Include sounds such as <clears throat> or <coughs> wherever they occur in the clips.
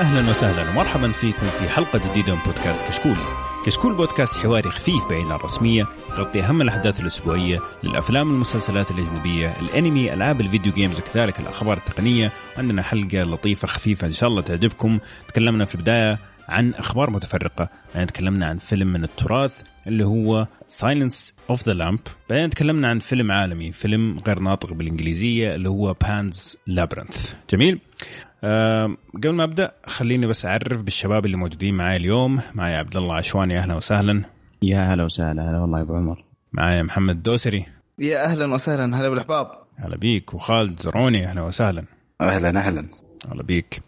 أهلا وسهلا ومرحبا فيكم في حلقة جديدة من بودكاست كشكول. كشكول بودكاست حواري خفيف بعيد الرسمية يغطي أهم الأحداث الأسبوعية للأفلام والمسلسلات الأجنبية، الأنمي، ألعاب ال video games وكذلك الأخبار التقنية. عندنا حلقة لطيفة خفيفة إن شاء الله تعجبكم. تكلمنا في البداية عن أخبار متفرقة، يعني تكلمنا عن فيلم من التراث اللي هو Silence of the Lambs بعدين تكلمنا عن فيلم عالمي فيلم غير ناطق بالإنجليزية اللي هو Pan's Labyrinth جميل أه قبل ما أبدأ خليني بس أعرف بالشباب اللي موجودين معي اليوم. معي عبد الله عشواني أهلا وسهلا. يا هلا وسهلا هلا والله يا أبو عمر. معي محمد دوسري. يا أهلا وسهلا هلا بالأحباب. هلا بيك. وخالد زرعوني أهلا وسهلا. أهلا أهلا. هلا بيك.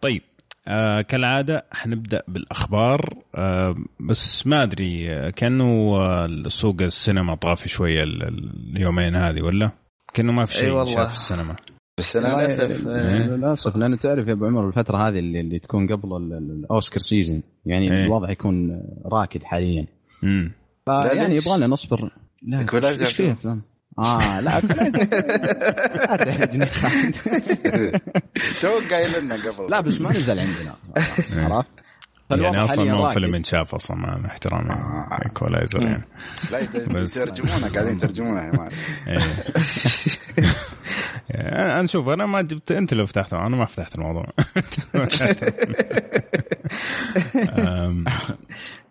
طيب آه كالعادة حنبدأ بالأخبار. آه بس ما أدري آه كأنه آه سوق السينما طافي شوية اليومين هذه ولا؟ كأنه ما في شيء أي والله. شاف في السينما. بس أنا للأسف إيه. للأسف لأن تعرف يا أبو عمر الفترة هذه اللي, اللي تكون قبل ال- ال- الأوسكار سيزون يعني إيه. الوضع يكون راكد حاليا امم فيعني ليش؟ يبغى لنا نصبر لا إيكولايزر إيش فيه؟ آه لا. لا تحرجني. تو قايل لنا قبل لا بس ما نزل عندنا عرفت؟ يعني أصلا راكد. فيلم انشاف أصلا مع احترامي آه. ايكولايزر يعني لا يترجمونه قاعدين يترجمونه يا man <laughs> إيه. أنا <laughs> أنا شوف أنا ما جبت أنت اللي فتحته أنا ما فتحت الموضوع <laughs>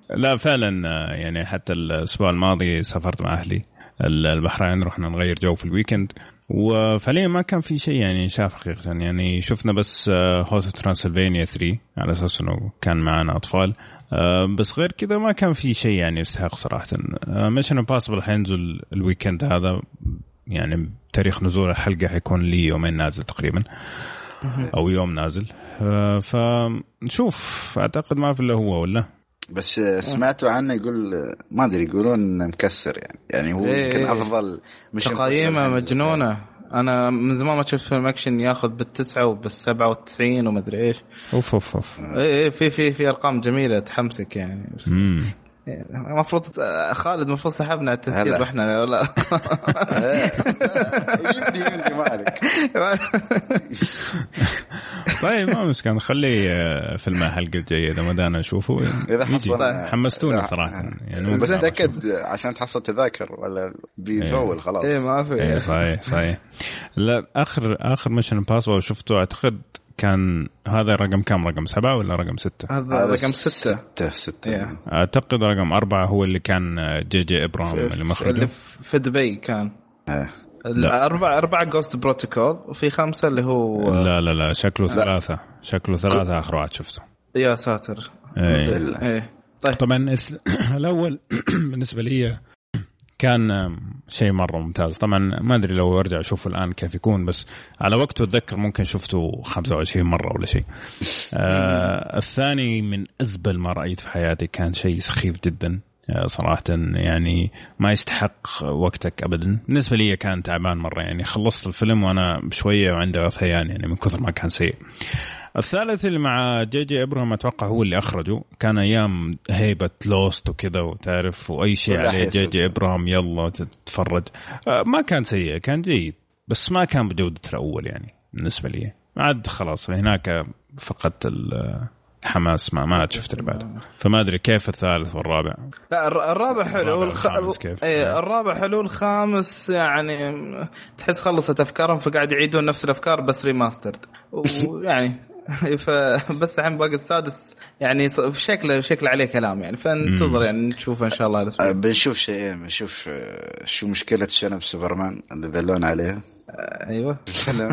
لا فعلا آه، يعني حتى الأسبوع الماضي سافرت مع أهلي البحرين رحنا نغير جو في ال weekend وفعليا ما كان في شيء يعني شاف حقيقة. يعني شفنا بس Hotel Transylvania 3 على أساس إنه كان معنا أطفال. آه، بس غير كذا ما كان في شيء يعني يستحق صراحة. Mission Impossible حينزل ال weekend هذا. يعني تاريخ نزول الحلقة حيكون لي يومين نازل تقريبا. أو يوم نازل. آه، فنشوف. أعتقد ما في إلا هو ولا؟ بس سمعتوا عنه يقول ما أدري يقولون مكسر يعني. يعني هو إيه. يمكن أفضل مش تقييمه مجنونة. أنا من زمان ما شفت فيلم أكشن ياخذ بالتسعة وبالسبعة والتسعين ومدري إيش. أوف أوف أوف. اي اي في في في أرقام جميلة تحمسك يعني. المفروض خالد المفروض سحبنا على التسجيل هلا. رحنا ولا يمدي يمدي ما عليك. طيب ما مشكلة نخلي آه، فيلم الحلقة الجاية إذا ما دانا نشوفه. إذا. حصل حمستونا صراحة. يعني بس بصعب تاكد أشوف. عشان تحصل تذاكر ولا بيفول خلاص. اي ما في. صحيح صحيح. لا آخر آخر Mission Impossible شفته أعتقد كان هذا رقم كم رقم سبعة ولا رقم ستة؟ هذا هذا رقم ستة. ستة. ستة. إيه. أعتقد رقم أربعة هو اللي كان جي جي ابرامز اللي اللي مخرجه. في دبي كان. إيه. الأربعة أربعة Ghost Protocol وفي خمسة اللي هو لا لا لا شكله ثلاثة. شكله ثلاثة آخر واحد شفته. يا ساتر. إيه. لا. إيه. طيب. طبعا <clears throat> الأول <clears throat> بالنسبة لي كان شيء مرة ممتاز. طبعا ما أدري لو أرجع اشوفه الآن كيف يكون بس على وقته اتذكر ممكن شفته 25 مرة ولا شيء. آه الثاني من أزبل ما رأيت في حياتي كان شيء سخيف جدا. آه، صراحة يعني ما يستحق وقتك ابدا، بالنسبة لي كان تعبان مرة يعني خلصت الفيلم وأنا بشوية وعندي غثيان يعني من كثر ما كان سيء. الثالث اللي مع جي جي أبرامز أتوقع هو اللي أخرجه. كان أيام هيبة Lost وكذا وتعرف وأي شيء عليه جي. جي أبرامز يلا تتفرج. آه، ما كان سيء كان جيد بس ما كان بجودة الأول يعني بالنسبة لي. عاد خلاص هناك فقدت ال- الحماس ما ما عاد شفت اللي بعده. فما أدري كيف الثالث والرابع. لا الر- الرابع حلو. والخامس كيف؟ إيه الرابع حلو الخامس يعني تحس خلصت أفكارهم فقاعد يعيدون نفس الأفكار بس ريماسترد <laughs> ويعني <laughs> فبس الحين باقي السادس يعني شكله شكله عليه كلام يعني. فانتظر يعني نشوفه إن شاء الله الأسبوع. آه، بنشوف شيئين بنشوف آه، شو مشكلة شنب سوبرمان اللي مبلشين عليه. أيوه.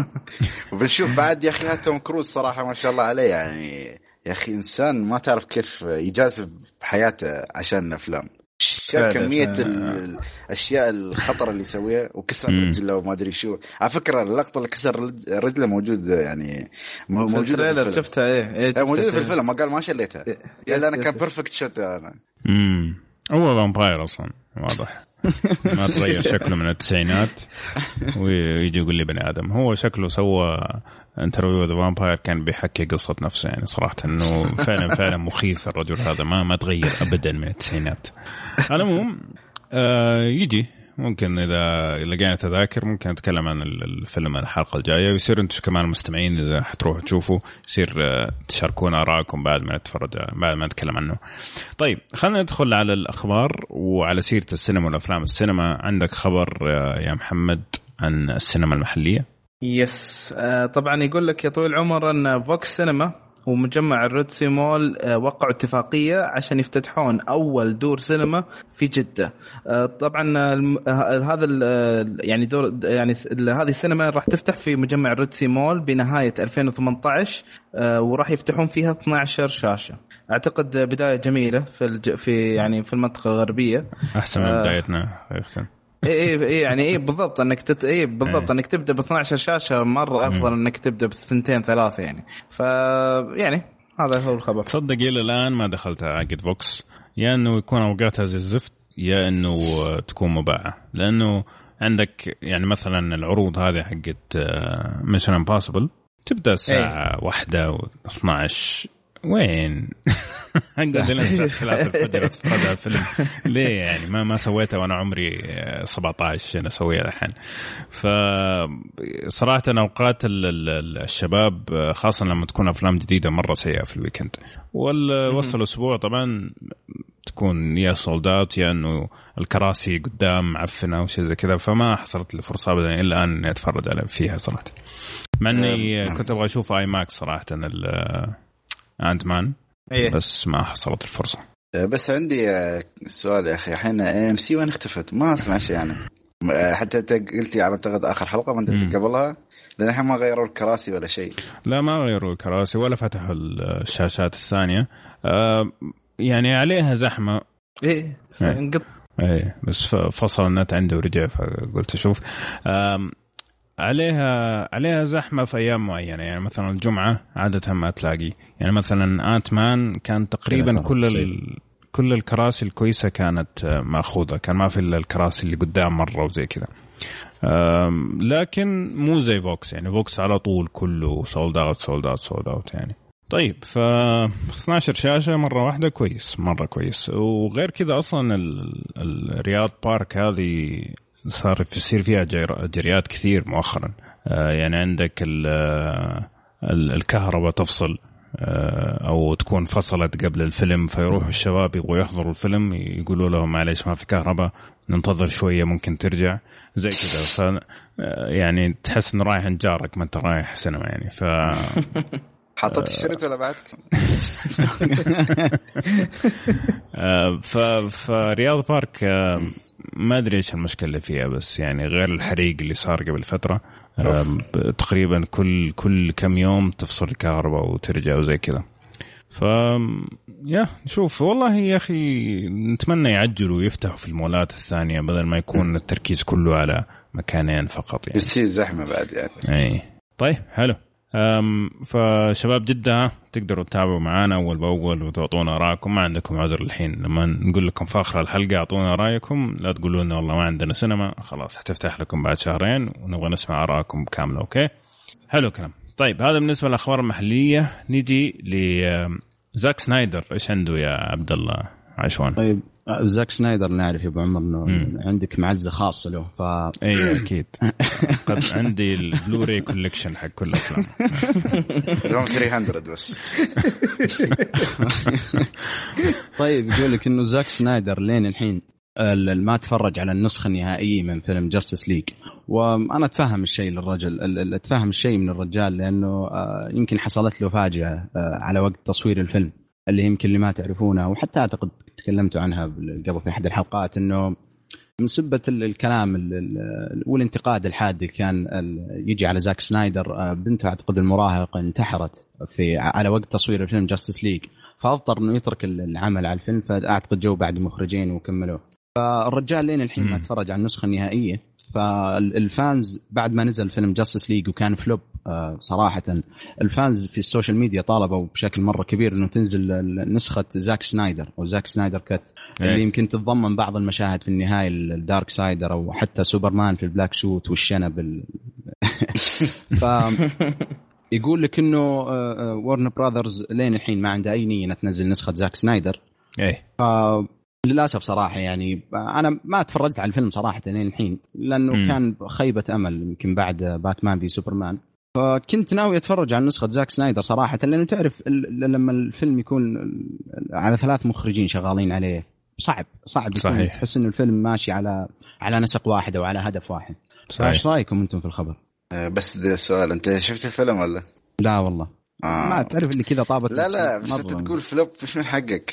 <laughs> وبنشوف بعد يا أخي توم كروز صراحة ما شاء الله عليه يعني يا أخي إنسان ما تعرف كيف يجازف بحياته عشان افلام شاف فعلا. ال- الأشياء الخطر اللي يسويها وكسر. رجله وما أدري شو. على فكرة اللقطة اللي كسر رج- رجله موجود يعني م- في ال trailer الفيلم. شفتها إيه إيه آه، شفتها موجودة في في- الفيلم. ما قال ما شليتها. yes، الا أنا كان. perfect shot أنا. امم هو vampire أصلا واضح. <laughs> ما تغير شكله من التسعينات ويجي يقول لي بني آدم. هو شكله سوى Interview the Vampire كان بيحكي قصة نفسه. يعني صراحة إنه فعلا <laughs> فعلا مخيف الرجل هذا. ما ما تغير ابدا من التسعينات. على العموم آه يجي. ممكن اذا لقينا تذاكر ممكن نتكلم عن الفيلم الحلقة الجاية. ويصير أنتم كمان مستمعين إذا حتروحوا تشوفوا. يصير آه، تشاركونا آرائكم بعد ما نتفرج بعد ما نتكلم عنه. طيب خلينا ندخل على الأخبار وعلى سيرة السينما والأفلام. السينما عندك خبر آه، يا محمد عن السينما المحلية؟ yes آه طبعا يقول لك يا طويل العمر أن VOX Cinema ومجمع ال Red Sea Mall آه، وقعوا اتفاقية عشان يفتتحون أول دور سينما في جدة. آه، طبعا هذا يعني دور يعني هذه السينما راح تفتح في مجمع ال Red Sea Mall بنهاية 2018 آه، وراح يفتحون فيها 12 شاشة. أعتقد بداية جميلة في في يعني في المنطقة الغربية. أحسن من بدايتنا اي اي اي يعني اي بالضبط إنك تت... اي بالضبط إيه. إنك تبدأ ب 12 شاشة مرة أفضل إنك تبدأ بثنتين ثلاثة يعني. ف يعني هذا هو الخبر. تصدق إلى الآن ما دخلت حقت VOX يا إنه يكون اوقاتها زي الزفت يا إنه تكون مباعة. لأنه عندك يعني مثلا العروض هذه حقت Mission Impossible تبدأ الساعة أيه. واحدة و12 وين؟ اقعد لين ثلاثة الفجر اتفرج على الفيلم. <laughs> ليه يعني؟ ما ما سويتها وأنا عمري 17 أنا اسويها الحين. فصراحة أوقات الشباب خاصة لما تكون أفلام جديدة مرة سيئة في ال weekend. ووسط الأسبوع طبعا تكون يا sold out يا إنه الكراسي قدام معفنة أو شيء زي كذا فما حصلت لي فرصة ابدا إلى الان أني أتفرج فيها صراحة. مع إني نعم. كنت أبغى أشوف IMAX صراحة Ant-Man إيه. بس ما حصلت الفرصة. أه، بس عندي أه، سؤال يا أخي. الحين AMC وين اختفت؟ ما أسمع شيء يعني. حتى أنت قلتي أعتقد آخر حلقة ما أدري قبلها. لأن الحين ما غيروا الكراسي ولا شيء. لا ما غيروا الكراسي ولا فتحوا الشاشات الثانية. آه يعني عليها زحمة. إيه انقط. إيه بس فصل النت عنده ورجع فقلت أشوف. عليها عليها زحمة في أيام معينة. يعني مثلا الجمعة عادة ما تلاقي. يعني مثلا انت مان كان تقريبا كل ال... كل الكراسي الكويسة كانت مأخوذة. كان ما في إلا الكراسي اللي قدام مرة وزي كذا. لكن مو زي VOX. يعني VOX على طول كله sold out sold out sold out يعني. طيب ف 12 شاشة مرة واحدة كويس مرة كويس. وغير كذا أصلا الرياض Park هذه صار يصير فيها جريات كثير مؤخرا. آه، يعني عندك الكهرباء تفصل آه، أو تكون فصلت قبل الفيلم فيروح الشباب يبغوا يحضروا الفيلم يقولوا لهم معليش ما في كهرباء ننتظر شوية ممكن ترجع زي كذا. ف آه، يعني تحس إنه رايح عند جارك ما أنت رايح سينما يعني. ف <laughs> حطيت الشريط ولا بعد؟ <laughs> ف فرياض بارك ما أدري إيش المشكلة اللي فيها بس يعني غير الحريق اللي صار قبل فترة تقريبا كل كل كم يوم تفصل الكهرباء وترجع وزي كذا. ف يا نشوف والله يا أخي نتمنى يعجلوا ويفتحوا في المولات الثانية بدل ما يكون التركيز كله على مكانين فقط يعني. يصير زحمة بعد يعني. اي طيب حلو. فشباب جدة تقدروا تتابعوا معنا أول بأول وتعطونا آراءكم ما عندكم عذر الحين. لما نقول لكم في آخر الحلقة أعطونا رأيكم. لا تقولوا لنا والله ما عندنا سينما. خلاص حتفتح لكم بعد شهرين ونبغى نسمع آراءكم كاملة أوكي؟ حلو كلام طيب هذا بالنسبة للأخبار المحلية. نيجي لزاك سنايدر. إيش عنده يا عبد الله؟ عشوان. طيب زاك سنايدر نعرف يا أبو عمر إنه عندك معزة خاصة له ف أيوه أكيد. قد عندي ال Blu-ray collection حق كل افلام لهم 300 بس. <laughs> طيب يقول لك إنه زاك سنايدر لين الحين ما تفرج على النسخة النهائية من فيلم Justice League وأنا أتفهم الشيء للرجل أتفهم الشيء من الرجال لأنه آه، يمكن حصلت له فاجعه آه، على وقت تصوير الفيلم. اللي يمكن اللي ما تعرفونها وحتى أعتقد تكلمتوا عنها قبل في أحد الحلقات إنه من سبة الكلام والانتقاد الحاد اللي كان يجي على زاك سنايدر آه، بنته أعتقد المراهقة انتحرت في على وقت تصوير الفيلم Justice League فاضطر إنه يترك العمل على الفيلم فأعتقد جو بعد مخرجين وكملوه. فالرجال لين الحين ما تفرج على النسخة النهائية فال fans بعد ما نزل فيلم Justice League وكان flop صراحة ال fans في ال social media طالبوا بشكل مرة كبير إنه تنزل نسخة زاك سنايدر أو زاك سنايدر cut اللي إيه. يمكن تتضمن بعض المشاهد في النهاية ال Darkseid أو حتى سوبرمان في ال black suit والشنب ال... <laughs> ف يقول لك إنه ورن آه، Brothers آه، لين الحين ما عنده أي نية إنها تنزل نسخة زاك سنايدر إيه للأسف صراحة يعني أنا ما تفرجت على الفيلم صراحة لين الحين لأنه مم. كان خيبة أمل يمكن بعد باتمان في سوبرمان فكنت ناوي أتفرج على نسخة زاك سنايدر صراحة لأنه تعرف ال- لما الفيلم يكون على ثلاث مخرجين شغالين عليه صعب صعب صحيح. تحس انه الفيلم ماشي على على نسق واحد أو على هدف واحد صحيح إيش رأيكم أنتم في الخبر؟ آه، بس ده السؤال أنت شفت الفيلم ولا؟ لا والله آه. ما تعرف اللي كذا طابت لا لا بس انت. تقول فلوب مش من حقك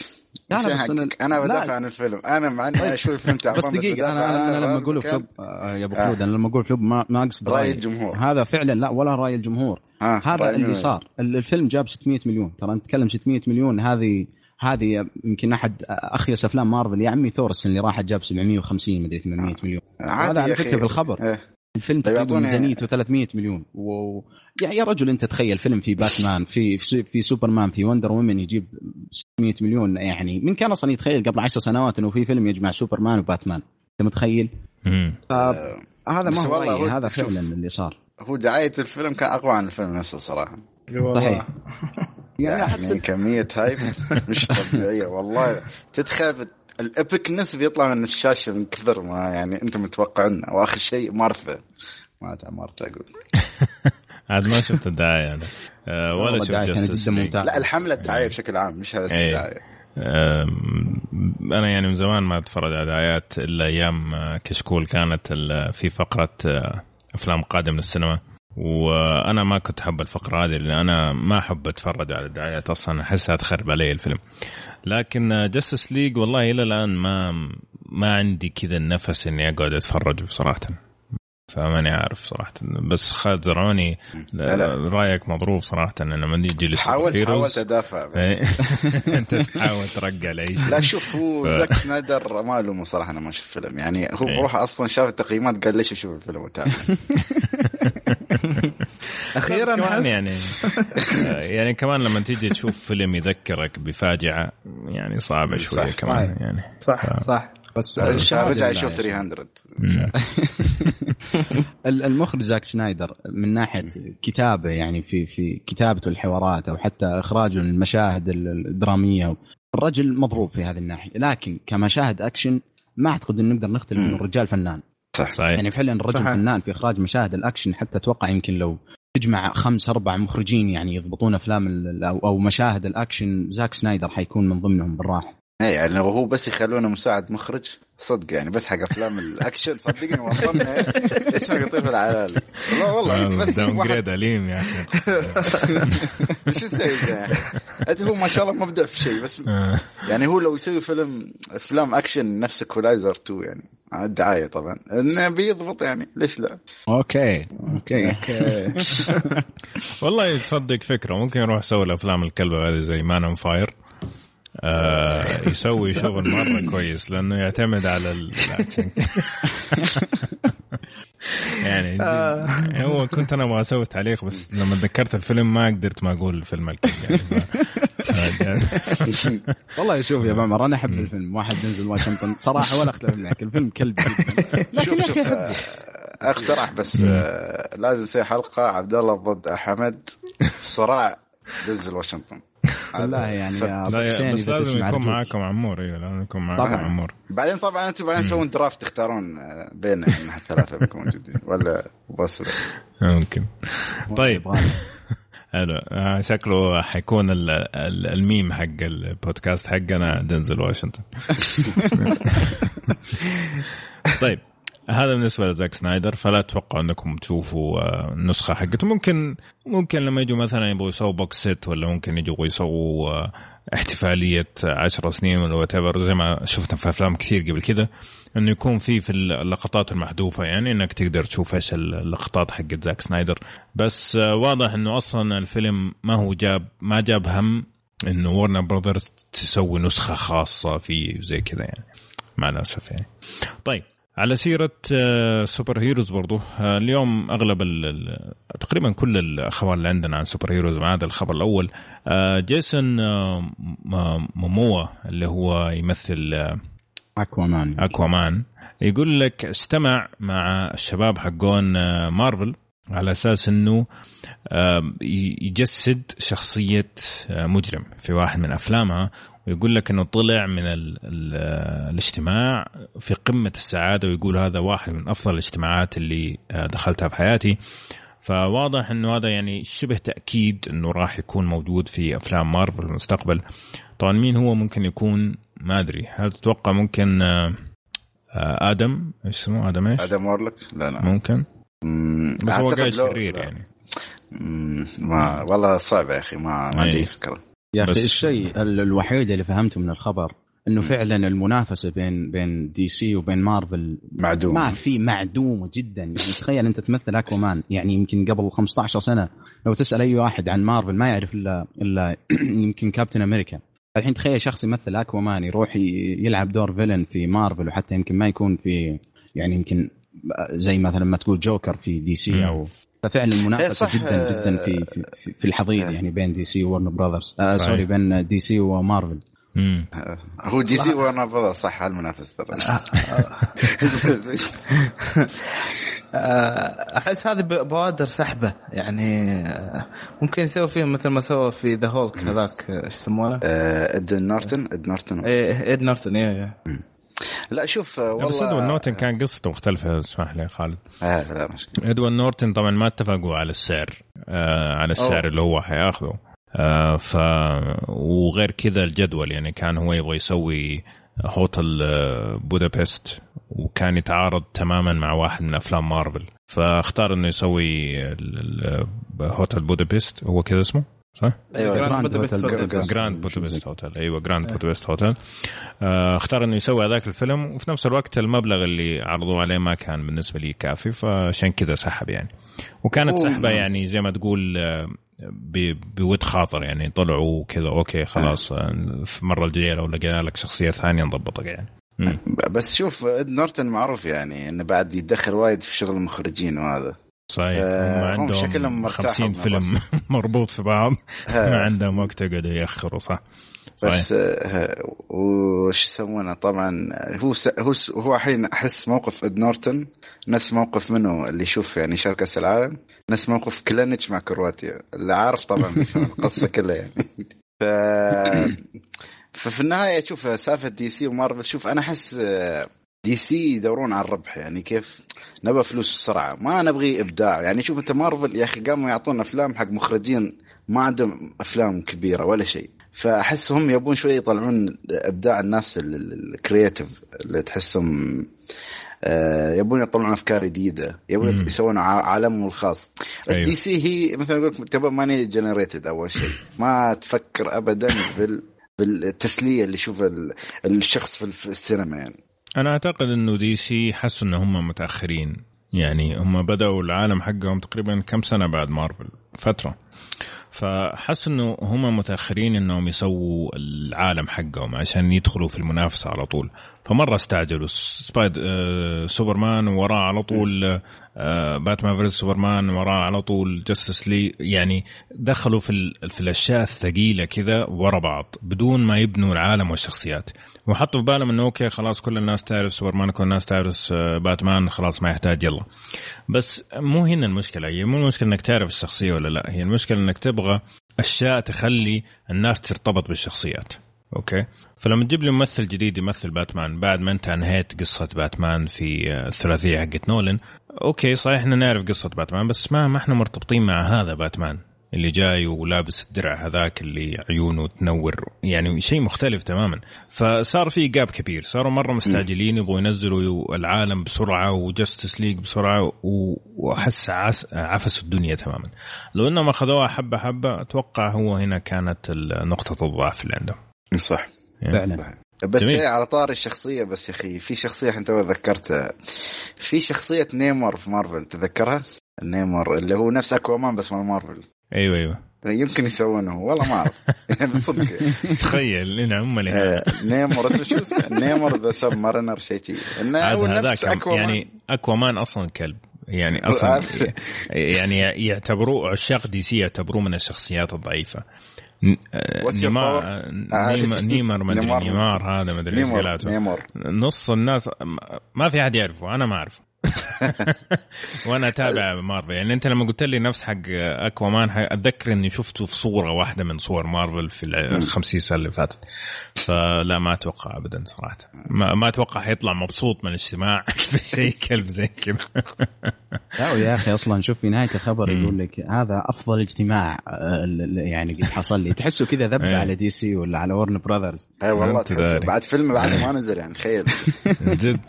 لا، لا، بس. أنا لا. بدافع عن الفيلم أنا مع إني أشوف الفيلم تعبان بس أنا أنا, عنه أنا لما مكان. فلوب آه، يا آه. خلود أنا لما أقول flop ما, ما أقصد رأي الجمهور هذا فعلا لا ولا رأي الجمهور آه. هذا اللي؟ صار ال- الفيلم جاب 600 مليون ترى نتكلم 600 مليون هذه هذه يمكن أحد أخيس أفلام مارفل يا عمي ثور السنة اللي راحت جاب 750 مدري 800 مليون عادي هذا على. فكرة في الخبر إيه. الفيلم طيب تقريبا ميزانيته 300 مليون و... يعني يا رجل أنت تخيل فيلم في باتمان في في, في سوبرمان في Wonder Woman يجيب 600 مليون يعني من كان أصلا يتخيل قبل 10 سنوات إنه في فيلم يجمع سوبرمان وباتمان. أنت متخيل؟ مم. آه، هذا ما هو رأيي هذا. فعلا اللي صار. هو دعاية الفيلم كان أقوى عن الفيلم نفسه صراحة. صحيح. يعني <laughs> يعني حتى كمية هايب <laughs> مش طبيعية والله. تتخيل الابيكنس بيطلع من الشاشة من كثر ما يعني أنت متوقعنا وآخر شيء مارثا. ما مارثا أقول. <laughs> عاد ما شفت الدعايه أنا آه، ولا شفت League. ممتازة. لا الحملة الدعايه بشكل عام مش هذا. الدعايه أنا يعني من زمان ما أتفرج على دعايات إلا أيام آه، كشكول كانت في فقرة آه، أفلام قادمة من السينما وأنا ما كنت أحب الفقرة هذه لأن أنا ما أحب أتفرج على الدعايات أصلا أحسها تخرب علي الفيلم لكن Justice League والله إلى الآن ما ما عندي كذا النفس إني أقعد أتفرج صراحة فماني عارف صراحة بس خالد زرعوني لا، لا. رأيك مضروب صراحة لما نجي حاولت حاولت أدافع بس إيه. <laughs> أنت تحاول ترقع العيش لا شوف هو ف- زاك سنايدر ما ألومه صراحة أنا ما أشوف فيلم يعني هو إيه. بروح أصلا شاف التقييمات قال ليش أشوف الفيلم وتابع <laughs> أخيرا كمان يعني <laughs> يعني كمان لما تيجي تشوف فيلم يذكرك بفاجعة يعني صعبة. شوية كمان. يعني صح صح بس رجع يشوف لله 300 مم. ال- المخرج زاك سنايدر من ناحية كتابه يعني في في كتابته الحوارات أو حتى إخراجه المشاهد ال- الدرامية الرجل مضروب في هذه الناحية. لكن كمشاهد أكشن ما أعتقد إن نقدر نختلف إنه الرجال فنان. صحيح. يعني فعلا الرجل صحيح. فنان في إخراج مشاهد الأكشن حتى أتوقع يمكن لو تجمع خمس أربع مخرجين يعني يضبطون أفلام أو مشاهد الأكشن زاك سنايدر حيكون من ضمنهم بالراحة. اي يعني لو هو بس يخلونه مساعد مخرج صدق يعني بس حق أفلام الأكشن صدقني والله اسمه قطيف العلال والله والله بس downgrade أليم يا أخي. <laughs> شو تسوي؟ يعني أنت هو ما شاء الله مبدع في شيء بس آه. يعني هو لو يسوي فيلم أفلام أكشن نفس Equalizer 2 يعني على الدعايه طبعا. إنه بيضبط يعني ليش لا؟ okay okay. <laughs> والله تصدق فكرة ممكن يروح يسوي الأفلام الكلبة هذه زي Man on Fire آه يسوي شغل مرة كويس لأنه يعتمد على الأكشن. <laughs> يعني دي- هو كنت أنا أبغى أسوي تعليق بس لما تذكرت الفيلم ما قدرت ما أقول الفيلم الكلب يعني <laughs> والله شوف يا معمر أنا أحب الفيلم. واحد دنزل واشنطن. صراحة ولا أختلف معك. الفيلم كلب. <laughs> شوف شوف آه، أقترح بس آه، لازم نسوي حلقة عبد الله ضد حمد صراع دزل واشنطن والله يعني <laughs> أبو حسين بس لازم يكون. معاكم عمور أيوه لازم يكون معاكم طبعاً. عمور. بعدين طبعا أنتم بعدين تسوون draft تختارون آه، بين إحنا الثلاثة بنكون موجودين ولا بس ممكن. طيب. <laughs> حلو. آه، شكله حيكون ال- ال- الميم حق البودكاست حقنا دنزل واشنطن. <laughs> طيب. هذا بالنسبة لزاك سنايدر فلا تتوقعوا أنكم تشوفوا آه، النسخة حقته. ممكن ممكن لما يجوا مثلا يبغوا يسووا box set ولا ممكن يجوا يسووا آه، احتفالية 10 سنين ولا what زي ما شفنا في أفلام كثير قبل كده إنه يكون في في اللقطات المحذوفة يعني إنك تقدر تشوف إيش اللقطات حقت زاك سنايدر. بس آه، واضح إنه أصلا الفيلم ما هو جاب ما جاب هم إنه Warner Brothers تسوي نسخة خاصة فيه زي كذا يعني مع الأسف يعني. طيب. على سيرة آه، super heroes برضو. آه، اليوم أغلب تقريبا كل الأخبار اللي عندنا عن super heroes ما عدا الخبر الأول. آه، جيسون آه، موموا اللي هو يمثل آه، أكوامان. أكوامان يقول لك استمع مع الشباب حقون آه، مارفل على أساس إنه آه، يجسد شخصية آه، مجرم في واحد من أفلامها. ويقول لك إنه طلع من ال ال الاجتماع في قمة السعادة ويقول هذا واحد من أفضل الاجتماعات اللي آه، دخلتها في حياتي. فواضح إنه هذا يعني شبه تأكيد إنه راح يكون موجود في أفلام مارفل في المستقبل. طبعا مين هو ممكن يكون؟ ما أدري. هل تتوقع ممكن آه، آه، آدم؟ إيش اسمه؟ آدم إيش؟ آدم وورلك لا لا. ممكن. مم، بس هو قاعد لو- شرير. يعني. ما والله صعب يا أخي ما ما عندي أي. فكرة. يا أخي الشيء ال- الوحيد اللي فهمته من الخبر إنه فعلا المنافسة بين بين دي سي وبين مارفل معدوم ما في معدومة جدا. يعني تخيل أنت تمثل أكوامان. يعني يمكن قبل 15 سنة لو تسأل أي واحد عن مارفل ما يعرف الا إلا <clears throat> يمكن كابتن أمريكا. الحين تخيل شخص يمثل أكوامان يروح يلعب دور villain في مارفل وحتى يمكن ما يكون في يعني يمكن زي مثلا ما تقول جوكر في دي سي. أو ففعلا إيه المنافسه صح، جدا جدا في في, الحضيض إيه. يعني بين دي سي و Warner Brothers آه. sorry بين دي سي ومارفل مم. هو دي سي وأنا بضل صح المنافس ترى. <laughs> آه، أحس هذه بوادر سحبة. يعني آه، ممكن يسوي فيهم مثل ما سوى في ذا هولك هذاك آه، إيش يسمونه؟ آه، اد نورتن اد نورتن. إيه اد نورتون يا يا لا شوف لا، بس والله إدوارد نورتن كان قصته مختلفة اسمح لي خالد. آه لا مشكله إدوارد نورتن طبعا ما اتفقوا على السعر آه على السعر أوه. اللي هو حياخذه. آه ف وغير كذا الجدول يعني كان هو يبغى يسوي هوتل آه، Budapest وكان يتعارض تماما مع واحد من أفلام مارفل. فاختار إنه يسوي Hotel Budapest هو كذا اسمه؟ صح؟ أيوه. Grand Budapest. Grand Hotel أيوه Grand Budapest Hotel آه، اختار إنه يسوي هذاك الفيلم وفي نفس الوقت المبلغ اللي عرضوه عليه ما كان بالنسبة لي كافي فعشان كذا سحب يعني. وكانت. سحبة يعني زي ما تقول آه، ب- بود خاطر يعني طلعوا كذا okay خلاص آه، في المره الجايه لو لقينا لك شخصية ثانية نضبطك يعني. مم. بس شوف اد نورتن معروف يعني إنه بعد يتدخل وايد في شغل المخرجين وهذا. صحيح. آه، هم هم شكلهم عندهم مرتاحوا 50 من فيلم. <laughs> مربوط في بعض. ما عندهم وقت يقعدوا يأخروا صح. بس آه، وش يسمونه؟ طبعا هو س... هو س... هو الحين أحس موقف إد نورتن نفس موقف منه اللي يشوف يعني كأس العالم نفس موقف كلانيتش مع كرواتيا. اللي عارف طبعا <laughs> القصة كلها يعني. ف <coughs> ففي النهاية شوف سالفة دي سي ومارفل شوف أنا أحس آه، دي سي يدورون على الربح يعني كيف نبغى فلوس بسرعة. ما نبغي إبداع. يعني شوف أنت مارفل يا أخي قاموا يعطونا أفلام حق مخرجين ما عندهم أفلام كبيرة ولا شيء. فاحس هم يبون شوي يطلعون إبداع الناس ال- ال- ال creative اللي تحسهم آه، يبون يطلعون أفكار جديدة. يبون. يسوون عالمهم الخاص. بس أيوه. دي سي هي مثل ما قلت تبغى money generated أول شيء. ما تفكر ابدا بال بالتسلية اللي يشوفها ال- الشخص في ال- في السينما يعني. أنا أعتقد إنه دي سي حسوا إن هم متأخرين. يعني هم بدأوا العالم حقهم تقريبا كم سنة بعد مارفل؟ فترة. فحسوا إنه هم متأخرين إنهم يسووا العالم حقهم عشان يدخلوا في المنافسة على طول. فمرة استعجلوا. سبايد آه سوبرمان وراه على طول آه باتمان versus سوبرمان وراه على طول Justice League. يعني دخلوا في في الأشياء الثقيلة كذا ورا بعض بدون ما يبنوا العالم والشخصيات. وحطوا في بالهم إنه okay خلاص كل الناس تعرف سوبرمان كل الناس تعرف آه، باتمان خلاص ما يحتاج يلا. بس مو هنا المشكلة. هي مو المشكلة إنك تعرف الشخصية ولا لا. هي المشكلة إنك تبغى أشياء تخلي الناس ترتبط بالشخصيات. okay. فلما تجيب لي ممثل جديد يمثل باتمان بعد ما انت انهيت قصة باتمان في آه، الثلاثية حقت نولن okay صحيح إحنا نعرف قصة باتمان بس ما ما إحنا مرتبطين مع هذا باتمان اللي جاي ولابس الدرع هذاك اللي عيونه تنور يعني شيء مختلف تماما. فصار في gap كبير صاروا مرة مستعجلين يبغوا ينزلوا العالم بسرعة و Justice League بسرعة وأحس عفسوا الدنيا تماما. لو إنهم أخذوها حبة حبة أتوقع هو هنا كانت نقطة الضعف اللي عندهم. صح. يعني. فعلا. بس جميل. على طار الشخصية بس يا أخي في شخصية انت ذكرتها في شخصية نيمار في مارفل تذكرها؟ نيمار اللي هو نفس أكوامان بس مع مارفل. أيوه أيوه. يمكن يسوونه والله ما أعرف. <laughs> <laughs> بالصدق تخيل هم اللي آه، نيمار اسمه شو اسمه؟ نيمار ذا سب مارينر شيء شيء انه هو نفس هذاك أكوامان. يعني أكوامان أصلا كلب. يعني أصلا. <laughs> يعني يعتبروه عشاق دي سي يعتبروه من الشخصيات الضعيفة. ن- آه، your نيمار؟ <laughs> نيمار- <laughs> نيمار ما أدري نيمار. نيمار هذا ما أدري إيش نيمار نيمار نص الناس ما في أحد يعرفه أنا ما أعرفه <laughs> وأنا أتابع مارفل. يعني أنت لما قلت لي نفس حق اكوا مان أتذكر إني شفته في صورة واحدة من صور مارفل في ال 50 سنة اللي فاتت. فلا ما أتوقع ابدا صراحة. ما, ما أتوقع حيطلع مبسوط من الاجتماع <laughs> في شيء كلب زي كذا. لا يا أخي أصلا شوف في نهاية الخبر يقول لك هذا أفضل اجتماع آه، يعني قد حصل لي. تحسه كذا ذب إيه. على دي سي ولا على Warner Brothers اي والله. بعد فيلم بعد ما نزل يعني تخيل. <laughs> جد.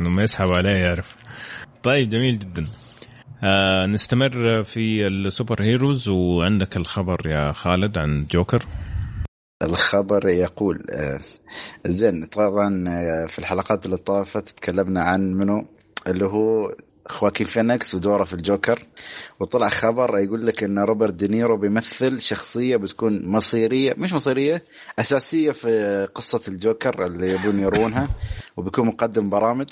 إنه ما يسحب عليه يعرف. طيب جميل جدا. آه نستمر في ال super heroes وعندك الخبر يا خالد عن جوكر. الخبر يقول آه، زين طبعا آه، في الحلقات اللي طافت تكلمنا عن منو؟ اللي هو خواكين فينيكس ودوره في الجوكر. وطلع خبر يقول لك إن روبرت دينيرو بيمثل شخصية بتكون مصيرية مش مصيرية أساسية في قصة الجوكر اللي يبون يرونها <laughs> وبيكون مقدم برامج.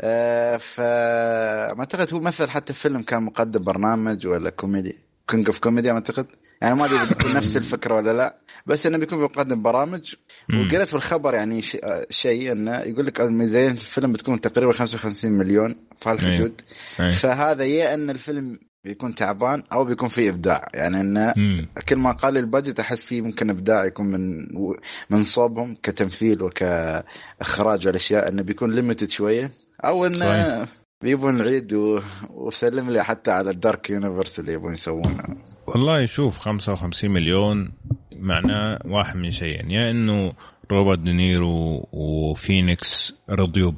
آه، فما أعتقد هو مثل حتى في فيلم كان مقدم برنامج ولا comedy King of Comedy أعتقد. يعني ما أدري إذا بتكون نفس الفكرة ولا لا بس إنه بيكون مقدم برامج. وقريت في الخبر يعني شيء إنه يقول لك الميزانيه في الفيلم بتكون تقريبا 55 مليون في هالحدود أي. فهذا يا إن الفيلم بيكون تعبان أو بيكون فيه إبداع يعني إنه. كل ما قال ال budget أحس فيه ممكن إبداع يكون من من صوبهم كتمثيل وكإخراج والأشياء إنه بيكون limited شوية أو إنه. بيبون العيد و... وسلم لي حتى على ال Dark Universe اللي يبون يسوونه والله شوف 55 مليون معناه واحد من شيئين. يا إنه روبرت دينيرو وفينيكس رضيوا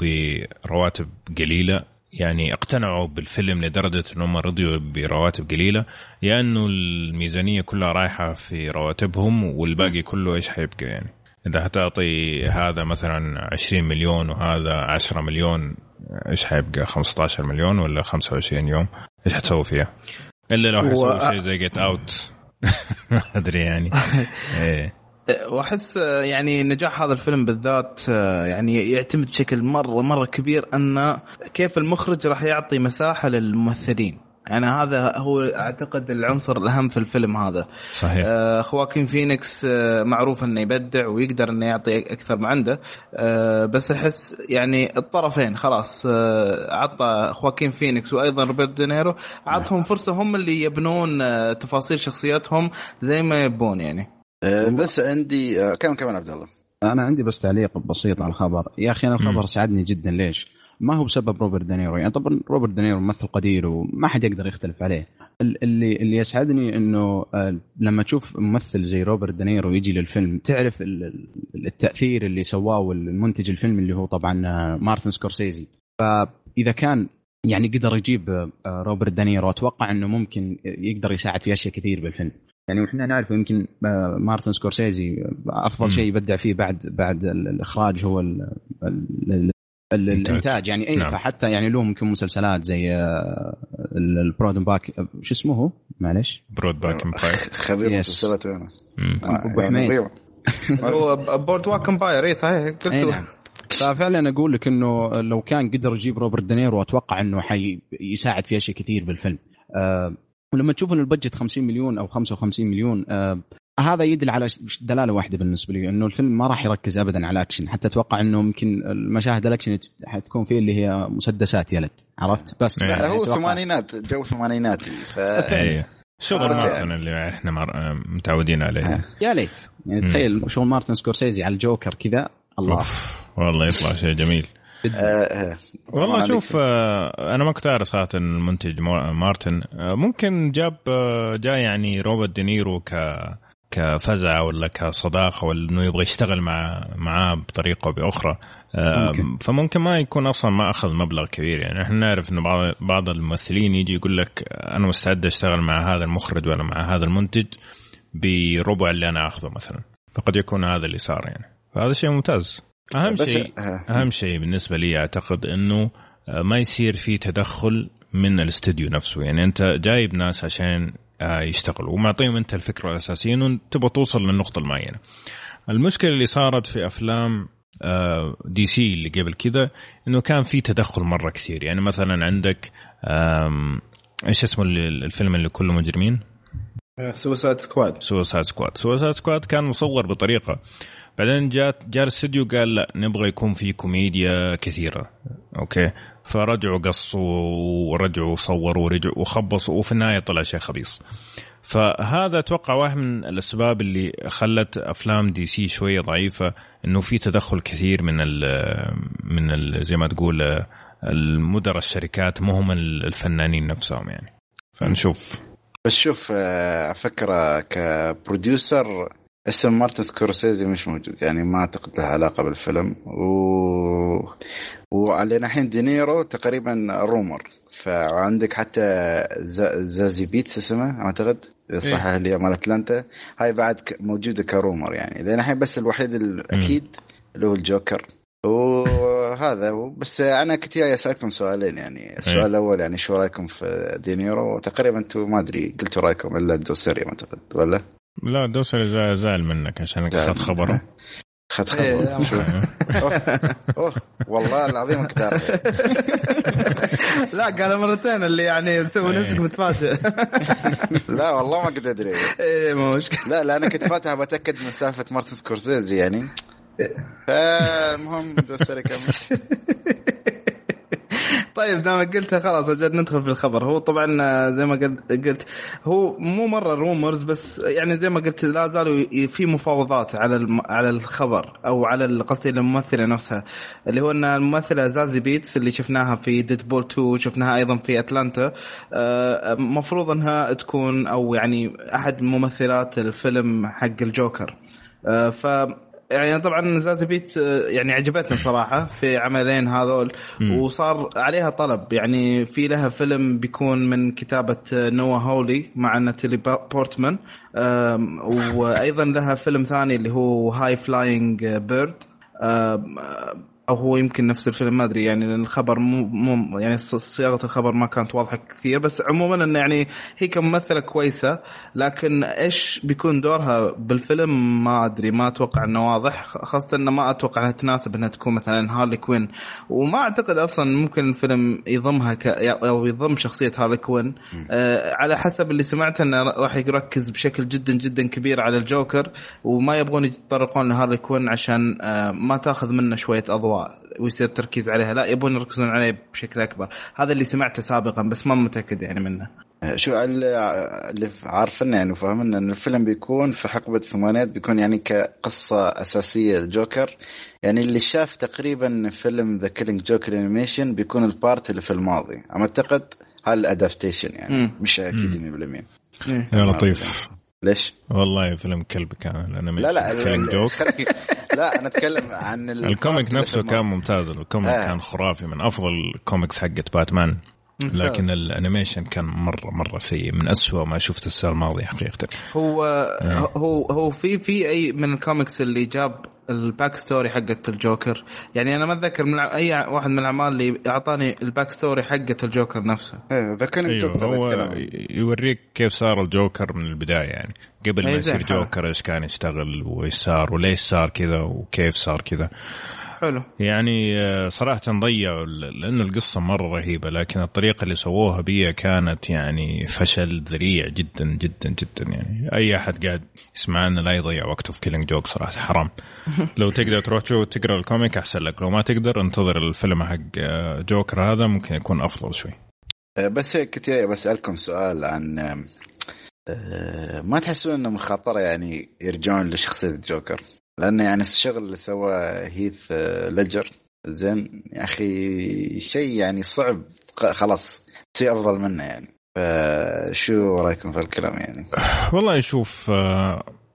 برواتب قليلة يعني اقتنعوا بالفيلم لدرجة انهم رضيوا برواتب قليلة. يا إنه الميزانية كلها رايحة في رواتبهم والباقي كله إيش حيبقى يعني؟ إذا هتعطي هذا مثلا 20 مليون وهذا 10 مليون إيش حيبقى؟ 15 مليون ولا 25 يوم؟ إيش حتسوي فيها؟ الا لو حيسوي و- شيء زي جيت اوت <laughs> ما أدري يعني. <laughs> إيه. وأحس آه، يعني نجاح هذا الفيلم بالذات آه، يعني يعتمد بشكل مرة مرة كبير أن كيف المخرج راح يعطي مساحة للممثلين. يعني هذا هو أعتقد العنصر الأهم في الفيلم هذا. صحيح. آه، خواكين فينيكس آه، معروف إنه يبدع ويقدر إنه يعطي أكثر ما عنده. آه، بس أحس يعني الطرفين خلاص آه، عطى خواكين فينيكس وأيضا روبرت دينيرو عطهم فرصة هم اللي يبنون آه، تفاصيل شخصياتهم زي ما يبون يعني. آه، بس عندي آه، كم كمان عبد الله؟ أنا عندي بس تعليق بسيط على الخبر. يا أخي أنا الخبر مم. ساعدني جدا. ليش؟ ما هو بسبب روبرت دانيرو يعني طبعا روبرت دانيرو ممثل قدير وما حد يقدر يختلف عليه. ال- اللي اللي يسعدني إنه آه، لما تشوف ممثل زي روبرت دانيرو يجي للفيلم تعرف ال- ال- التأثير اللي سواه المنتج الفيلم اللي هو طبعا آه، مارتن سكورسيزي. فإذا كان يعني قدر يجيب آه، روبرت دانيرو أتوقع إنه ممكن يقدر يساعد في أشياء كثير بالفيلم. يعني وإحنا نعرف يمكن مارتن سكورسيزي أفضل. شيء يبدع فيه بعد بعد ال- الإخراج هو الإنتاج. يعني اي نعم. فحتى يعني له ممكن مسلسلات زي آه، ال- ال Boardwalk آه، شو اسمه هو؟ معلش Boardwalk Empire خبير. مسلسلات وينه أبو حميد. هو Boardwalk Empire اي صحيح. قلت اي نعم. ففعلا أقول لك إنه لو كان قدر يجيب روبرت دينيرو أتوقع إنه حي يساعد في أشياء كثير بالفيلم. آه ولما تشوف إن ال budget 50 مليون أو 55 مليون آه هذا يدل على دلالة واحدة بالنسبة لي إنه الفيلم ما راح يركز ابدا على اكشن حتى أتوقع إنه يمكن المشاهد الأكشن حتكون فيه اللي هي مسدسات يلد عرفت؟ بس. إيه. يعني هو ثمانينات جو ثمانيناتي ف شغل عرفت مارتن يعني. اللي إحنا مر... متعودين عليه. يا ليت. يعني. تخيل شغل مارتن سكورسيزي على الجوكر كذا. الله. أوف. والله يطلع شيء جميل. آه، آه. والله شوف آه، أنا ما كنت اعرف صراحة المنتج مار- مارتن. آه، ممكن جاب آه، جاء يعني روبرت دينيرو ك كفزعه ولا كصداقة ولا إنه يبغى يشتغل مع معاه بطريقة أو بأخرى. آه، ممكن. فممكن ما يكون أصلا ما أخذ مبلغ كبير. يعني إحنا نعرف إنه بعض بعض الممثلين يجي يقول لك أنا مستعد أشتغل مع هذا المخرج ولا مع هذا المنتج بربع اللي أنا أخذه مثلا. فقد يكون هذا اللي صار يعني. فهذا شيء ممتاز. أهم شيء آه. أهم شيء بالنسبة لي أعتقد إنه آه، ما يصير في تدخل من الاستوديو نفسه. يعني أنت جايب ناس عشان آه، يشتغلوا ومعطيهم أنت الفكرة الأساسية إنه تبغى توصل للنقطة المعينة. المشكلة اللي صارت في أفلام آه، دي سي اللي قبل كذا إنه كان في تدخل مرة كثير. يعني مثلا عندك إيش اسمه ال- الفيلم اللي كله مجرمين؟ Suicide Squad Suicide Squad Suicide Squad كان مصور بطريقة. بعدين جات جاء الاستوديو قال لا نبغى يكون في كوميديا كثيرة. أوكي؟ فرجعوا قصوا ورجعوا صوروا ورجعوا وخبصوا وفي النهاية طلع شيء خبيص. فهذا أتوقع واحد من الأسباب اللي خلت أفلام DC شوية ضعيفة إنه في تدخل كثير من ال من ال زي ما تقول المدراء الشركات مو هم الفنانين نفسهم يعني. فنشوف. بس شوف آه، أفكر ك producer اسم مارتن سكورسيزي مش موجود يعني ما أعتقد له علاقة بالفيلم. و وعلينا الحين دينيرو تقريبا rumor فعندك حتى زازي بيتس اسمه أعتقد؟ صح إيه؟ اللي مال أتلانتا. هاي بعد موجودة ك rumor يعني. لأن الحين بس الوحيد الاكيد اللي هو الجوكر. وهذا بس أنا كنت جاي أسألكم سؤالين يعني. السؤال إيه؟ الأول يعني شو رأيكم في دينيرو؟ تقريبا أنتم ما أدري قلتوا رأيكم إلا الدوسري أعتقد ولا؟ لا دوسري زعل منك عشان اخذت خبره. اخذت خبر إيه. أوه. والله العظيم أقدر لا قال مرتين اللي يعني سوى إيه. نفسك متفاجئ. لا والله ما كنت أدري. إيه مو مشكلة. لا لا أنا كنت فاتح بتأكد من سالفة مارتن سكورسيزي يعني. فالمهم دوسري كمل <laughs> طيب دام قلتها خلاص أجل ندخل في الخبر. هو طبعا آه، زي ما قلت هو مو مرة rumors بس يعني زي ما قلت لا زالوا في مفاوضات على على الخبر أو على قصدي الممثله نفسها. اللي هو إن الممثلة زازي بيتس اللي شفناها في Deadpool 2 شفناها أيضا في اتلانتا آه، إنها تكون أو يعني أحد ممثلات الفيلم حق الجوكر. آه، ف يعني طبعا زازي بيت يعني عجبتني صراحة في عملين هذول وصار عليها طلب. يعني في لها فيلم بيكون من كتابة نوا هولي مع ناتالي بورتمان وأيضا لها فيلم ثاني اللي هو High Flying Bird أو هو يمكن نفس الفيلم ما أدري يعني لأن الخبر مو مو يعني صياغة الخبر ما كانت واضحة كثير بس عموما إنه يعني هي كممثلة كويسة لكن إيش بيكون دورها بالفيلم ما أدري ما أتوقع إنه واضح خاصة إنه ما أتوقع إنها تناسب إنها تكون مثلا هارلي كوين. وما أعتقد أصلا ممكن الفيلم يضمها ك أو يضم شخصية هارلي كوين. آه على حسب اللي سمعته إنه راح يركز بشكل جدا جدا كبير على الجوكر وما يبغون يتطرقون لهارلي كوين عشان آه ما تاخذ منه شوية أضواء. ويصير تركيز عليها. لا يبون يركزون عليه بشكل أكبر. هذا اللي سمعته سابقا بس ما متأكد يعني منه. شو اللي عارفنا يعني وفاهمنا إن الفيلم بيكون في حقبة الثمانينات بيكون يعني كقصة أساسية الجوكر. يعني اللي شاف تقريبا فيلم The Killing Joke animation بيكون ال part اللي في الماضي. أعتقد هذا ال adaptation يعني. مم. مش أكيد 100% يا لطيف. ليش؟ والله فيلم كلب كان أنا لا لا Joke لا أنا أتكلم عن ال comic نفسه كان ممتاز ال comic آه. كان خرافي من أفضل الكوميكس حقت باتمان لكن ال animation كان مرة مرة سيء من أسوأ ما شفت السنة الماضية حقيقة هو آه. هو هو في في أي من الكوميكس اللي جاب ال back story حقت الجوكر. يعني أنا ما أتذكر من أي واحد من الأعمال اللي أعطاني ال back story حقت الجوكر نفسه. إيه ذا كان أيوه هو يوريك كيف صار الجوكر من البداية يعني. قبل ما يصير جوكر إيش كان يشتغل وإيش صار وليش صار كذا وكيف صار كذا. حلو. يعني آه، صراحة ضيعوا لأنه القصة مرة رهيبة لكن الطريقة اللي سووها بيها كانت يعني فشل ذريع جدا جدا جدا يعني. أي أحد قاعد يسمعنا لا يضيع وقته في Killing Joke صراحة حرام. <laughs> لو تقدر تروح تشوف تقرأ ال comic أحسن لك. لو ما تقدر انتظر الفيلم حق آه، جوكر هذا ممكن يكون أفضل شوي. آه، بس هيك كنت بسألكم سؤال عن ما تحسون إنه مخاطرة يعني يرجعون لشخصية الجوكر؟ لأنه يعني الشغل اللي سواه هيث ليدجر زين يا أخي شيء يعني صعب خلاص تصير أفضل منه يعني. فشو رأيكم في الكلام يعني؟ والله شوف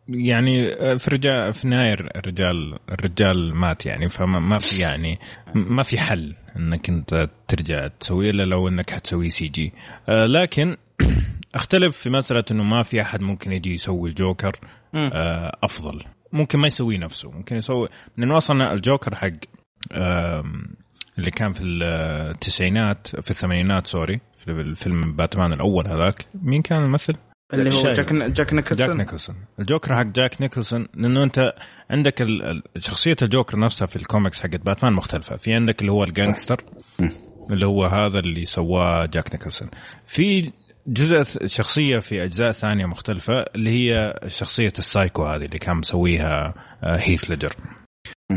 يعني في الرجال في النهايه الرجال الرجال مات يعني فما في يعني ما في حل إنك أنت ترجع تسوي إلا لو إنك حتسوي CG. لكن <clears throat> أختلف في مسألة إنه ما في أحد ممكن يجي يسوي الجوكر أفضل. ممكن ما يسوي نفسه. ممكن يسوي لأنه أصلا الجوكر حق اللي كان في التسعينات في الثمانينات sorry في الفيلم باتمان الأول هذاك مين كان الممثل؟ اللي هو جاك جاك نيكلسون. جاك نيكلسون. الجوكر حق جاك نيكلسون لأنه أنت عندك شخصية الجوكر نفسها في الكوميكس حقت باتمان مختلفة. في عندك اللي هو ال gangster اللي هو هذا اللي سواه جاك نيكلسون. في جزء شخصية في أجزاء ثانية مختلفة اللي هي شخصية السايكو هذه اللي كان مسويها هيث ليدجر مم.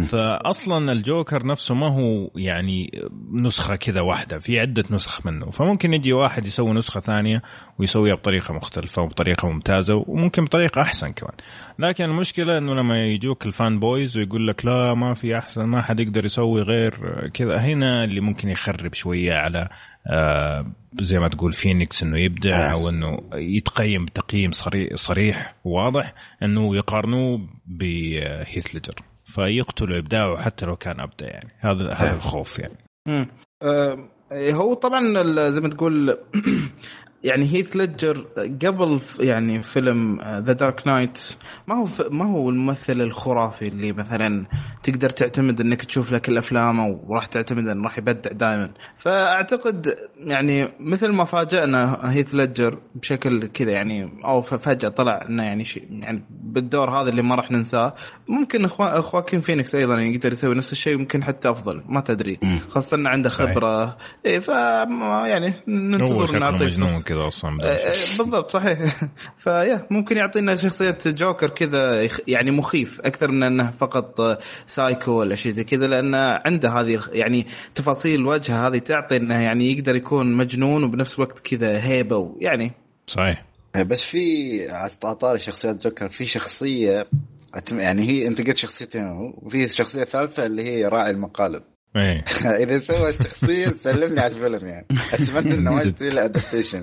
فاصلا الجوكر نفسه ما هو يعني نسخة كذا واحدة في عدة نسخ منه. فممكن يجي واحد يسوي نسخة ثانية ويسويها بطريقة مختلفة وبطريقة ممتازة وممكن بطريقة أحسن كمان. لكن المشكلة إنه لما يجوك ال fanboys ويقول لك لا ما في أحسن ما حد يقدر يسوي غير كذا. هنا اللي ممكن يخرب شوية على آه زي ما تقول فينيكس إنه يبدع. أو إنه يتقيم تقييم صريح, صريح وواضح إنه يقارنوه بهيث ليدجر فيقتلوا إبداعه حتى لو كان أبدع يعني هذا هذا آه. الخوف يعني مم. آه، هو طبعا زي ما تقول <clears throat> يعني هيث ليدجر قبل يعني فيلم The Dark Knight ما هو ما هو الممثل الخرافي اللي مثلا تقدر تعتمد إنك تشوف له كل أفلامه وراح تعتمد إنه راح يبدع دائما فأعتقد يعني مثل ما فاجئنا هيث ليدجر بشكل كذا يعني أو فجأة طلع إنه يعني شيء يعني بالدور هذا اللي ما راح ننساه ممكن إخوا- خواكين فينيكس أيضا يقدر يسوي نفس الشيء ويمكن حتى أفضل ما تدري. خاصة إنه عنده. خبرة إيه ف يعني ننتظر فرصة. كذا أصلا إيه، إيه، بالضبط صحيح. <laughs> فيا ممكن يعطينا شخصية جوكر كذا يعني مخيف أكثر من أنه فقط آه، سايكو ولا شيء زي كذا لأنه عنده هذه يعني تفاصيل الوجه هذه تعطي إنه يعني يقدر يكون مجنون وبنفس الوقت كذا هيبة ويعني صحيح. بس في على طاري شخصيات جوكر في شخصية يعني هي أنت قلت شخصيتين وفي شخصية ثالثة اللي هي راعي المقالب. إيه. <laughs> إذا سوى الشخصيه سلمني على الفيلم يعني. أتمنى إنه ما يسوي له adaptation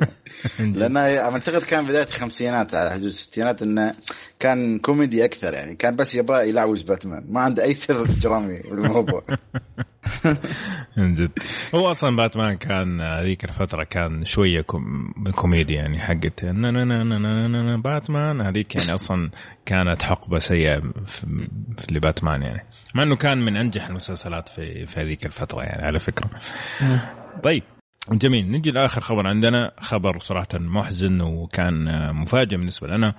لأنه أعتقد كان بداية الخمسينات على حدود الستينات إنه كان كوميدي أكثر يعني. كان بس يبغى يلعوز باتمان. ما عنده أي سر درامي بالموضوع <laughs> من جد. هو أصلا باتمان كان هذيك الفترة كان شوية كوم... كوميديا يعني حقت باتمان هذيك يعني أصلا كانت حقبة سيئة لباتمان يعني. مع إنه كان من أنجح المسلسلات في في هذيك الفترة يعني على فكرة. طيب جميل. نجي لآخر خبر. عندنا خبر صراحة محزن وكان آه، مفاجئ بالنسبة لنا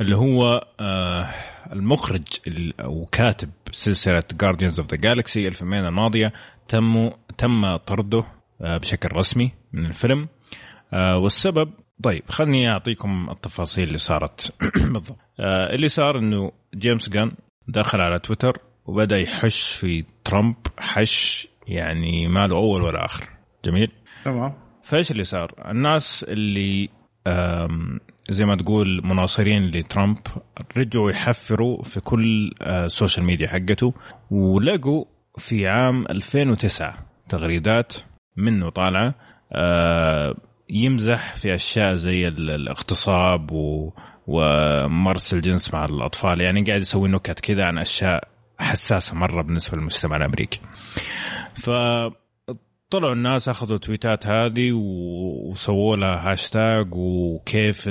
اللي هو آه، المخرج ال- أو كاتب سلسلة Guardians of the Galaxy الفيلمين الماضية تم تم طرده آه، بشكل رسمي من الفيلم والسبب طيب خلني أعطيكم التفاصيل اللي صارت. <clears throat> بالضبط. آه، اللي صار إنه جيمس جان دخل على تويتر وبدأ يحش في ترامب حش يعني ما له أول ولا آخر. جميل؟ تمام. فإيش اللي صار؟ الناس اللي زي ما تقول مناصرين لترامب رجعوا يحفروا في كل آه، ال social media حقته ولقوا في عام 2009 تغريدات منه طالعة آه، يمزح في أشياء زي ال- الاغتصاب و وممارسه الجنس مع الأطفال. يعني قاعد يسوي نكت كذا عن أشياء حساسة مرة بالنسبة للمجتمع الأمريكي. ف طلعوا الناس أخذوا تويتات هذه وسووا لها هاشتاج وكيف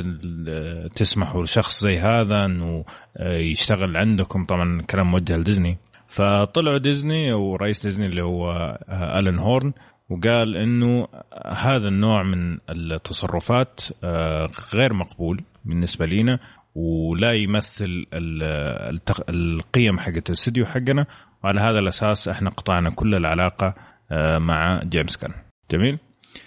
تسمحوا لشخص زي هذا إنه آه، يشتغل عندكم. طبعا كلام موجه لديزني. فطلعوا ديزني ورئيس ديزني اللي هو آه، الين هورن. وقال إنه هذا النوع من التصرفات آه، غير مقبول بالنسبة لنا ولا يمثل القيم حقت الاستديو حقنا. وعلى هذا الأساس إحنا قطعنا كل العلاقة آه، مع جيمس جان. جميل؟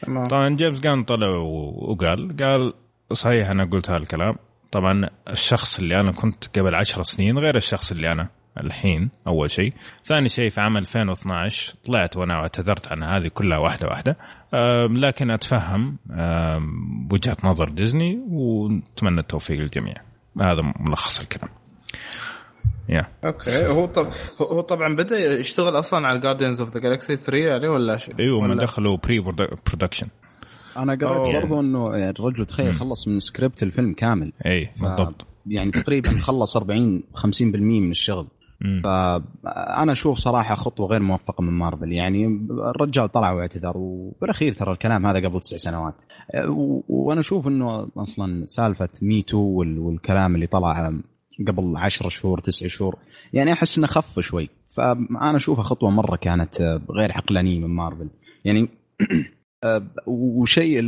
تمام. طبعا جيمس جان طلع وقال قال صحيح أنا قلت هذا الكلام. طبعا الشخص اللي أنا كنت قبل عشر سنين غير الشخص اللي أنا الحين أول شيء. ثاني شيء في عام 2012 طلعت وأنا اعتذرت عن هذه كلها واحدة واحدة. لكن أتفهم وجهة نظر ديزني ونتمنى التوفيق للجميع. هذا ملخص الكلام. yeah. OK. هو طب هو طبعا بدأ يشتغل أصلا على Guardians of the Galaxy 3 يعني ولا شيء؟ أيوه ما دخلوا pre-production أنا قريت. برضو إنه يعني الرجل تخيل مم. خلص من سكريبت الفيلم كامل. اي ف- بالضبط. يعني تقريبا خلص 40 50% من الشغل. فانا أشوف صراحة خطوة غير موفقة من مارفل. يعني الرجال طلع واعتذر وبالأخير ترى الكلام هذا قبل تسع سنوات. وأنا أشوف إنه أصلا سالفة MeToo والكلام اللي طلع قبل 10 شهور تسع شهور يعني أحس إنه خف شوي. فأنا أشوفها خطوة مرة كانت غير عقلانية من مارفل. يعني <clears throat> وشيء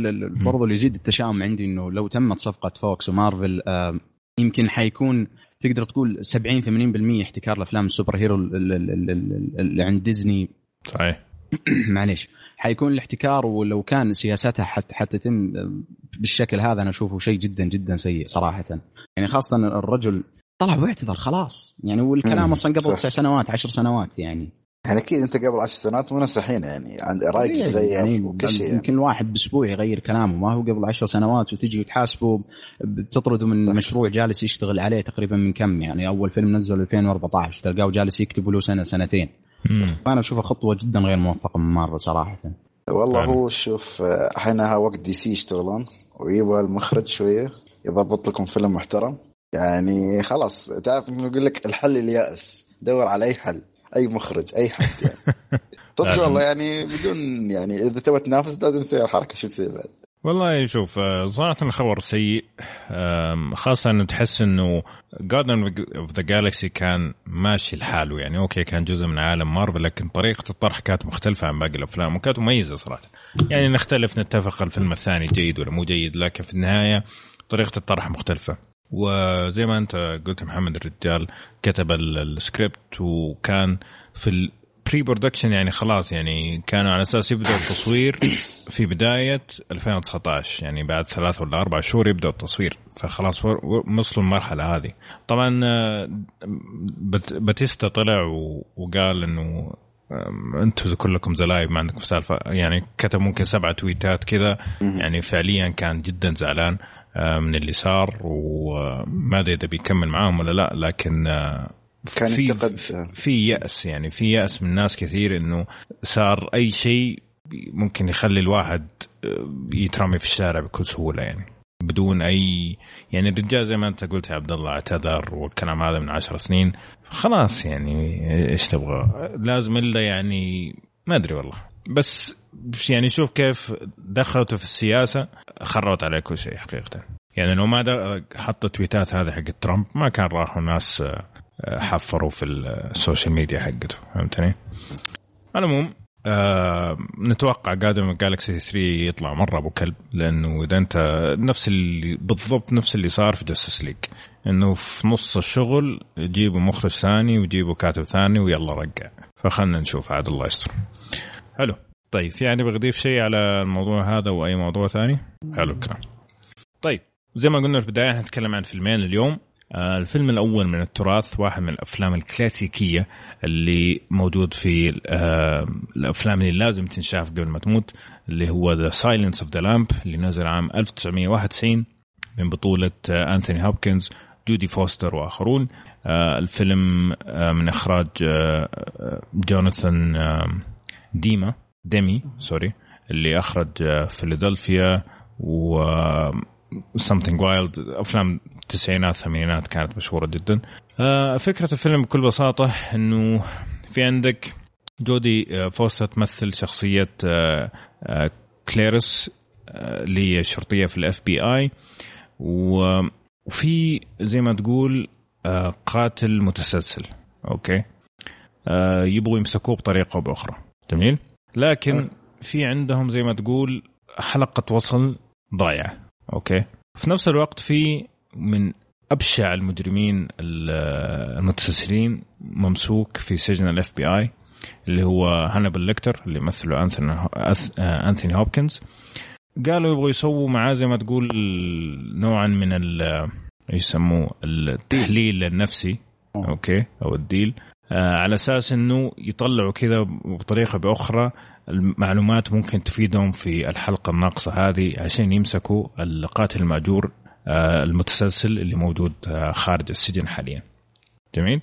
برضو اللي يزيد التشاؤم عندي إنه لو تمت صفقة فوكس ومارفل آه، يمكن حيكون تقدر تقول 70 80% احتكار الافلام ال superhero ال- ال- ال- ال- اللي عند ديزني. صحيح. <clears throat> معليش. حيكون الاحتكار ولو كان سياستها حت حتتم بالشكل هذا أنا أشوفه شيء جدا جدا سيء صراحة. يعني خاصة الرجل طلع واعتذر خلاص. يعني والكلام أصلا قبل. تسع سنوات عشر سنوات يعني. يعني أكيد أنت قبل عشر سنوات مو نفس الحين يعني عند رأيك يتغير يعني؟ وكل شيء يعني. يمكن الواحد بأسبوع يغير كلامه. ما هو قبل عشر سنوات وتجي وتحاسبه بتطرده من صح. مشروع جالس يشتغل عليه تقريبا من كم يعني؟ أول فيلم نزله 2014 تلقاه جالس يكتب له سنة سنتين. مم. فانا اشوفها خطوة جدا غير موفقة من مارفل صراحة. والله فعلا. هو شوف حينها وقت دي سي يشتغلون. ويبغى المخرج شوية يضبط لكم فيلم محترم. يعني خلاص تعرف انه يقول لك الحل اليأس. دور على أي حل. أي مخرج أي حد يعني. <laughs> صدق والله يعني بدون يعني إذا تبغى تنافس لازم تسوي الحركة شو تسوي بعد؟ والله شوف آه، صراحة الخبر سيء. خاصة إنه تحس إنه Guardians of the Galaxy كان ماشي لحاله يعني. OK كان جزء من عالم مارفل لكن طريقة الطرح كانت مختلفة عن باقي الأفلام وكانت مميزة صراحة. يعني نختلف نتفق الفيلم الثاني جيد ولا مو جيد لكن في النهاية طريقة الطرح مختلفة. وزي ما انت قلت محمد الرجال كتب ال- السكريبت وكان في ال pre-production يعني خلاص يعني كانوا على أساس يبدأ التصوير في بداية 2019 يعني بعد ثلاث ولا أربع شهور يبدأ التصوير فخلاص وصلوا المرحلة هذه. طبعا آه، باتيستا طلع وقال إنه أنتم كلكم زلايب ما عندكم سالفة يعني كتب ممكن سبعة تويتات كذا يعني فعليا كان جدا زعلان. من اللي صار وما ادري إذا بيكمل معاهم ولا لا لكن آه، كان في. في يأس يعني في يأس من ناس كثير إنه صار أي شيء ممكن يخلي الواحد آه، يترمي في الشارع بكل سهولة يعني بدون أي يعني الرجال زي ما أنت قلت يا عبد الله اعتذر والكلام هذا من عشر سنين خلاص يعني إيش تبغى لازم إلا يعني ما أدري والله بس يعني شوف كيف دخلته في السياسة خربت عليه كل شيء حقيقة. يعني لو ما حط التويتات هذه حق ترامب ما كان راحوا ناس آه، آه، حفروا في ال social media حقته فهمتني؟ العموم آه نتوقع Guardian Galaxy 3 يطلع مرة أبو كلب لأنه إذا أنت نفس اللي بالضبط نفس اللي صار في Justice League إنه في نص الشغل يجيبوا مخرج ثاني ويجيبوا كاتب ثاني ويلا رقع فخلنا نشوف عاد الله يستر. حلو. طيب في يعني بضيف شيء على الموضوع هذا وأي موضوع ثاني؟ حلو الكلام. طيب زي ما قلنا في البداية حنتكلم عن فيلمين اليوم. آه، الفيلم الأول من التراث واحد من الأفلام الكلاسيكية اللي موجود في آه، الأفلام اللي لازم تنشاف قبل ما تموت اللي هو The Silence of the Lamp اللي نزل عام 1991 من بطولة آه، أنثوني هوبكنز جودي فوستر وآخرون. آه، الفيلم آه، من آه، آه، جوناثان آه، ديما. ديمي سوري اللي أخرج آه، فيلادلفيا و Something Wild أفلام التسعينات الثمانينات كانت مشهورة جدا. آه، فكرة الفيلم بكل بساطة إنه في عندك جودي آه، فوستر تمثل شخصية كلاريس اللي هي شرطيه في ال FBI وفي زي ما تقول قاتل متسلسل OK؟ يبغوا يمسكوه بطريقة أو بأخرى. جميل؟ لكن في عندهم زي ما تقول حلقة وصل ضايعه OK. في نفس الوقت في من أبشع المجرمين ال- المتسلسلين ممسوك في سجن ال FBI اللي هو هانيبال ليكتر اللي يمثله انثوني انثوني هوبكنز قالوا يبغوا يسووا معاه زي ما تقول نوعا من ال يسموه؟ التحليل النفسي. OK. أو ال deal. على أساس إنه يطلعوا كذا بطريقة بأخرى المعلومات ممكن تفيدهم في الحلقة الناقصة هذه عشان يمسكوا القاتل المأجور آه المتسلسل اللي موجود آه خارج السجن حاليا. جميل؟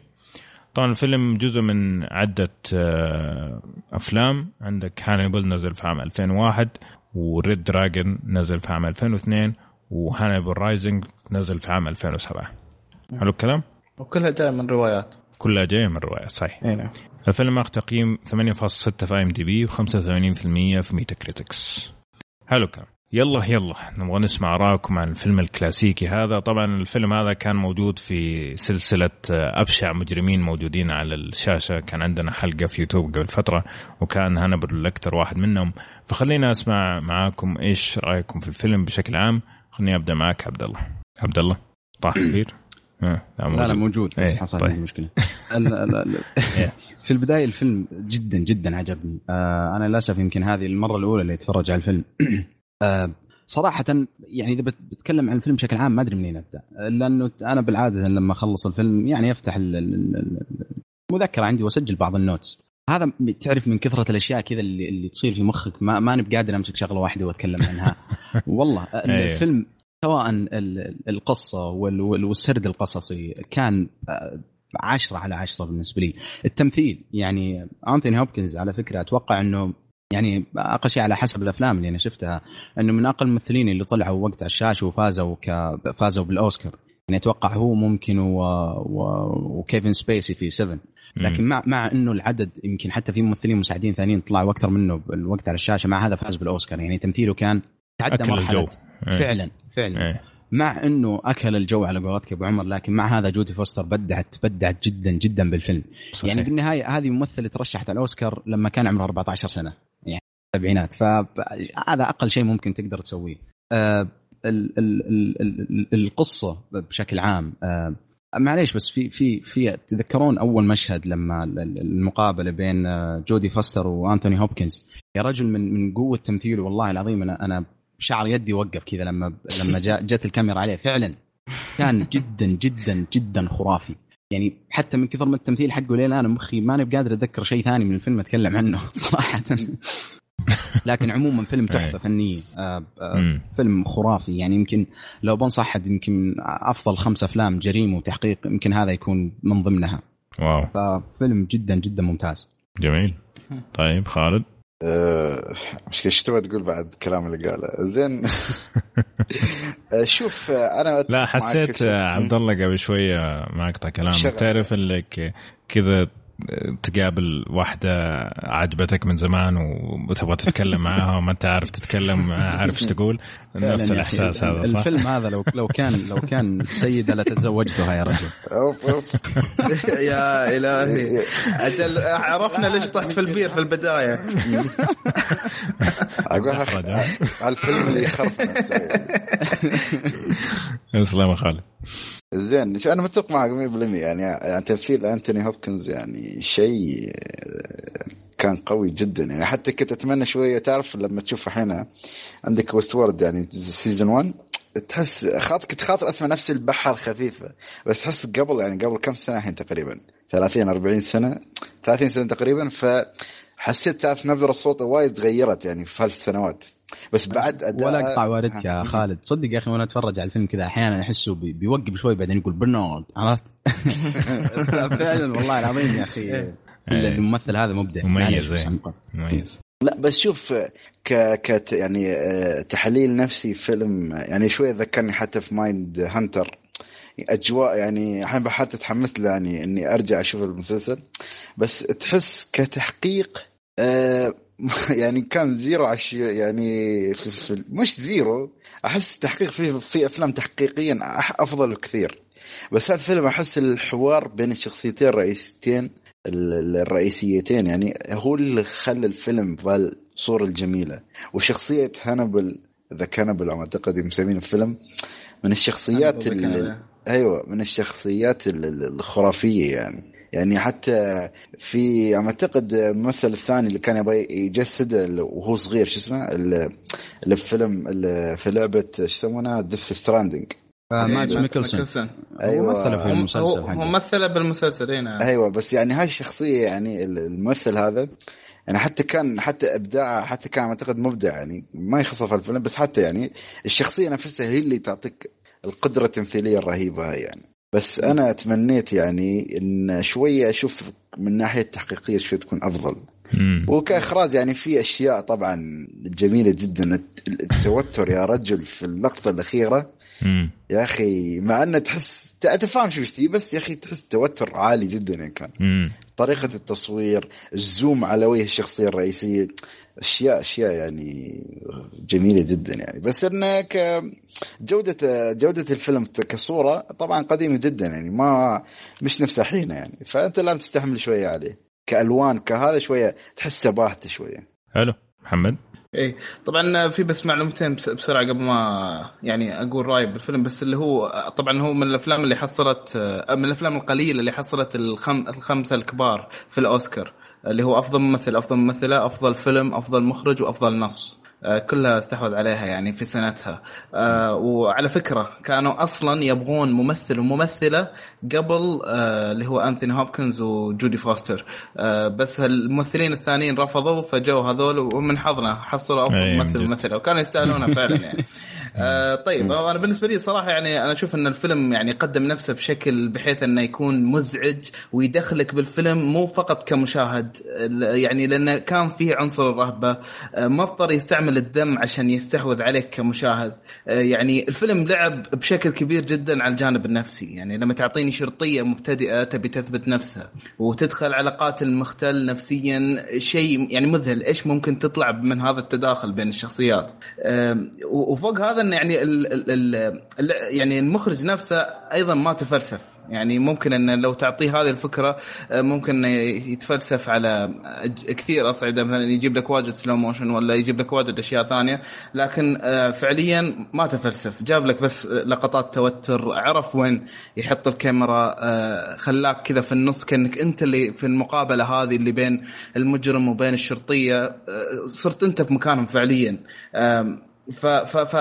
طبعا الفيلم جزء من عدة آه أفلام عندك هانيبال نزل في عام 2001 و Red Dragon نزل في عام 2002 و Hannibal Rising نزل في عام 2007 حلو الكلام؟ وكلها جاية من روايات كلها جاية من روايات صحيح. أي نعم. الفيلم أخذ تقييم 8.6 في IMDb و85% في Metacritics حلو الكلام. يلا يلا. نبغى نسمع ارائكم عن الفيلم الكلاسيكي هذا. طبعا الفيلم هذا كان موجود في سلسلة أبشع مجرمين موجودين على الشاشة. كان عندنا حلقة في يوتيوب قبل فترة وكان هانبل لكتر واحد منهم. فخلينا أسمع معاكم إيش رأيكم في الفيلم بشكل عام. خليني أبدأ معك عبد الله. عبد الله طاح كبير. لا لا موجود. بس إيه، حصل طيب. مشكلة. <laughs> إيه. <laughs> في البداية الفيلم جدا جدا عجبني. آه أنا للأسف يمكن هذه المرة الأولى اللي أتفرج على الفيلم. <clears throat> آه صراحة يعني إذا بت- بتكلم عن الفيلم بشكل عام ما أدري منين أبدأ. لأنه أنا بالعادة لما أخلص الفيلم يعني أفتح ال- ال- ال- المذكرة عندي وأسجل بعض النوتس. هذا تعرف من كثرة الأشياء كذا اللي, اللي تصير في مخك ما ماني بقادر أمسك شغلة واحدة وأتكلم عنها. <laughs> والله أيوه. الفيلم سواء ال- القصة وال- وال- والسرد القصصي كان آه، عشرة على عشرة بالنسبة لي. التمثيل يعني أنثوني هوبكنز على فكرة أتوقع أنه يعني أقل شيء على حسب الأفلام اللي أنا شفتها أنه من أقل الممثلين اللي طلعوا وقت على الشاشة وفازوا ك... فازوا بالأوسكار. يعني أتوقع هو ممكن و... و... وكيفن سبيسي في 7 لكن مع مع إنه العدد يمكن حتى في ممثلين مساعدين ثانيين طلعوا أكثر منه بالوقت على الشاشة مع هذا فاز بالأوسكار. يعني تمثيله كان تعدى مرحلة الجو. فعلا فعلا. إيه. مع إنه أكل الجو على قولتك أبو عمر لكن مع هذا جودي فوستر بدعت بدعت جدا جدا بالفيلم. صحيح. يعني بالنهاية هذه ممثلة ترشحت على الأوسكار لما كان عمرها 14 سنة يعني السبعينات. فهذا أقل شيء ممكن تقدر تسويه. آه ال ال ال ال القصة بشكل عام آه معليش بس في في في تذكرون أول مشهد لما المقابلة بين آه، جودي فاستر وانثوني هوبكنز؟ يا رجل من من قوة تمثيله والله العظيم أنا أنا شعر يدي وقف كذا لما لما جاء جت الكاميرا عليه. فعلا كان جدا جدا جدا خرافي. يعني حتى من كثر من التمثيل حقه ليه أنا مخي ماني بقادر أتذكر شيء ثاني من الفيلم أتكلم عنه <laughs> صراحة. لكن عموما فيلم تحفة. فنية. آه، آه،. فيلم خرافي. يعني يمكن لو بنصح أحد يمكن أفضل خمس أفلام جريمة وتحقيق يمكن هذا يكون من ضمنها. واو. ففيلم جدا جدا ممتاز. جميل. طيب خالد؟ مش إيش تبغى تقول بعد الكلام اللي قاله؟ زين. <laughs> آه، شوف آه، أنا لا حسيت آه، عبد الله قبل شوية ما اقطع كلامك. تعرف إنك كذا تقابل واحدة عجبتك من زمان وتبغى تتكلم معاها وما انت عارف تتكلم عارف إيش تقول نفس الإحساس هذا صح؟ الفيلم هذا لو لو كان لو كان سيدة لتزوجتها يا رجل أوف أوف. <laughs> يا إلهي أجل عرفنا ليش طحت في البير في البداية <laughs> أقول؟ على الفيلم اللي يخرف نفسه. <laughs> يا خالد زين أنا متفق معك 100% يعني يعني تمثيل أنتوني هوبكنز يعني شيء آه، كان قوي جدا. يعني حتى كنت أتمنى شوية تعرف لما تشوف الحين عندك Westworld يعني season 1 تحس خاطر كنت خاطر أسمع نفس البحه الخفيفه بس تحس قبل يعني قبل كم سنة الحين تقريبا؟ 30 40 سنة؟ 30 سنة تقريبا. فحسيت تعرف نبره صوته وايد تغيرت يعني في هالسنوات بس بعد اداء ولا أقطع واردك يا خالد. صدق يا أخي وأنا أتفرج على الفيلم كذا أحيانا أحسه بي- بيوقف شوي بعدين يقول برنارد عرفت؟ <laughs> فعلا والله العظيم يا أخي. <laughs> الممثل هذا مبدع. مميز، إيه. مميز. لا بس شوف ك ك يعني آه، تحليل نفسي فيلم يعني شوية ذكرني حتى في Mindhunter أجواء يعني الحين حتى تحمست يعني إني أرجع أشوف المسلسل. بس تحس كتحقيق آه، <laughs> يعني كان zero يعني في في مش zero أحس تحقيق في في أفلام تحقيقيا أفضل كثير بس هالفيلم أحس الحوار بين الشخصيتين الرئيسيتين ال- الرئيسيتين يعني هو اللي خلى الفيلم بهالصورة الجميلة. وشخصية هانبل ذا كانبل أو أعتقد مسمين الفيلم من الشخصيات ال- أيوه من الشخصيات ال- ال- الخرافية يعني. يعني حتى في أعتقد الممثل الثاني اللي كان يبغى يجسد وهو صغير شو اسمه؟ ال- اللي في فيلم في لعبة شو يسمونها Death Stranding مادس ميكلسن. أيوة. هو مثل في المسلسل هو مثل بالمسلسل هنا أيوه بس يعني هاي الشخصية يعني ال- الممثل هذا يعني حتى كان حتى إبداعه حتى كان أعتقد مبدع يعني ما يخص في الفيلم بس حتى يعني الشخصية نفسها هي اللي تعطيك القدرة التمثيلية الرهيبة هاي يعني. بس أنا تمنيت يعني إن شوية أشوف من ناحية تحقيقيه شوي تكون أفضل. مم. وكإخراج يعني في أشياء طبعا جميلة جدا. الت- التوتر يا رجل في اللقطة الأخيرة. مم. يا أخي مع انه تحس انت فاهم شو بس يا أخي تحس توتر عالي جدا يعني كان. مم. طريقة التصوير الزوم على وجه الشخصية الرئيسية. اشياء أشياء يعني جميلة جدا يعني. بس انه ك جوده جودة الفيلم كصورة طبعا قديمة جدا يعني ما مش نفس الحين يعني. فأنت لازم تستحمل شوية عليه. كألوان كهذا شوية تحسه باهت شوية. حلو. محمد؟ إيه. طبعا في بس معلومتين بس- بسرعة قبل ما يعني أقول رأيي بالفيلم. بس اللي هو طبعا هو من الأفلام اللي حصلت من الأفلام القليلة اللي حصلت الخم الخمسة الكبار في الأوسكار. اللي هو أفضل ممثل أفضل ممثلة أفضل فيلم أفضل مخرج وأفضل نص. كلها استحوذ عليها يعني في سنتها. آه، وعلى فكرة كانوا أصلا يبغون ممثل وممثلة قبل آه، اللي هو انثوني هوبكنز وجودي فوستر. بس الممثلين الثانيين رفضوا فجو هذول ومن حظنا حصلوا أفضل ممثل وممثلة وكانوا يستاهلونها <laughs> فعلا يعني. طيب أنا بالنسبة لي صراحة يعني أنا أشوف إن الفيلم يعني قدم نفسه بشكل بحيث إنه يكون مزعج ويدخلك بالفيلم مو فقط كمشاهد يعني لأنه كان فيه عنصر الرهبة. ما اضطر يستعمل الدم عشان يستحوذ عليك كمشاهد. آه، يعني الفيلم لعب بشكل كبير جدا على الجانب النفسي. يعني لما تعطيني شرطية مبتدئة تبي تثبت نفسها وتدخل على قاتل مختل نفسيا شيء يعني مذهل. إيش ممكن تطلع من هذا التداخل بين الشخصيات؟ وفوق هذا يعني يعني المخرج نفسه أيضا ما تفلسف. يعني ممكن أن لو تعطيه هذه الفكرة آه، ممكن يتفلسف على كثير أصعدة مثلا يجيب لك واجد سلو موشن ولا يجيب لك واجد أشياء ثانية لكن آه، فعليا ما تفلسف. جاب لك بس لقطات توتر عرف وين يحط الكاميرا آه، خلاك كذا في النص كأنك أنت اللي في المقابلة هذه اللي بين المجرم وبين الشرطية صرت أنت في مكانهم فعليا. ف ف ف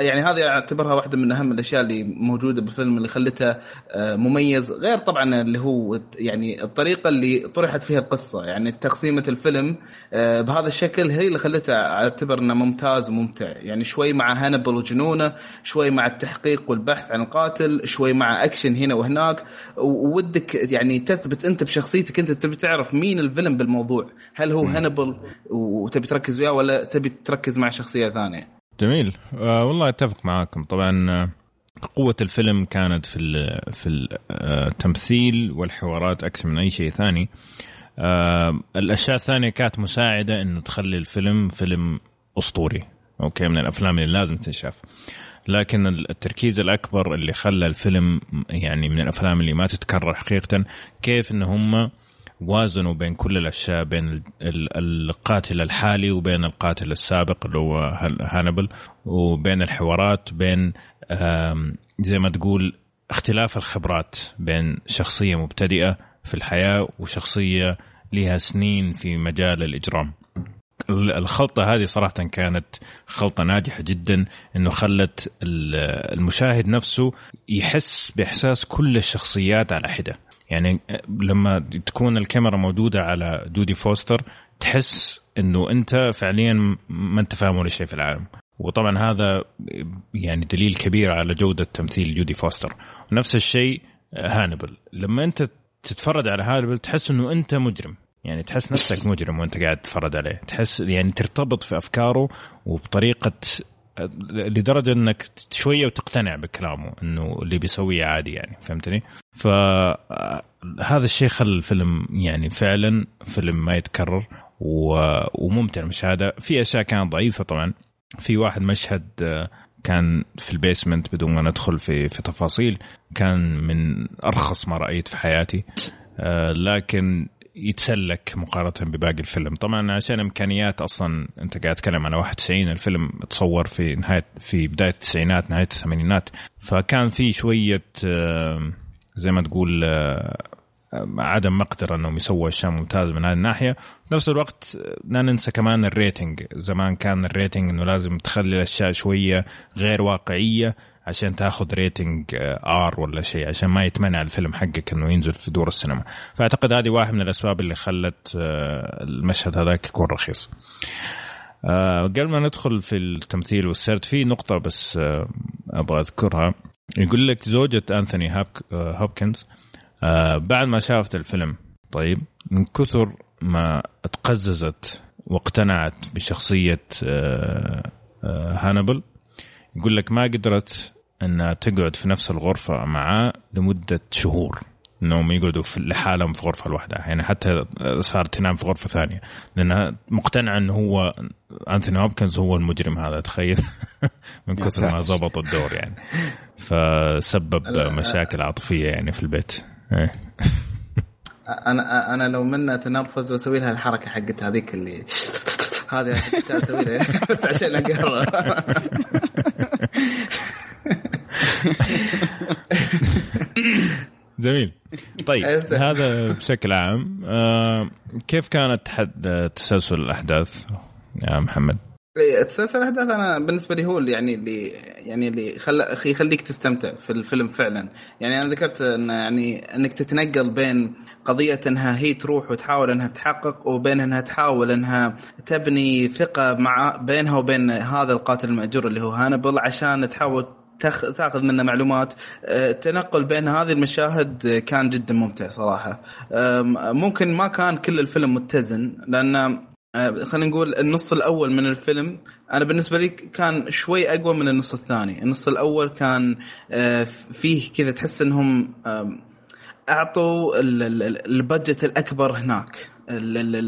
يعني هذه اعتبرها واحدة من أهم الأشياء اللي موجودة بالفيلم اللي خلته آه، مميز غير طبعا اللي هو يعني الطريقة اللي طرحت فيها القصة. يعني تقسيمة الفيلم آه، بهذا الشكل هي اللي خلته أعتبر إنه ممتاز وممتع. يعني شوي مع هانبل وجنونه شوي مع التحقيق والبحث عن القاتل شوي مع أكشن هنا وهناك. وودك يعني تثبت أنت بشخصيتك أنت تبي تعرف مين الفيلم بالموضوع. هل هو هانبل وتبي تركز وياه ولا تبي تركز مع شخصية ثانية؟ جميل آه والله أتفق معاكم طبعا آه، قوة الفيلم كانت في في التمثيل والحوارات أكثر من أي شيء ثاني. آه الأشياء الثانية كانت مساعدة إنه تخلي الفيلم فيلم أسطوري. أوكي من الأفلام اللي لازم تنشاف. لكن التركيز الأكبر اللي خلى الفيلم يعني من الأفلام اللي ما تتكرر حقيقة كيف إن هم وازنوا بين كل الأشياء بين القاتل الحالي وبين القاتل السابق اللي هو هانيبال وبين الحوارات بين زي ما تقول اختلاف الخبرات بين شخصية مبتدئة في الحياة وشخصية لها سنين في مجال الإجرام. الخلطة هذه صراحة كانت خلطة ناجحة جدا إنه خلت المشاهد نفسه يحس بإحساس كل الشخصيات على حدة. يعني لما تكون الكاميرا موجودة على جودي فوستر تحس إنه أنت فعليا ما أنت فاهم ولا شيء في العالم. وطبعا هذا يعني دليل كبير على جودة تمثيل جودي فوستر. نفس الشيء هانيبال لما أنت تتفرج على هانيبال تحس إنه أنت مجرم. يعني تحس نفسك مجرم وأنت قاعد تتفرج عليه. تحس يعني ترتبط في أفكاره وبطريقة لدرجة إنك شوية وتقتنع بكلامه إنه اللي بيسويه عادي يعني فهمتني؟ فهذا الشيء خلى الفيلم يعني فعلا فيلم ما يتكرر وممتع المشاهده في أشياء كانت ضعيفة طبعا. في واحد مشهد كان في البيسمنت بدون ما ندخل في في تفاصيل كان من أرخص ما رأيت في حياتي. لكن يتسلك مقارنة بباقي الفيلم. طبعا عشان إمكانيات أصلا أنت قاعد تتكلم عن 91 الفيلم تصور في نهاية في بداية التسعينات نهاية الثمانينات. فكان في شوية زي ما تقول عدم مقدرة إنهم يسووا أشياء ممتازة من هذه الناحية. نفس الوقت لا ننسى كمان ال rating. زمان كان ال rating إنه لازم تخلي الأشياء شوية غير واقعية. عشان تاخذ rating R ولا شيء عشان ما يتمنع الفيلم حقك إنه ينزل في دور السينما. فأعتقد هذه واحد من الأسباب اللي خلت آه، المشهد هذاك يكون رخيص. آه، قبل ما ندخل في التمثيل والسرد في نقطة بس آه، أبغى أذكرها. يقول لك زوجة أنثوني هوبكنز بعد ما شافت الفيلم طيب من كثر ما تقززت واقتنعت بشخصية هانبل يقول لك ما قدرت انها تقعد في نفس الغرفة معاه لمدة شهور. إنهم يقعدوا في لحالهم في غرفة لوحدها. يعني حتى صارت تنام في غرفة ثانية. لانها مقتنعه إنه هو أنثوني هوبكنز هو المجرم هذا تخيل. <laughs> من كثر ما ضبط الدور يعني. فسبب مشاكل عاطفية يعني في البيت. إيه. <laughs> أنا أنا لو منا تنرفز وأسوي لها الحركة حقت هذيك اللي <laughs> هذه أسوي لها. بس عشان اقرا <laughs> جميل. طيب هذا بشكل عام آه كيف كانت تسلسل الأحداث يا محمد؟ إيه، تسلسل الأحداث أنا بالنسبة لي هو اللي يعني اللي يعني اللي خلى يخليك تستمتع في الفيلم فعلا. يعني أنا ذكرت إن يعني إنك تتنقل بين قضية إنها هي تروح وتحاول إنها تحقق وبين إنها تحاول إنها تبني ثقة مع بينها وبين هذا القاتل المأجور اللي هو هانبل عشان تحاول تخ... تاخذ منه معلومات. آه، التنقل بين هذه المشاهد كان جدا ممتع صراحة. ممكن ما كان كل الفيلم متزن لأن آه، خلينا نقول النص الأول من الفيلم أنا بالنسبة لي كان شوي أقوى من النص الثاني. النص الأول كان آه، فيه كذا تحس إنهم أعطوا البادجت الأكبر هناك.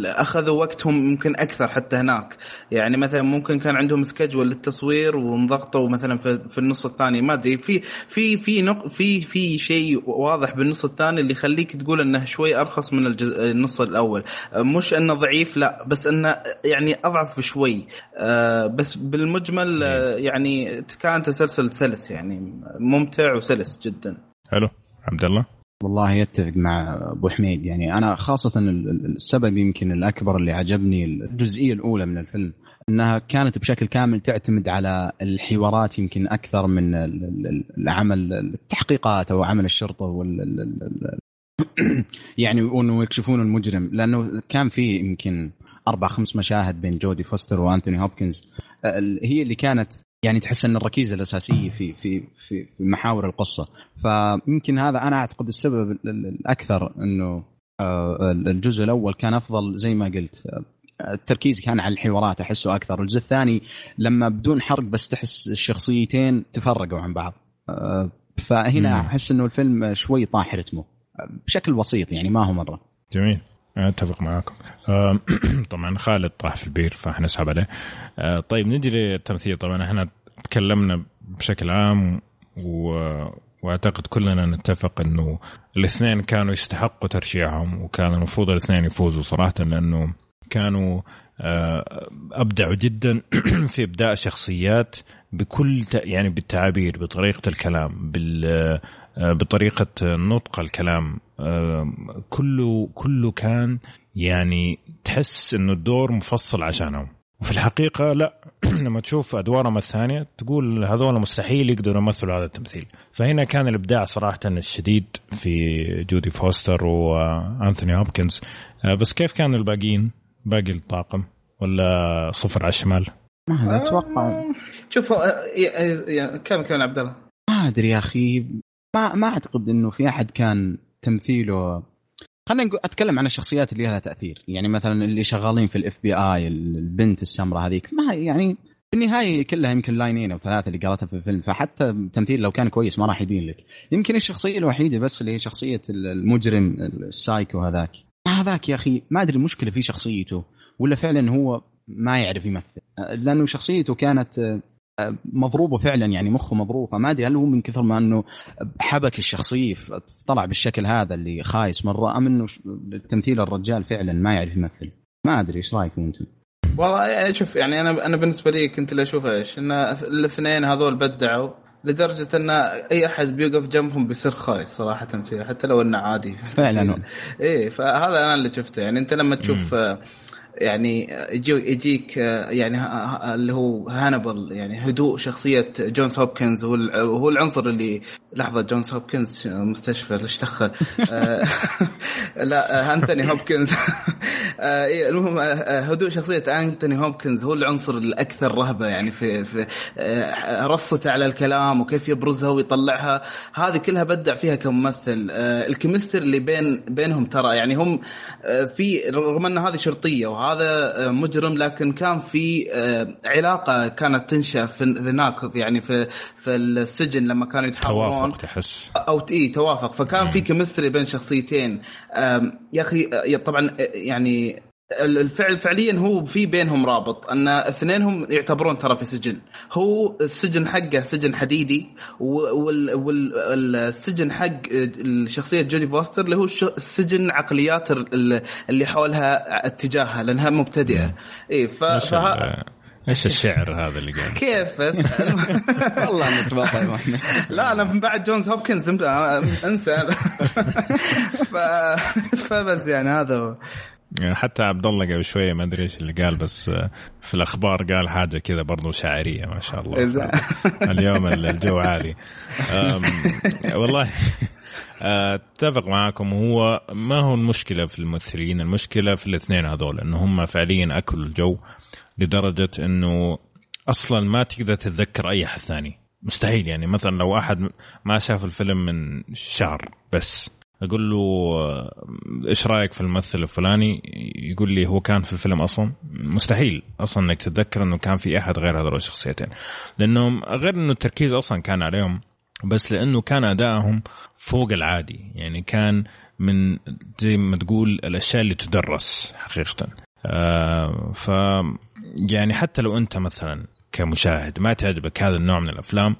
أخذوا وقتهم ممكن أكثر حتى هناك. يعني مثلا ممكن كان عندهم سكجول للتصوير وانضغطوا مثلا في, النص الثاني. ما أدري في في في نق في في شيء واضح بالنص الثاني اللي يخليك تقول إنه شوي أرخص من النص الأول. مش إنه ضعيف لا بس إنه يعني أضعف شوي. آه، بس بالمجمل آه، يعني كان تسلسل سلس يعني ممتع وسلس جدا. حلو. عبد الله؟ والله يتفق مع أبو حميد. يعني أنا خاصة السبب يمكن الأكبر اللي عجبني الجزئية الأولى من الفيلم إنها كانت بشكل كامل تعتمد على الحوارات يمكن أكثر من العمل التحقيقات أو عمل الشرطة وال يعني وانه يكشفون المجرم. لأنه كان في يمكن أربع خمس مشاهد بين جودي فوستر وأنتوني هوبكنز. هي اللي كانت يعني تحس إن الركيزة الأساسية في في في محاور القصة. فيمكن هذا أنا أعتقد السبب الأكثر إنه آه، الجزء الأول كان أفضل زي ما قلت. التركيز كان على الحوارات أحسه أكثر. الجزء الثاني لما بدون حرق بس تحس الشخصيتين تفرقوا عن بعض. آه، فهنا أحس إنه الفيلم شوي طاح رتمه. بشكل بسيط يعني ما هو مرة. جميل. أتفق معاكم. <clears throat> طبعا خالد طاح في البير فحنسحب عليه. آه، طيب نجي للتمثيل. طبعا إحنا تكلمنا بشكل عام و... وأعتقد كلنا نتفق إنه الاثنين كانوا يستحقوا ترشيحهم وكان المفروض الاثنين يفوزوا صراحة لأنه كانوا أبدعوا جدا <clears throat> في ابداع شخصيات بكل يعني بالتعابير بطريقة الكلام بال بطريقة نطق الكلام. كله كله كان يعني تحس إنه الدور مفصل عشانهم. وفي الحقيقة لا <clears throat> لما تشوف أدوارهم الثانية تقول هذول مستحيل يقدروا يمثلوا هذا التمثيل. فهنا كان الإبداع صراحة الشديد في جودي فوستر وأنثوني هوبكنز. آه، بس كيف كانوا الباقيين؟ باقي الطاقم ولا صفر على الشمال؟ ما أتوقع. شوف كم كم عبد الله؟ ما أدري يا أخي. ما ما أعتقد إنه في أحد كان تمثيله. خلينا نقول أتكلم عن الشخصيات اللي لها تأثير. يعني مثلا اللي شغالين في ال FBI البنت السمراء هذيك ما يعني في النهاية كلها يمكن لاينين أو ثلاثة اللي قالتها في الفيلم. فحتى التمثيل لو كان كويس ما راح يبين لك. يمكن الشخصية الوحيدة بس اللي هي شخصية المجرم السايكو هذاك. هذاك يا أخي ما أدري المشكلة في شخصيته ولا فعلا هو ما يعرف يمثل. لأنه شخصيته كانت مضروبه فعلا يعني مخه مضروب فما أدري هل هو من كثر ما إنه حبك الشخصية طلع بالشكل هذا اللي خايس مرة أم إنه تمثيل الرجال فعلا ما يعرف يمثل. ما أدري إيش رايكم أنتم؟ والله يعني شوف يعني أنا أنا بالنسبة لي كنت اللي أشوف إيش إن الاثنين هذول بدعوا لدرجة إن أي أحد بيوقف جنبهم بيصير خايس صراحة فيها حتى لو إنه عادي. فعلا. <laughs> إيه فهذا أنا اللي شفته. يعني أنت لما تشوف م. يعني يجيك يعني اللي هو هانيبال يعني هدوء شخصية جونز هوبكنز وهو العنصر اللي لحظة جونز هوبكنز مستشفى ليش دخل آه، <laughs> لا انثوني هوبكنز. <laughs> آه، إيه، المهم آه، هدوء شخصية انثوني هوبكنز هو العنصر الأكثر رهبة يعني في في رصته على الكلام وكيف يبرزها ويطلعها هذه كلها بدع فيها كممثل. ال chemistry اللي بين بينهم ترى يعني هم في رغم أن هذه شرطية مجرم لكن كان في علاقة كانت تنشأ في هناك يعني في في السجن لما كانوا يتحاورون. توافق تحس. أو اي توافق. فكان في chemistry بين شخصيتين. يا أخي طبعا يعني الفعل فعليا هو في بينهم رابط أن اثنينهم يعتبرون ترى في سجن. هو السجن حقه سجن حديدي والسجن حق الشخصية جودي فوستر اللي هو السجن عقليات اللي حولها اتجاهها لأنها مبتدئة. اي فها إيش الشعر هذا اللي قال كيف؟ بس <laughs> والله انك لا أنا من بعد جونز هوبكنز انسى. <laughs> ف... فبس يعني هذا هو. يعني حتى عبد الله قبل شوية ما أدري إيش اللي قال بس آه، في الأخبار قال حاجة كذا برضو شاعرية ما شاء الله. <laughs> اليوم الجو عالي. والله <laughs> آه، أتفق معاكم هو ما هو المشكلة في الممثلين المشكلة في الاثنين هذول انه هم فعليا أكلوا الجو لدرجة إنه أصلا ما تقدر تتذكر أي أحد ثاني. مستحيل يعني مثلا لو أحد ما شاف الفيلم من شهر بس. أقول له إيش رأيك في الممثل الفلاني؟ يقول لي هو كان في الفيلم أصلا؟ مستحيل أصلا إنك تتذكر إنه كان في أحد غير هذول الشخصيتين. لأنهم غير إنه التركيز أصلا كان عليهم بس لأنه كان أدائهم فوق العادي. يعني كان من زي ما تقول الأشياء اللي تدرس حقيقه. آه ف يعني حتى لو أنت مثلا كمشاهد ما تعجبك هذا النوع من الأفلام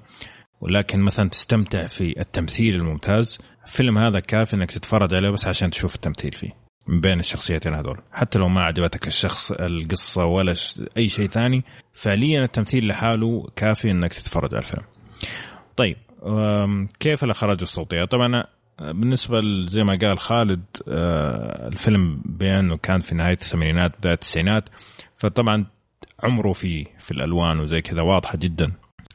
ولكن مثلا تستمتع في التمثيل الممتاز الفيلم هذا كافي إنك تتفرج عليه بس عشان تشوف التمثيل فيه من بين الشخصيتين هذول. حتى لو ما عجبتك الشخص القصة ولا أي شيء ثاني فعليا التمثيل لحاله كافي إنك تتفرج على الفيلم. طيب كيف الاخراج الصوتية؟ طبعا بالنسبة زي ما قال خالد آه، الفيلم بانه كان في نهاية الثمانينات بداية التسعينات فطبعا عمره في في الألوان وزي كذا واضحة جدا.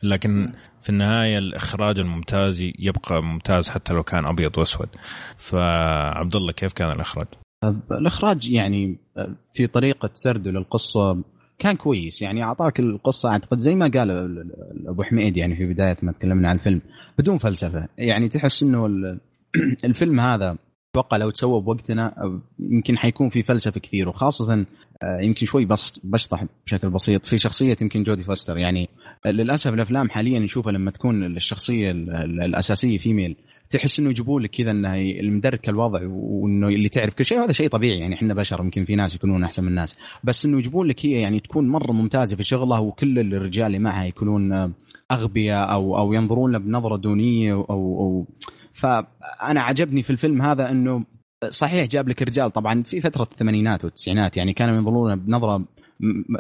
لكن في النهاية الإخراج الممتاز يبقى ممتاز حتى لو كان أبيض وأسود. فعبد الله كيف كان الإخراج؟ الإخراج يعني في طريقة سرده للقصة كان كويس. يعني أعطاك القصة أعتقد زي ما قال أبو حميد يعني في بداية ما تكلمنا عن الفيلم بدون فلسفة. يعني تحس إنه <clears throat> الفيلم هذا أتوقع لو تسوى بوقتنا يمكن حيكون في فلسفة كثير وخاصة آه، يمكن شوي بس بشطح بشكل بسيط في شخصية يمكن جودي فاستر. يعني للأسف الأفلام حاليا نشوفها لما تكون الشخصية الأساسية فيميل تحس إنه يجيبوا لك كذا انه المدرك الوضع وإنه اللي تعرف كل شيء هذا شيء طبيعي. يعني إحنا بشر يمكن في ناس يكونون أحسن من الناس. بس إنه يجيبون لك هي يعني تكون مرة ممتازة في شغلها وكل الرجال اللي معها يكونون أغبياء أو أو ينظرون له بنظرة دونية أو أو فأنا عجبني في الفيلم هذا إنه صحيح جاب لك رجال طبعا في فترة الثمانينات والتسعينات يعني كانوا ينظرون بنظرة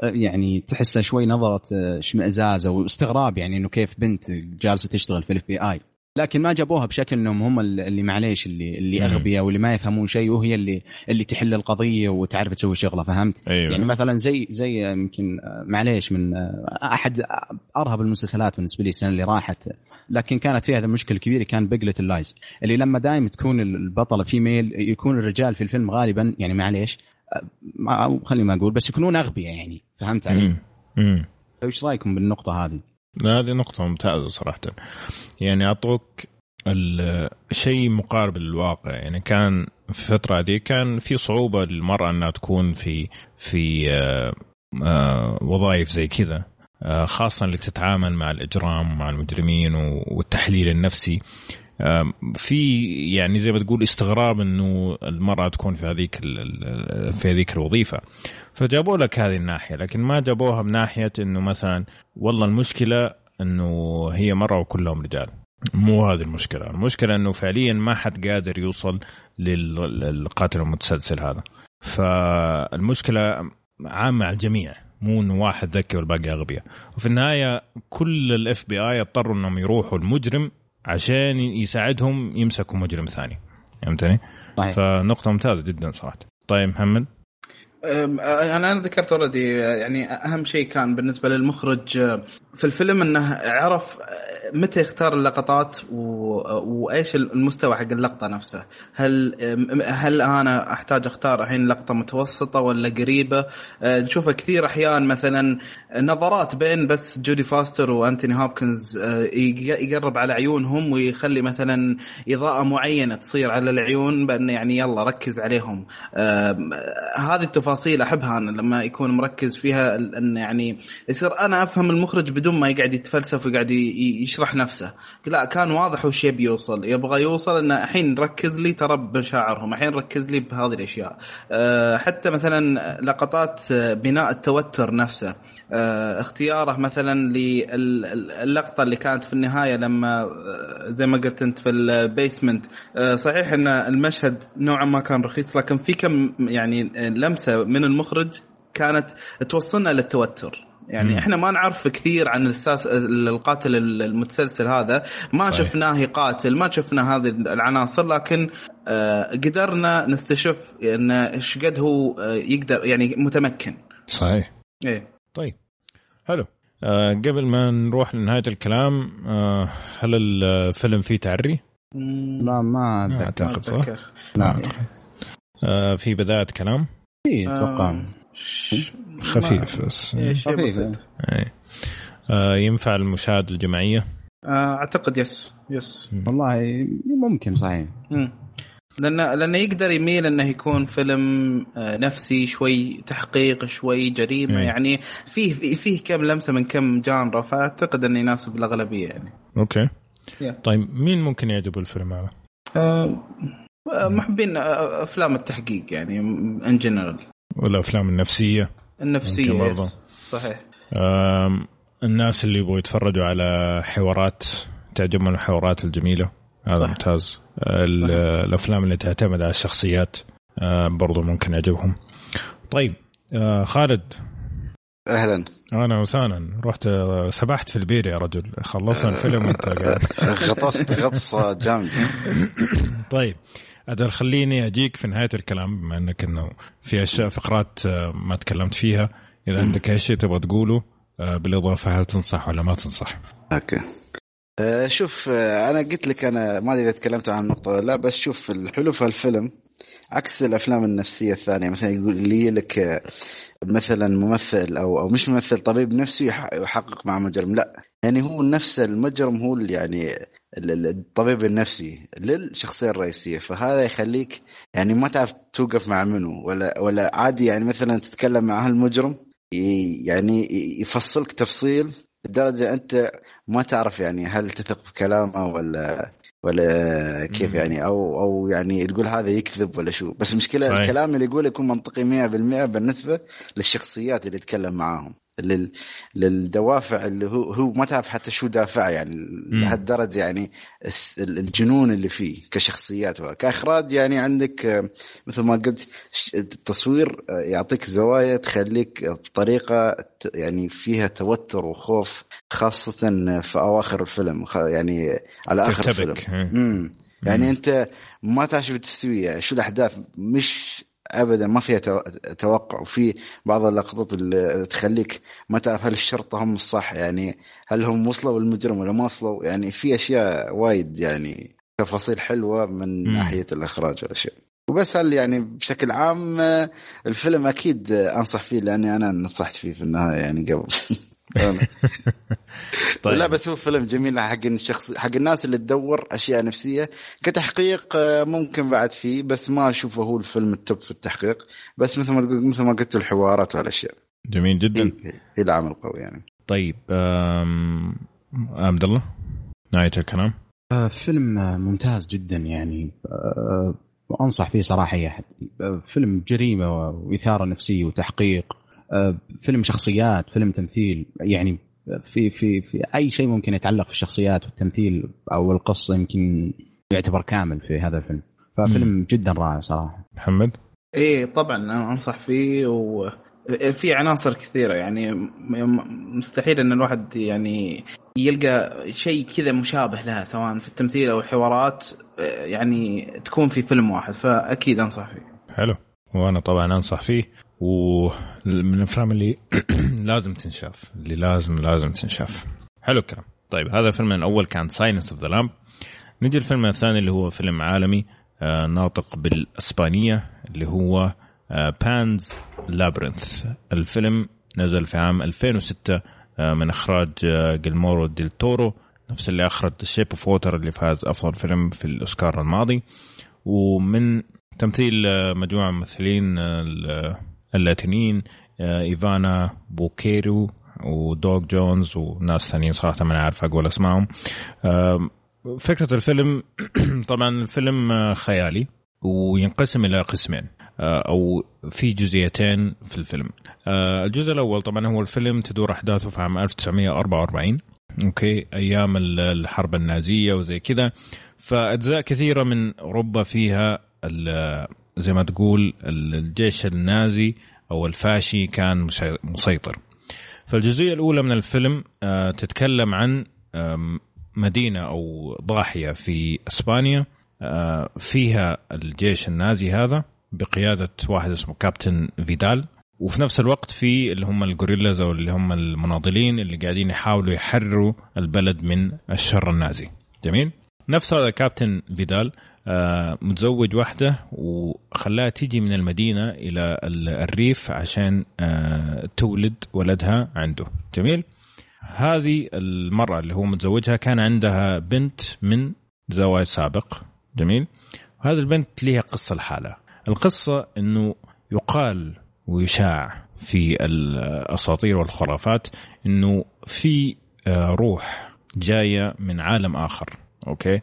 يعني تحسها شوي نظرة اشمئزاز أو استغراب يعني إنه كيف بنت جالسة تشتغل في ال FBI لكن ما جابوها بشكل إنهم هم اللي معليش اللي اللي أغبياء واللي ما يفهمون شيء وهي اللي اللي تحل القضية وتعرف تسوي شغلة فهمت؟ أيوة. يعني مثلا زي زي يمكن معليش من أحد أرهب المسلسلات بالنسبة لي السنة اللي راحت لكن كانت فيها المشكلة الكبيره كان بقله اللايز اللي لما دائما تكون البطلة فيميل يكون الرجال في الفيلم غالبا يعني معليش ما خليني ما أقول بس يكونون أغبياء يعني فهمت علي؟ امم إيش رأيكم بالنقطة هذه؟ هذه نقطة ممتازة صراحة. يعني أعطوك الشيء مقارب للواقع. يعني كان في الفترة دي كان في صعوبة للمرأة أنها تكون في في آه، آه، وظائف زي كذا. آه، خاصة اللي تتعامل مع الإجرام مع المجرمين والتحليل النفسي. في يعني زي ما تقول استغراب إنه المرأة تكون في هذيك في هذيك الوظيفة. فجابوا لك هذه الناحية لكن ما جابوها من ناحيه إنه مثلا والله المشكلة إنه هي مره وكلهم رجال. مو هذه المشكلة. المشكلة إنه فعليا ما حد قادر يوصل للقاتل المتسلسل هذا. فالمشكلة عامة على الجميع مو إنه واحد ذكي والباقي أغبياء. وفي النهاية كل الاف بي اي اضطروا إنهم يروحوا المجرم عشان يساعدهم يمسكوا مجرم ثاني فهمتني؟ طيب. فنقطة ممتازة جدا صراحة طيب محمد أنا أنا ذكرت already يعني أهم شيء كان بالنسبة للمخرج في الفيلم إنه عرف متى يختار اللقطات و... وإيش المستوى حق اللقطة نفسها؟ هل هل أنا أحتاج أختار الحين لقطة متوسطة ولا قريبة؟ أه، نشوفها كثير أحيان مثلا نظرات بين بس جودي فوستر وأنتوني هوبكنز أه، يقرب على عيونهم ويخلي مثلا إضاءة معينة تصير على العيون بأن يعني يلا ركز عليهم. أه، هذه التفاصيل أحبها أنا لما يكون مركز فيها ان يعني يصير أنا أفهم المخرج بدون ما يقعد يتفلسف ويقعد يشرح نفسه. لا كان واضح وش يبي يوصل. يبغى يوصل إنه الحين ركز لي ترى بمشاعرهم الحين ركز لي بهذه الأشياء. أه حتى مثلا لقطات بناء التوتر نفسه. أه اختياره مثلا للقطة اللي كانت في النهاية لما آه، زي ما قلت أنت في البيسمنت. أه صحيح إن المشهد نوعا ما كان رخيص لكن في كم يعني لمسة من المخرج كانت توصلنا للتوتر. يعني مم. إحنا ما نعرف كثير عن الساس القاتل المتسلسل هذا ما صحيح. شفناه يقاتل ما شفنا هذه العناصر لكن آه، قدرنا نستشف إن إيش قد هو آه، يقدر يعني متمكن صحيح إيه طيب حلو آه قبل ما نروح لنهاية الكلام آه هل الفيلم فيه تعري؟ لا ما ما. اعتقد صح؟ أتذكر. لا آه في بدايه كلام في أتوقع آه، خفيف بس. إيه، شيء خفيف، بسيط. أي. آه ينفع المشاهده الجماعية؟ آه، أعتقد يس يس والله ممكن صحيح. مم. لأنه لأنه يقدر يميل إنه يكون فيلم آه، نفسي شوي تحقيق شوي جريمة. إيه. يعني فيه فيه- كم لمسة من كم genre فأعتقد إنه يناسب الأغلبية يعني. أوكي. Yeah. طيب مين ممكن يعجبه الفيلم هذا؟ آه، آه، محبين آه، أفلام التحقيق يعني ان جنرال والأفلام النفسية. النفسية برضه. صحيح. الناس اللي يبغوا يتفرجوا على حوارات تعجبهم الحوارات الجميلة. هذا صح. ممتاز. ال- الأفلام اللي تعتمد على الشخصيات آه، برضو ممكن يعجبهم طيب آه، خالد. أهلا. انا وسانا رحت آه، سبحت في البير يا رجل. خلصنا الفيلم وانت <laughs> قاعد. غطست غطسه جامده طيب. أجل خليني أجيك في نهاية الكلام بما إنك إنه في أشياء فقرات آه، ما تكلمت فيها إذا عندك أي شيء تبغى تقوله آه، بالإضافة هل تنصح ولا ما تنصح؟ أوكي. آه، شوف أنا قلت لك أنا ما أدري إذا تكلمت عن النقطة ولا لا بس شوف الحلو في الفيلم عكس الأفلام النفسية الثانية مثلا يقول لي لك مثلا ممثل أو أو مش ممثل طبيب نفسي يح- يحقق مع مجرم لا. يعني هو نفس المجرم هو اللي يعني الطبيب النفسي للشخصية الرئيسية. فهذا يخليك يعني ما تعرف توقف مع منو ولا ولا عادي يعني مثلا تتكلم مع هالمجرم يعني يفصلك تفصيل لدرجة أنت ما تعرف يعني هل تثق بكلامه ولا ولا كيف. يعني أو أو يعني تقول هذا يكذب ولا شو بس المشكلة صحيح. الكلام اللي يقوله يكون منطقي 100% بالنسبة للشخصيات اللي يتكلم معاهم لل... للدوافع اللي هو هو ما تعرف حتى شو دافعه يعني لهالدرجة يعني الجنون اللي فيه كشخصيات كإخراج يعني عندك آه، مثل ما قلت التصوير آه، يعطيك زوايا تخليك بطريقة يعني فيها توتر وخوف خاصة في أواخر الفيلم يعني على آخر الفيلم. إيه. امم يعني أنت ما تعرف شو تستوي يعني شو الأحداث؟ مش ابدا ما فيها تو- توقع. وفي بعض اللقطات اللي تخليك ما تعرف هل الشرطة هم الصح يعني هل هم وصلوا المجرم ولا ما وصلوا؟ يعني في أشياء وايد يعني تفاصيل حلوة من مم. ناحية الإخراج والأشياء. وبس هل يعني بشكل عام الفيلم أكيد أنصح فيه لأني أنا نصحت فيه في النهاية يعني قبل. <laughs> <laughs> طيب. لا بس هو فيلم جميل حق الشخص حق الناس اللي تدور أشياء نفسية. كتحقيق آه، ممكن بعد فيه بس ما أشوفه هو الفيلم التوب في التحقيق. بس مثل ما تقول مثل ما قلت الحوارات والأشياء. جميل جدا. هي هي العامل القوي يعني. طيب عبد الله نهاية الكلام. آه، فيلم آه، ممتاز جدا يعني. آه، وانصح فيه صراحة أي أحد. فيلم جريمة وإثارة نفسية وتحقيق. فيلم شخصيات فيلم تمثيل يعني في في في أي شيء ممكن يتعلق في الشخصيات والتمثيل أو القصة يمكن يعتبر كامل في هذا الفيلم. ففيلم جدا رائع صراحة. محمد؟ إيه طبعا أنا أنصح فيه و في عناصر كثيرة يعني مستحيل إن الواحد يعني يلقى شيء كذا مشابه لها سواء في التمثيل أو الحوارات آه، يعني تكون في فيلم واحد فأكيد أنصح فيه. حلو. وأنا طبعا أنصح فيه. ومن الأفلام اللي <clears throat> لازم تنشاف اللي لازم لازم تنشاف. حلو الكلام. طيب هذا الفيلم الأول كان Silence of the Lambs نجي الفيلم الثاني اللي هو فيلم عالمي آه، ناطق بالإسبانية اللي هو Pan's Labyrinth الفيلم نزل في عام 2006 آه، من إخراج آه، جييرمو ديل تورو نفس اللي أخرج Shape of Water اللي فاز أفضل فيلم في الأوسكار الماضي. ومن تمثيل آه، مجموعة آه، ال- اللاتينيين آه، إيفانا بوكيرو ودوغ جونز وناس ثانيين صراحة ما عارف أقول أسمائهم. آم، فكرة الفيلم <clears throat> طبعا الفيلم آه، خيالي وينقسم إلى قسمين آه، أو في جزئيتين في الفيلم. آه، الجزء الأول طبعا هو الفيلم تدور أحداثه في عام 1944 أوكي؟ أيام ال- الحرب النازية وزي كذا. فأجزاء كثيرة من أوروبا فيها زي ما تقول الجيش النازي أو الفاشي كان مسي- مسيطر. فالجزئية الأولى من الفيلم آه، تتكلم عن مدينة أو ضاحية في إسبانيا. آه، فيها الجيش النازي هذا بقيادة واحد اسمه كابتن فيدال. وفي نفس الوقت في اللي هم الجوريلاز أو اللي هم المناضلين اللي قاعدين يحاولوا يحرروا البلد من الشر النازي. جميل؟ نفس هذا كابتن فيدال متزوج واحدة وخلاها تيجي من المدينة إلى الريف عشان آه، تولد ولدها عنده. جميل؟ هذه المرأة اللي هو متزوجها كان عندها بنت من زواج سابق. جميل؟ وهذه البنت لها قصة لحالها. القصة أنه يقال ويشاع في الأساطير والخرافات أنه في آه، روح جاية من عالم آخر. أوكي؟ آه،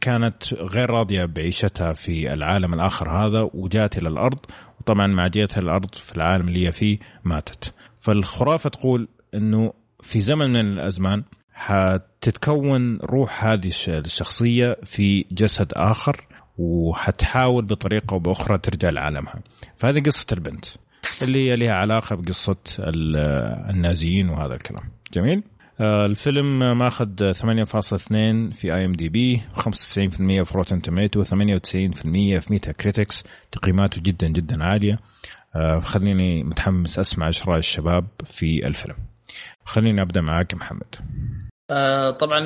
كانت غير راضية بعيشتها في العالم الآخر هذا وجات إلى الأرض وطبعا مع جيتها الأرض في العالم اللي هي فيه ماتت. فالخرافة تقول أنه في زمن من الأزمان حتتكون روح هذه الشخصية في جسد آخر وحتحاول بطريقة أو بأخرى ترجع لعالمها. فهذه قصة البنت اللي هي لها علاقة بقصة النازيين وهذا الكلام. جميل؟ الفيلم ماخذ 8.2 في اي ام دي بي 95% في Rotten Tomatoes 98% في Metacritic تقييماته جدا جدا عالية. آه، خليني متحمس أسمع إيش راي الشباب في الفيلم. خليني أبدأ معاك محمد. آه طبعا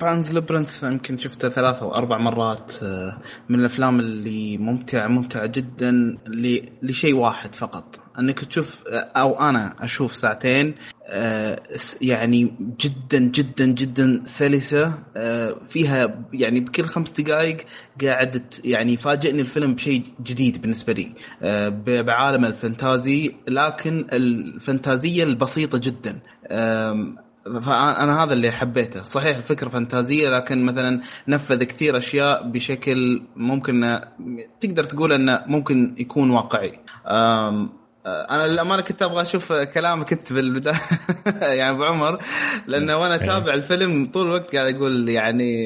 Pan's Labyrinth يمكن شفته ثلاث أو أربع مرات آه من الأفلام اللي ممتعه ممتعة جدا لشيء واحد فقط. انك تشوف أو أنا أشوف ساعتين آه، يعني جدا جدا جدا سلسة آه، فيها يعني بكل خمس دقائق قاعد يعني يفاجئني الفيلم بشيء جديد بالنسبة لي آه، بعالم الفانتازي لكن الفانتازية البسيطة جدا. فانا هذا اللي حبيته. صحيح الفكرة فانتازية لكن مثلا نفذ كثير أشياء بشكل ممكن تقدر تقول إنه ممكن يكون واقعي. أنا للأمانة كنت أبغى أشوف كلامك أنت بالبداية <laughs> يعني أبو عمر لأنه وأنا إيه. أتابع الفيلم طول الوقت قاعد أقول يعني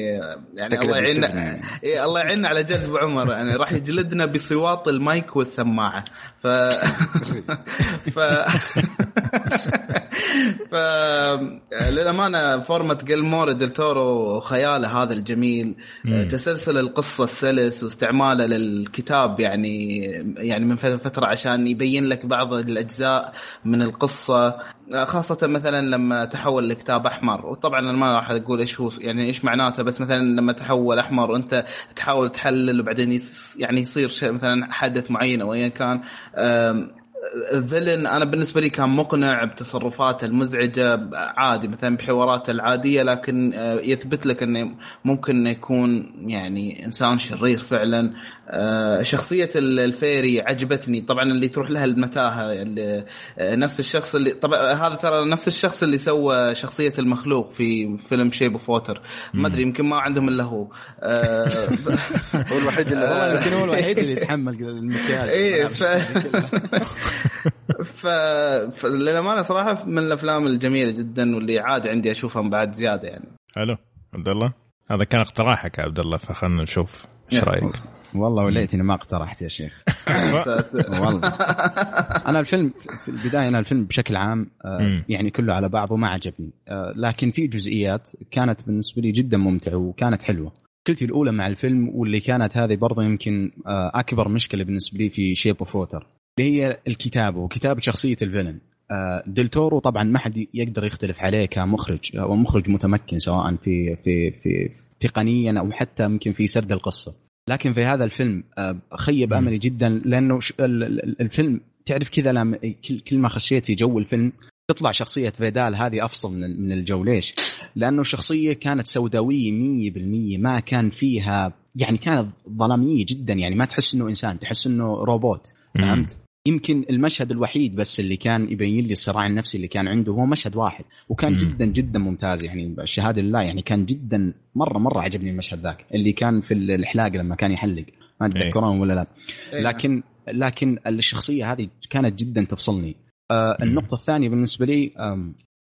يعني الله يعيننا يعني. إيه الله يعيننا على جلد أبو عمر يعني راح يجلدنا بصوات المايك والسماعة ف <laughs> ف <laughs> ف للأمانة فورمة جلمور ديل تورو خياله هذا الجميل تسلسل القصة السلس واستعماله للكتاب يعني يعني من فترة عشان يبين لك بعض الأجزاء من القصة خاصة مثلا لما تحول لكتاب أحمر. وطبعا أنا ما راح أقول إيش هو يعني إيش معناته بس مثلا لما تحول أحمر وأنت تحاول تحلل وبعدين يعني يصير مثلا حدث معين أو ايا كان فيلن أنا بالنسبة لي كان مقنع بتصرفاته المزعجة عادي مثلا بحواراته العادية لكن آه، يثبت لك إنه ممكن يكون يعني إنسان شرير فعلا. آه، شخصية ال fairy عجبتني. طبعا اللي تروح لها المتاهة اللي آه، نفس الشخص اللي طبعا هذا ترى نفس الشخص اللي سوى شخصية المخلوق في فيلم Shape of Water ما أدري يمكن ما عندهم إلا هو. <laughs> هو الوحيد اللي <laughs> هو الوحيد اللي يتحمل المكياج. إيه <laughs> ف... فللأمانة صراحة من الأفلام الجميلة جدا واللي عادي عندي اشوفها بعد زيادة يعني. حلو. عبد الله؟ هذا كان اقتراحك يا عبد الله فخلنا نشوف. إيش رأيك؟ والله. وليتني ما اقترحت يا شيخ. <laughs> <laughs> والله. أنا الفيلم في البداية أنا الفيلم بشكل عام آه، يعني كله على بعضه ما عجبني. آه، لكن في جزئيات كانت بالنسبة لي جدا ممتعة وكانت حلوة. مشكلتي الأولى مع الفيلم واللي كانت هذه برضه يمكن آه، أكبر مشكلة بالنسبة لي في Shape of Water اللي هي الكتابة وكتابة شخصية ال villain. آه، دلتورو طبعا ما حد يقدر يختلف عليه كمخرج أو مخرج متمكن سواء في في في تقنيا أو حتى يمكن في سرد القصة. لكن في هذا الفيلم آه، خيب أملي جدا لأنه الفيلم تعرف كذا لما كل ما خشيت في جو الفيلم تطلع شخصية فيدال هذه أفصل من الجو. ليش؟ لأنه شخصية كانت سوداوية 100% ما كان فيها يعني كانت ظلامية جدا يعني ما تحس إنه إنسان تحس إنه روبوت. فهمت؟ يمكن المشهد الوحيد بس اللي كان يبين لي الصراع النفسي اللي كان عنده هو مشهد واحد وكان مم. جدا جدا ممتاز يعني الشهاده لله يعني كان جدا مرة مرة عجبني المشهد ذاك اللي كان في الحلاق لما كان يحلق ما تذكرون ولا لا إيه. لكن لكن الشخصية هذه كانت جدا تفصلني آه النقطة الثانية بالنسبة لي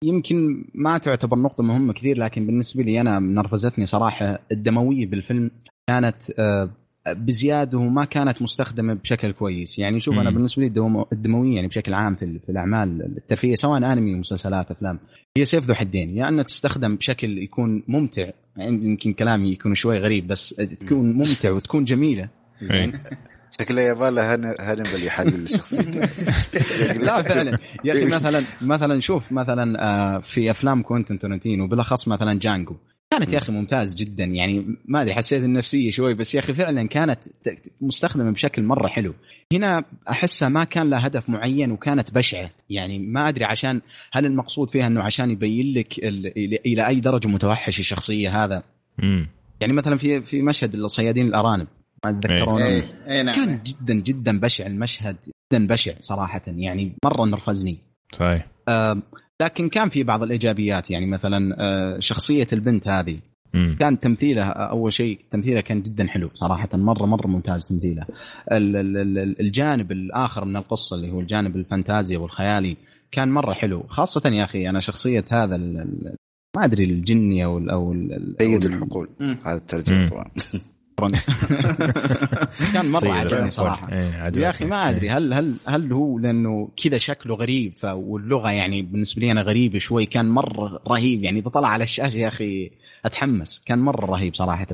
يمكن ما تعتبر نقطة مهمة كثير لكن بالنسبة لي أنا نرفزتني صراحة الدموية بالفيلم كانت آه بزيادة وما كانت مستخدمة بشكل كويس. يعني شوف أنا بالنسبة لي الدموية يعني بشكل عام في, في الأعمال الترفيهية سواء أنمي مسلسلات أفلام هي سيف ذو حدين. يا يعني أنها تستخدم بشكل يكون ممتع يعني يمكن كلامي يكون شوي غريب بس تكون ممتع وتكون جميلة. زين. شكله يباله هن- هانيبال يحلل شخصيته <laughs> لا فعلا. يا أخي مثلا مثلا شوف مثلا آه، في أفلام كوينتن تارانتينو بالاخص مثلا Django. كانت يا أخي ممتاز جدا. يعني ما أدري حسيت النفسية شوي بس يا أخي فعلا كانت مستخدمة بشكل مرة حلو. هنا أحسها ما كان لها هدف معين وكانت بشعة. يعني ما أدري عشان هل المقصود فيها إنه عشان يبين لك ال- إلى إلى أي درجة متوحش الشخصية هذا. امم يعني مثلا في في مشهد الصيادين الأرانب ما تتذكرونه اي اي نعم. كان جدا جدا بشع المشهد جدا بشع صراحة. يعني مرة نرفزني. صحيح. لكن كان في بعض الإيجابيات يعني مثلا آه، شخصية البنت هذه. كان تمثيلها أول شيء تمثيلها كان جدا حلو صراحة مرة مرة ممتاز تمثيلها ال- ال- ال- الجانب الآخر من القصة اللي هو الجانب الفانتازيا والخيالي كان مرة حلو. خاصه يا أخي أنا شخصية هذا ما أدري الجني أو ال أو ال- سيد الحقول. هذا الترجمة مم. <laughs> طبعا <laughs> كان مرة <laughs> عجبني. <laughs> صراحة. إيه،. يا أخي ما أدري هل هل هل هو لأنه كذا شكله غريب واللغة يعني بالنسبة لي أنا غريبة شوي كان مرة رهيب. يعني إذا طلع على الشاشة يا أخي أتحمس. كان مرة رهيب صراحة.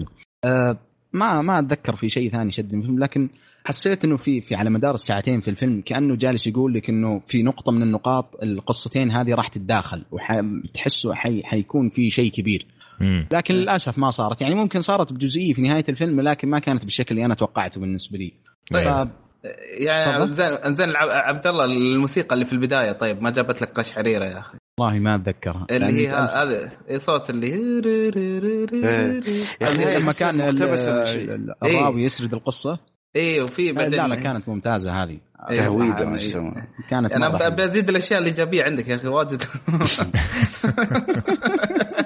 أه ما ما أتذكر في شيء ثاني شدني في الفيلم لكن حسيت إنه في في على مدار الساعتين في الفيلم كأنه جالس يقول لك إنه في نقطة من النقاط القصتين هذه راح تتداخل وتحسه حي حيكون في شيء كبير. لكن للأسف ما صارت. يعني ممكن صارت بجزئية في نهاية الفيلم لكن ما كانت بالشكل اللي أنا توقعته بالنسبة لي. طيب. ف- يعني تفضل. زين زين الع- عبد الله الموسيقى اللي في البداية طيب ما جابت لك قشعريره يا أخي؟ والله ما أتذكرها. اللي هي هذا إيه صوت اللي هاي لما كان إيه. الراوي يسرد القصة. اي وفي بعدين لا لا كانت ممتازة هذه. إيه، تهويده صح، ما إيه. يسمونه كانت أنا. بزيد الأشياء الايجابيه عندك يا أخي واجد. آه، <laughs> <laughs>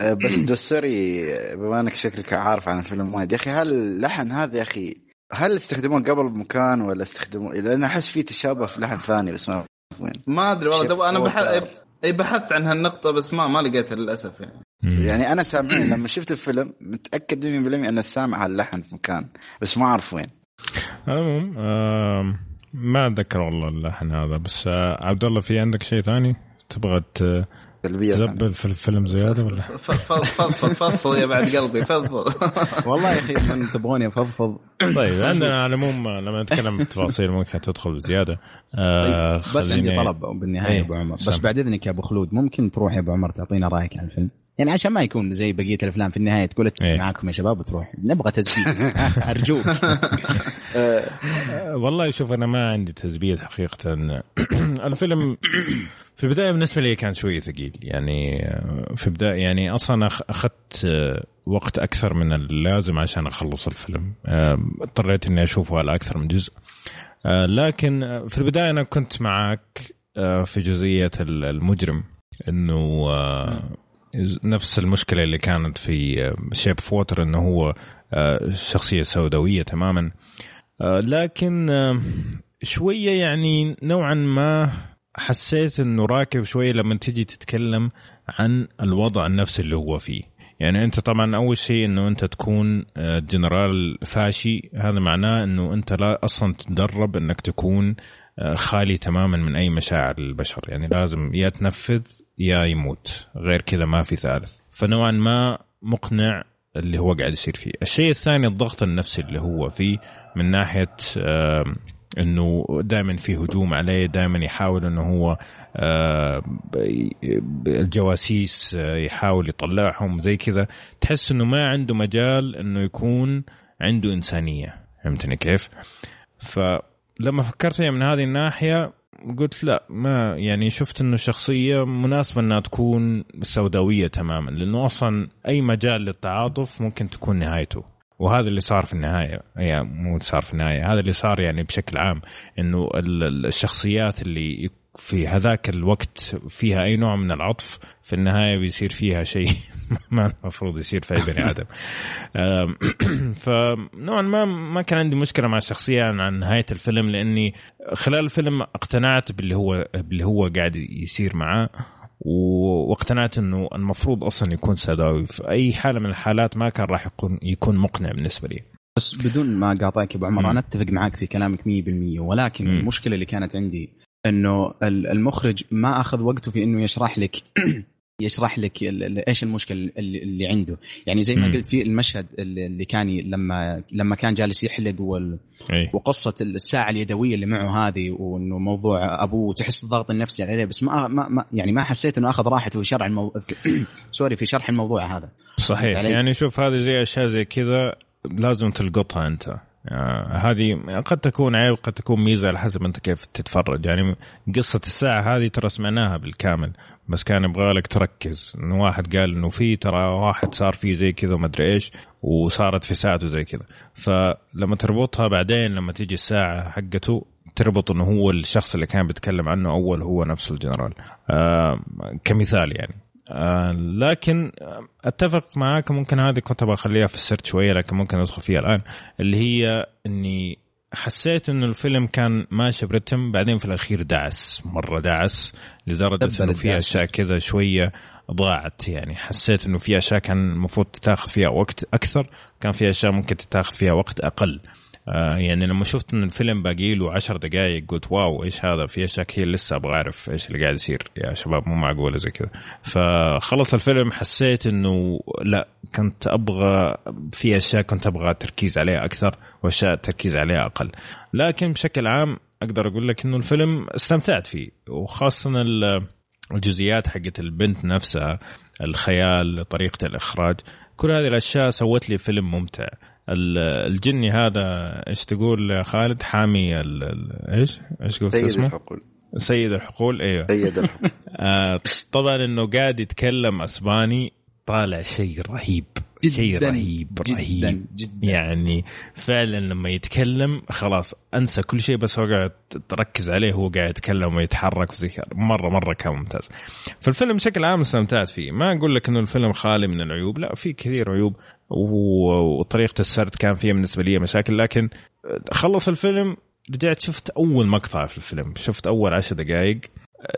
<laughs> بس دوسري بما إنك شكلك عارف عن الفيلم وايد يا أخي هل اللحن هذا يا أخي هل استخدموه قبل بمكان ولا استخدموه لأن أحس في تشابه في لحن ثاني بس ما أعرف وين ما أدري والله أنا بحث. أي بحثت عن هالنقطة بس ما ما لقيتها للأسف يعني. يعني أنا سامعين <clears throat> لما شفت الفيلم متأكد 100% ان سامع هاللحن في مكان بس ما أعرف وين آم، ما أتذكر والله اللحن هذا بس آه، عبد الله في عندك شيء ثاني تبغى ت- سلبيه تزبل في الفيلم زيادة ولا؟ <laughs> ف- ف- فضفض فضفض يا بعد قلبي فضفض. <laughs> والله يا أخي من تبغوني أفضفض. طيب عندنا على العموم لما نتكلم في التفاصيل ممكن تدخل زيادة. آه بس عندي طلب بالنهاية إيه، يا أبو عمر. بس. بعد إذنك يا أبو خلود ممكن تروح يا أبو عمر تعطينا رأيك عن الفيلم؟ يعني عشان ما يكون زي بقية الأفلام في النهاية تقول أتفق إيه. معاكم يا شباب وتروح. نبغى تسجيل. <laughs> أرجوك. آه، والله شوف أنا ما عندي تزبيد حقيقة. <clears throat> الفيلم في البداية بالنسبة لي كان شوية ثقيل. يعني آه، في بدايه يعني أصلا أخذت آه، وقت أكثر من اللازم عشان أخلص الفيلم. آه، اضطريت إني أشوفه على أكثر من جزء. لكن في البداية أنا كنت معك في جزئية ال- المجرم. إنه نفس المشكلة اللي كانت في شيب فوتر إنه هو شخصية سوداوية تماما. لكن شوية يعني نوعا ما حسيت إنه راكب شوية لما تيجي تتكلم عن الوضع النفسي اللي هو فيه. يعني أنت طبعا أول شيء إنه أنت تكون آه، جنرال فاشي. هذا معناه إنه أنت لا أصلا تدرب إنك تكون آه، خالي تماما من أي مشاعر البشر. يعني لازم يا تنفذ يا يموت. غير كذا ما في ثالث. فنوعا ما مقنع اللي هو قاعد يصير فيه. الشيء الثاني الضغط النفسي اللي هو فيه من ناحية إنه دائما في هجوم عليه دائما يحاول إنه هو آه، الجواسيس آه، يحاول يطلعهم زي كذا. تحس إنه ما عنده مجال إنه يكون عنده إنسانية. فهمتني كيف؟ فلما فكرت من هذه الناحية قلت لا ما يعني شفت إنه شخصية مناسبة إنها تكون سوداوية تماما لأنه أصلا أي مجال للتعاطف ممكن تكون نهايته. وهذا اللي صار في النهاية. يعني مو صار في النهاية هذا اللي صار يعني بشكل عام إنه ال- ال- الشخصيات اللي في هذاك الوقت فيها أي نوع من العطف في النهاية بيصير فيها شيء <laughs> ما المفروض يصير في أي بني آدم. <clears throat> فنوعا ما ما كان عندي مشكلة مع الشخصيه عن نهاية الفيلم لأني خلال الفيلم اقتنعت باللي هو باللي هو قاعد يصير معاه. واقتنعت إنه المفروض أصلا يكون سوداوي في أي حالة من الحالات ما كان راح يكون يكون مقنع بالنسبة لي بس بدون ما قاطعك يا أبو عمر. أنا أتفق معك في كلامك 100% ولكن مم. المشكلة اللي كانت عندي إنه ال- المخرج ما أخذ وقته في إنه يشرح لك يشرح لك إيش المشكلة اللي, عنده. يعني زي ما. قلت في المشهد اللي كان لما لما كان جالس يحلق وال وقصة الساعة اليدوية اللي معه هذه وإنه موضوع أبوه تحس الضغط النفسي عليه بس ما, ما, ما يعني ما حسيت إنه أخذ راحته في شرح المو... <clears throat> سوري في شرح الموضوع هذا. صحيح؟ يعني شوف هذه زي أشياء زي كذا لازم تلقطها أنت. هذه قد تكون عيب قد تكون ميزة على حسب أنت كيف تتفرج. يعني قصة الساعة هذه ترى سمعناها بالكامل بس كان يبغى لك تركز. انه واحد قال إنه في ترى واحد صار فيه زي كذا وما أدري إيش وصارت في ساعته زي كذا. فلما تربطها بعدين لما تيجي الساعة حقته تربط إنه هو الشخص اللي كان بيتكلم عنه أول هو نفسه الجنرال. آه كمثال يعني. آه لكن أتفق معاك ممكن هذه كنت أبغى أخليها في السرد شوية لكن ممكن ندخل فيها الآن اللي هي إني حسيت إنه الفيلم كان ماشي برتم بعدين في الأخير دعس مرة دعس لدرجة إنه في. أشياء كذا شوية ضاعت يعني حسيت إنه في أشياء كان المفروض تتاخذ فيها وقت أكثر كان في أشياء ممكن تتاخذ فيها وقت أقل آه يعني لما شفت إن الفيلم باقي له 10 دقائق قلت واو إيش هذا؟ في أشياء كثير لسه أبغى أعرف إيش اللي قاعد يصير. يا شباب مو معقولة زي كذا. فخلص الفيلم حسيت إنه لا كنت أبغى في أشياء كنت أبغى تركيز عليها أكثر وأشياء تركيز عليها أقل. لكن بشكل عام أقدر أقول لك إنه الفيلم استمتعت فيه. وخاصة ال- الجزئيات حقت البنت نفسها الخيال طريقة الإخراج كل هذه الأشياء سوت لي فيلم ممتع. الجني هذا إيش تقول خالد؟ حامي إيش؟ إيش قلت سيد اسمه؟ الحقول. سيد الحقول أيوه. سيد الحقول. <laughs> آه طبعا إنه قاعد يتكلم أسباني طالع شيء رهيب. شيء جداً، رهيب جدا رهيب. جدا. يعني فعلا لما يتكلم خلاص أنسى كل شيء بس هو قاعد تركز عليه هو قاعد يتكلم ويتحرك وزي كذا. مرة مرة كان ممتاز. فالفيلم بشكل عام استمتعت فيه. ما أقول لك إنه الفيلم خالي من العيوب لا في كثير عيوب وطريقة السرد كان فيها بالنسبة لي مشاكل لكن خلص الفيلم رجعت شفت أول مقطع في الفيلم شفت أول عشر دقائق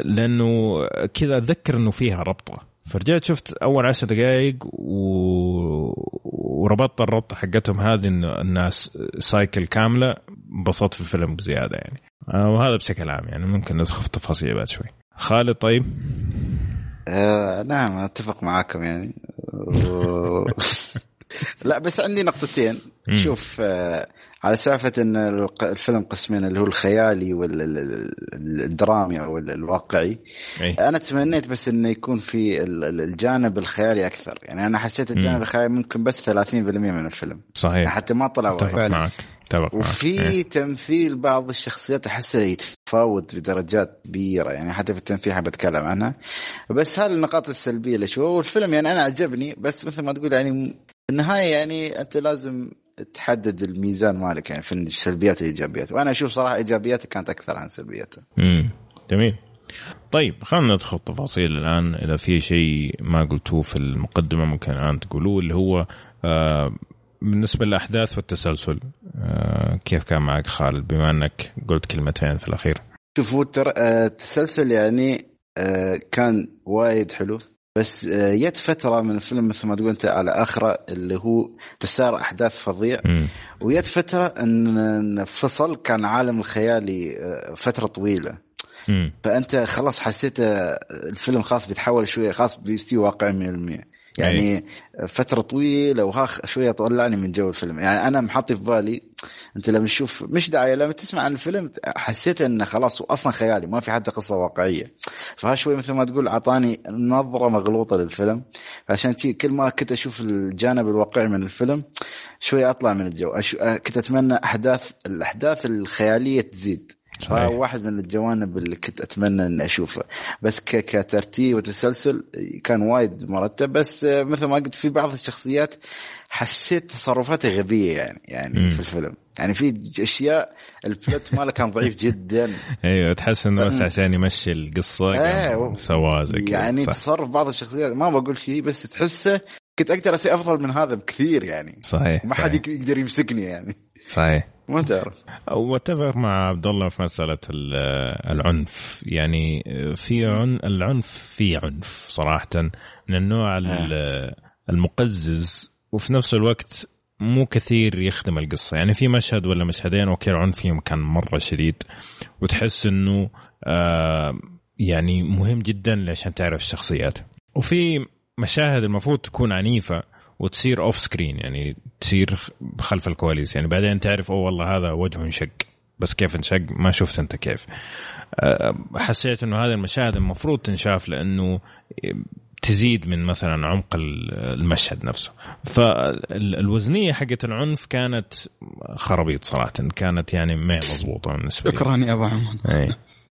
لأنه كذا اتذكر إنه فيها ربطة. فرجعت شفت أول عشر دقائق و... وربطت الربطه حقتهم هذه انه الناس سايكل كاملة. انبسطت في الفيلم بزيادة يعني. آه، وهذا بشكل عام يعني. ممكن ندخل في التفاصيل بعد شوي. خالد طيب؟ آه نعم أتفق معاكم يعني. و... <laughs> لا بس عندي نقطتين. شوف آه على سالفة إن الفيلم قسمين اللي هو الخيالي والدرامي أو ال- الواقعي. اي أنا تمنيت بس إنه يكون في ال- ال- الجانب الخيالي أكثر. يعني أنا حسيت الجانب. الخيالي ممكن بس 30% من الفيلم. صحيح. حتى ما طلع وايد. معك. أتفق وفي إيه. تمثيل بعض الشخصيات أحسه يتفاوت بدرجات كبيرة. يعني حتى في التمثيل حاب أتكلم عنها. بس هذه النقاط السلبية اللي شو والفيلم يعني أنا عجبني. بس مثل ما تقول يعني النهاية يعني أنت لازم تحدد الميزان مالك يعني في السلبيات والإيجابيات. وأنا أشوف صراحة ايجابياته كانت أكثر عن سلبياته امم جميل. طيب خلينا ندخل تفاصيل الآن. إذا في شيء ما قلتوه في المقدمة ممكن الآن تقولوه اللي هو آه بالنسبة للأحداث والتسلسل آه كيف كان معك خالد؟ بما إنك قلت كلمتين في الأخير. شوفوا ترى آه، التسلسل يعني آه، كان وايد حلو. بس آه، جت فترة من الفيلم مثل ما تقول أنت على آخرة اللي هو تسار أحداث فظيع. وجت فترة إن فصل كان عالم الخيالي آه، فترة طويلة. فأنت خلاص حسيت آه، الفيلم خلاص بيتحول شوية خلاص بيستوي واقعي 100% يعني فترة طويلة وها شوية طلعني من جو الفيلم. يعني أنا محطي في بالي أنت لما تشوف مش داعي لما تسمع عن الفيلم حسيت إنه خلاص أصلا خيالي ما في حتى قصة واقعية. فها شوي مثل ما تقول أعطاني نظرة مغلوطة للفيلم. فعشان تي كل ما كنت أشوف الجانب الواقعي من الفيلم شوي أطلع من الجو. كنت أتمنى أحداث الأحداث الخيالية تزيد. صحيح. واحد من الجوانب اللي كنت أتمنى إني أشوفه بس كترتيب وتسلسل كان وايد مرتب بس مثل ما قلت في بعض الشخصيات حسيت تصرفاتها غبية يعني يعني مم. في الفيلم يعني في أشياء البلوت ماله كان ضعيف جدا <laughs> أيوه تحس إنه بس. عشان يمشي القصة إيه، زي كذا يعني صح. تصرف بعض الشخصيات ما بقول شيء بس تحسه كنت أقدر أسوي أفضل من هذا بكثير يعني صحيح ما حد يقدر يمسكني يعني صحيح ما تعرف. واتفق مع عبد الله في مسألة ال- العنف. يعني في عن العنف في عنف صراحة. من النوع ال- المقزز وفي نفس الوقت مو كثير يخدم القصة. يعني في مشهد ولا مشهدين أوكي العنف فيهم كان مرة شديد. وتحس إنه آه يعني مهم جدا عشان تعرف الشخصيات. وفي مشاهد المفروض تكون عنيفة. وتصير off screen يعني تصير خلف الكواليس. يعني بعدين تعرف أوه والله هذا وجهه انشق. بس كيف انشق؟ ما شفت أنت كيف. أه، حسيت إنه هذه المشاهد المفروض تنشاف لأنه تزيد من مثلا عمق المشهد نفسه. فالوزنية حقت العنف كانت خرابيط صراحة كانت يعني ما مضبوطة بالنسبة لي. شكرا يا أبو عمر. اي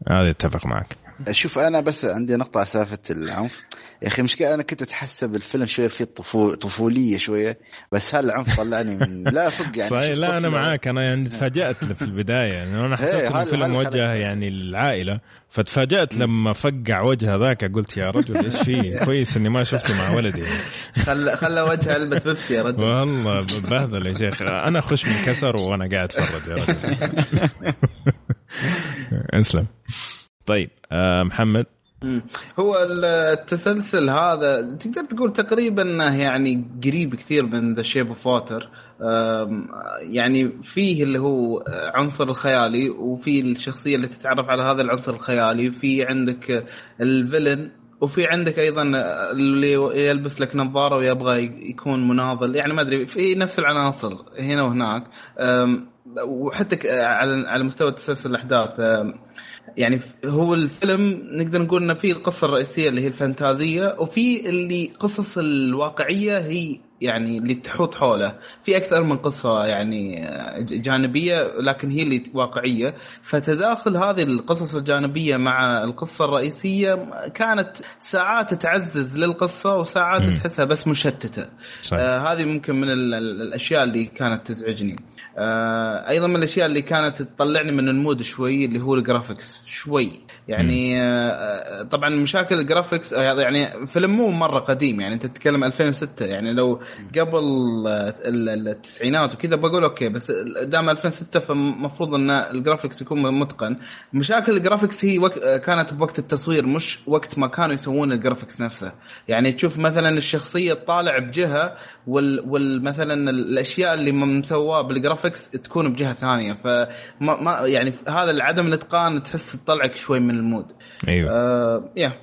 هذا أتفق معك. شوف أنا بس عندي نقطة على سالفة العنف. يا أخي مشكلة أنا كنت أتحسب الفيلم شوية فيه طفو... طفولية شوية بس هالعنف طلعني من <laughs> لا صدق يعني صحيح. لا أنا معاك. أنا يعني تفاجأت في البداية. يعني أنا حسيت إنه الفيلم موجه يعني للعائلة فتفاجأت لما فقع وجه ذاك قلت يا رجل إيش فيه <laughs> كويس إني ما شفته مع ولدي. خلى خلى وجهه علبة بيبسي يا رجل. والله بهذل يا شيخ. أنا أخش من كسر وأنا قاعد أتفرج يا رجل. <laughs> أسلم. طيب آه محمد. هو التسلسل هذا تقدر تقول تقريبا يعني قريب كثير من ذا Shape of Water يعني فيه اللي هو عنصر الخيالي وفي الشخصية اللي تتعرف على هذا العنصر الخيالي في عندك الفيلن وفي عندك أيضا اللي يلبس لك نظارة ويبغى يكون مناضل. يعني ما أدري في نفس العناصر هنا وهناك. وحتى على على مستوى تسلسل الأحداث يعني هو الفيلم نقدر نقول إنه في القصة الرئيسيه اللي هي الفانتازية وفي اللي قصص الواقعية هي يعني اللي تحوط حوله. في أكثر من قصة يعني جانبية لكن هي اللي واقعية. فتداخل هذه القصص الجانبية مع القصة الرئيسية كانت ساعات تعزز للقصة وساعات م. تحسها بس مشتتة. صحيح. آه هذه ممكن من الأشياء اللي كانت تزعجني. آه أيضا من الأشياء اللي كانت تطلعني من ال mood شوي اللي هو ال graphics شوي. يعني آه طبعا مشاكل ال graphics آه، يعني فيلم مو مرة قديم يعني أنت تتكلم 2006 يعني لو قبل التسعينات وكذا بقول okay بس دام 2006 فالمفروض إن ال graphics يكون متقن. مشاكل ال graphics هي وقت كانت بوقت التصوير مش وقت ما كانوا يسوون ال graphics نفسه. يعني تشوف مثلا الشخصية تطالع بجهة وال, وال مثلا الأشياء اللي مسواه بال graphics تكون بجهة ثانية. فما ما يعني هذا عدم الإتقان تحس تطلعك شوي من ال mood. أيوه. آه يا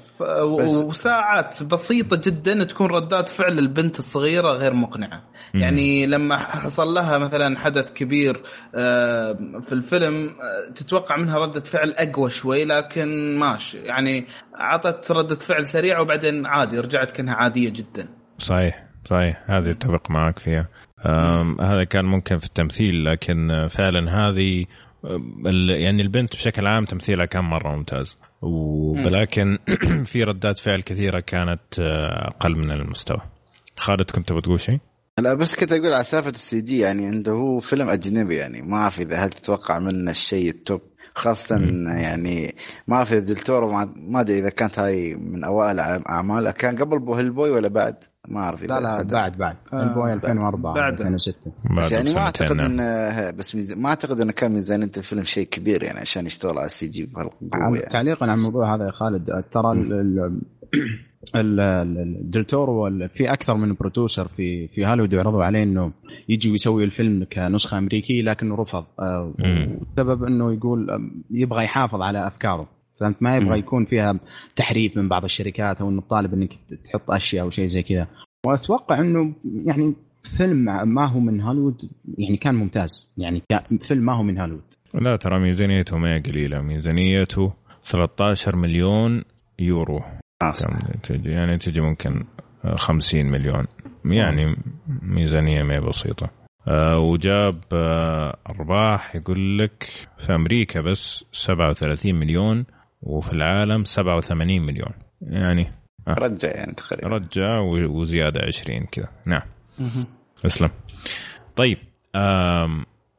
وساعات بسيطة جدا تكون ردات فعل البنت الصغيرة غير مقنعة. مم. يعني لما حصل لها مثلا حدث كبير آه في الفيلم آه تتوقع منها ردة فعل أقوى شوي لكن ماشي. يعني عطت ردة فعل سريعة وبعدين عادي رجعت كأنها عادية جدا. صحيح صحيح. هذه أتفق معك فيها. هذا كان ممكن في التمثيل لكن فعلا هذه يعني البنت بشكل عام تمثيلها كان مرة ممتاز ولكن <clears throat> في ردات فعل كثيرة كانت آه، أقل من المستوى خالد كنت بتقول شيء؟ لا بس كنت أقول على سالفة ال CG يعني عنده هو فيلم أجنبي يعني ما أعرف إذا هل تتوقع منه الشيء ال top خاصة يعني ما اعرف دلتورو ما أدري إذا كانت هاي من أوائل أعماله. كان قبل بو Hellboy ولا بعد؟ ما أعرف لا لا بعد. بعد آه Hellboy 2004 بعد. 2006 بس يعني ما أعتقد نعم. إنه بس ميز... ما أعتقد إنه كان ميزانيه الفيلم شيء كبير يعني عشان يشتغل على ال CG بهالقوة يعني. تعليقا على الموضوع هذا يا خالد ترى الدلتورو في أكثر من برودوسر في في هوليوود عرضوا عليه إنه يجي ويسوي الفيلم كنسخة أمريكية لكنه رفض السبب آه، إنه يقول يبغى يحافظ على أفكاره. فهمت؟ ما يبغى يكون فيها تحريف من بعض الشركات أو إنه طالب إنك تحط أشياء أو شيء زي كذا. وأتوقع إنه يعني فيلم ما هو من هوليوود يعني كان ممتاز. يعني فيلم ما هو من هوليوود. لا ترى ميزانيته ما قليلة. ميزانيته 13 مليون يورو. تجي؟ يعني تجي ممكن 50 مليون. يعني ميزانية ما بسيطة. آه وجاب آه أرباح يقول لك في أمريكا بس 37 مليون وفي العالم 87 مليون. يعني آه رجع يعني تقريبا. رجع وزيادة 20 كذا. نعم. اسلم. طيب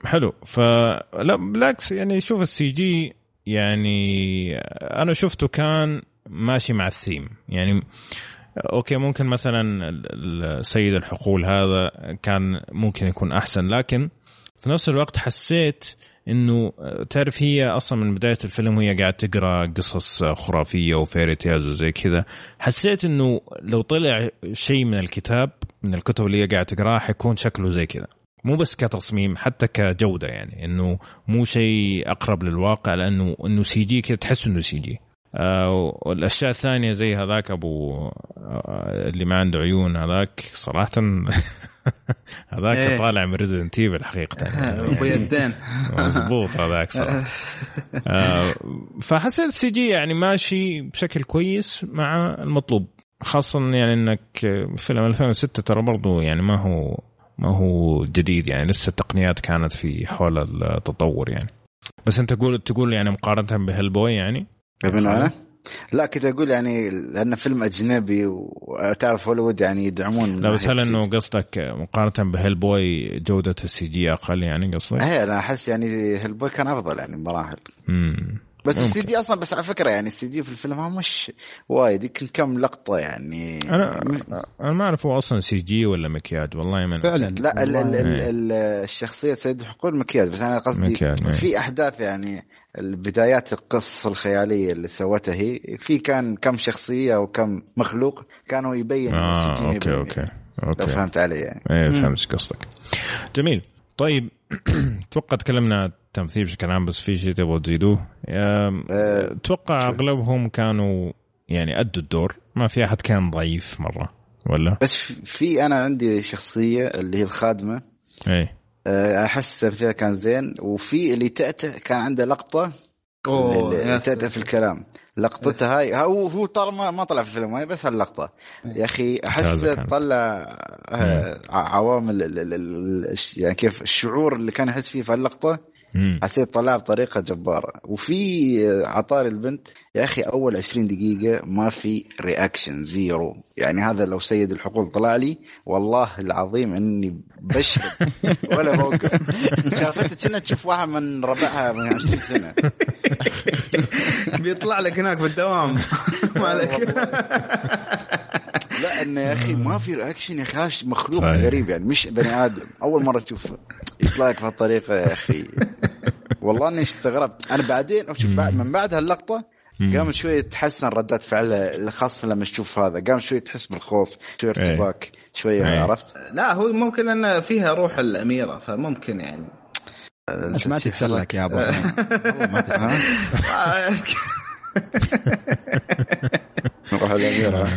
حلو. فلا بالعكس يعني شوف ال CG يعني أنا شفته كان ماشي مع الثيم. يعني okay ممكن مثلا سيد الحقول هذا كان ممكن يكون أحسن لكن في نفس الوقت حسيت إنه تعرف هي أصلا من بداية الفيلم وهي قاعدة تقرأ قصص خرافية و fairy tales وزي كذا. حسيت إنه لو طلع شيء من الكتاب من الكتب اللي هي قاعدة تقراها حيكون شكله زي كذا. مو بس كتصميم حتى كجودة يعني إنه مو شيء أقرب للواقع لأنه إنه CG كذا تحس إنه CG والأشياء الثانية زي هذاك أبو آه اللي ما عنده عيون هذاك صراحة <laughs> هذاك إيه. طالع من Resident Evil حقيقة. يعني. أبو يدين. <laughs> مضبوط هذاك صراحة. <laughs> آه فحسيت ال CG يعني ماشي بشكل كويس مع المطلوب. خاصة يعني إنك فيلم 2006 ترى برضو يعني ما هو ما هو جديد يعني لسه التقنيات كانت في حول التطور يعني. بس أنت تقول تقول يعني مقارنة ب Hellboy يعني؟ من أنا؟ لا كنت أقول يعني لأنه فيلم أجنبي وتعرف هوليوود يعني يدعمون لا بس هل إنه قصدك مقارنة ب Hellboy جودة ال CG أقل يعني قصدك؟ إيه أنا أحس يعني Hellboy كان أفضل يعني بمراحل امم بس ممكن. ال CG أصلا بس على فكرة يعني ال CG في الفيلم مش وايد يمكن كم لقطة يعني أنا أنا ما أعرف هو أصلا CG ولا مكياج والله ما فعلا لا ال ال. ال. ال الشخصية سيد حقول مكياج بس أنا قصدي مكياج، إيه. في أحداث يعني البدايات القصة الخيالية اللي سوتها هي في كان كم شخصية وكم مخلوق كانوا يبين آه CG okay يبين. okay لو أوكي فهمت علي يعني إيه. فهمت إيش قصدك جميل طيب <clears throat> أتوقع تكلمنا التمثيل بشكل عام بس في شيء تبغوا تزيدوه؟ آه، أتوقع شوف. أغلبهم كانوا يعني أدوا الدور. ما في أحد كان ضعيف مرة ولا؟ بس في- أنا عندي شخصية اللي هي الخادمة. إيه آه، أحس فيها كان زين. وفي اللي تأتأ كان عنده لقطة أوه اللي تأتأ في. الكلام. لقطته هاي هو هو ترى ما, طلع في الفيلم هاي بس هاللقطة يا أخي أحس. طلع آه، عوامل يعني كيف الشعور اللي كان يحس فيه في هاللقطة. حسيت طلع بطريقه جبارة. وفي آه، على طاري البنت يا أخي أول 20 دقيقة ما في reaction zero يعني هذا لو سيد الحقول طلع لي والله العظيم إني بشهد <laughs> ولا موقف. شافته كنها تشوف واحد من ربعها من 20 سنة. بيطلع لك هناك بالدوام <laughs> مالك؟ لا انه يا أخي ما في رياكشن يا أخي مخلوق صحيح. غريب يعني مش بني آدم أول مرة تشوفه يطلع لك بهالطريقه يا أخي والله إني استغربت أنا بعدين شوف بعد من بعد هاللقطة. قام شوي تحسن ردات فعله خاصة لما تشوف هذا قام شوي تحس بالخوف شوي إيه. ارتباك شوي إيه. عرفت لا هو ممكن إن فيها روح الأميرة فممكن يعني ما تتسلك يا أبو <laughs> ها؟ <laughs> نروح الاميره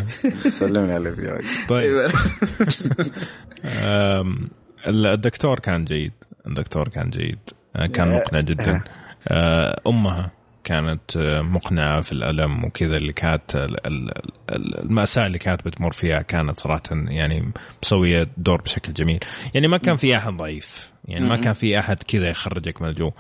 سلمني على الاميره طيب. <laughs> الدكتور كان جيد. الدكتور كان جيد. آه، كان آه، مقنع جدا. آه، أمها كانت مقنعة في الألم وكذا اللي كانت ال- ال- ال- المأساة اللي كانت بتمر فيها كانت صراحة يعني مسوية دور بشكل جميل. يعني ما كان في أحد ضعيف. يعني ما كان في أحد كذا يخرجك من الجو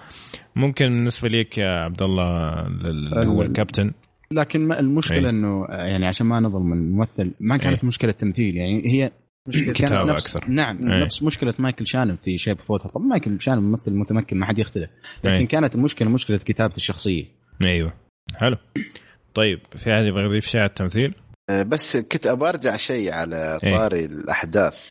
ممكن بالنسبة لك يا عبد الله اللي هو ال- الكابتن لكن ما- المشكلة أي. إنه يعني عشان ما نظلم الممثل ما كانت أي. مشكلة تمثيل يعني هي كان كتابة نفس أكثر. نعم أي. نفس مشكلة مايكل شانن في Shape of Water طبعا مايكل شانن ممثل متمكن ما حد يختلف لكن أي. كانت المشكلة مشكلة كتابة الشخصية أيوه حلو طيب في أحد يبغى يضيف شيء على التمثيل؟ بس كنت ابى ارجع شيء على إيه. طاري الأحداث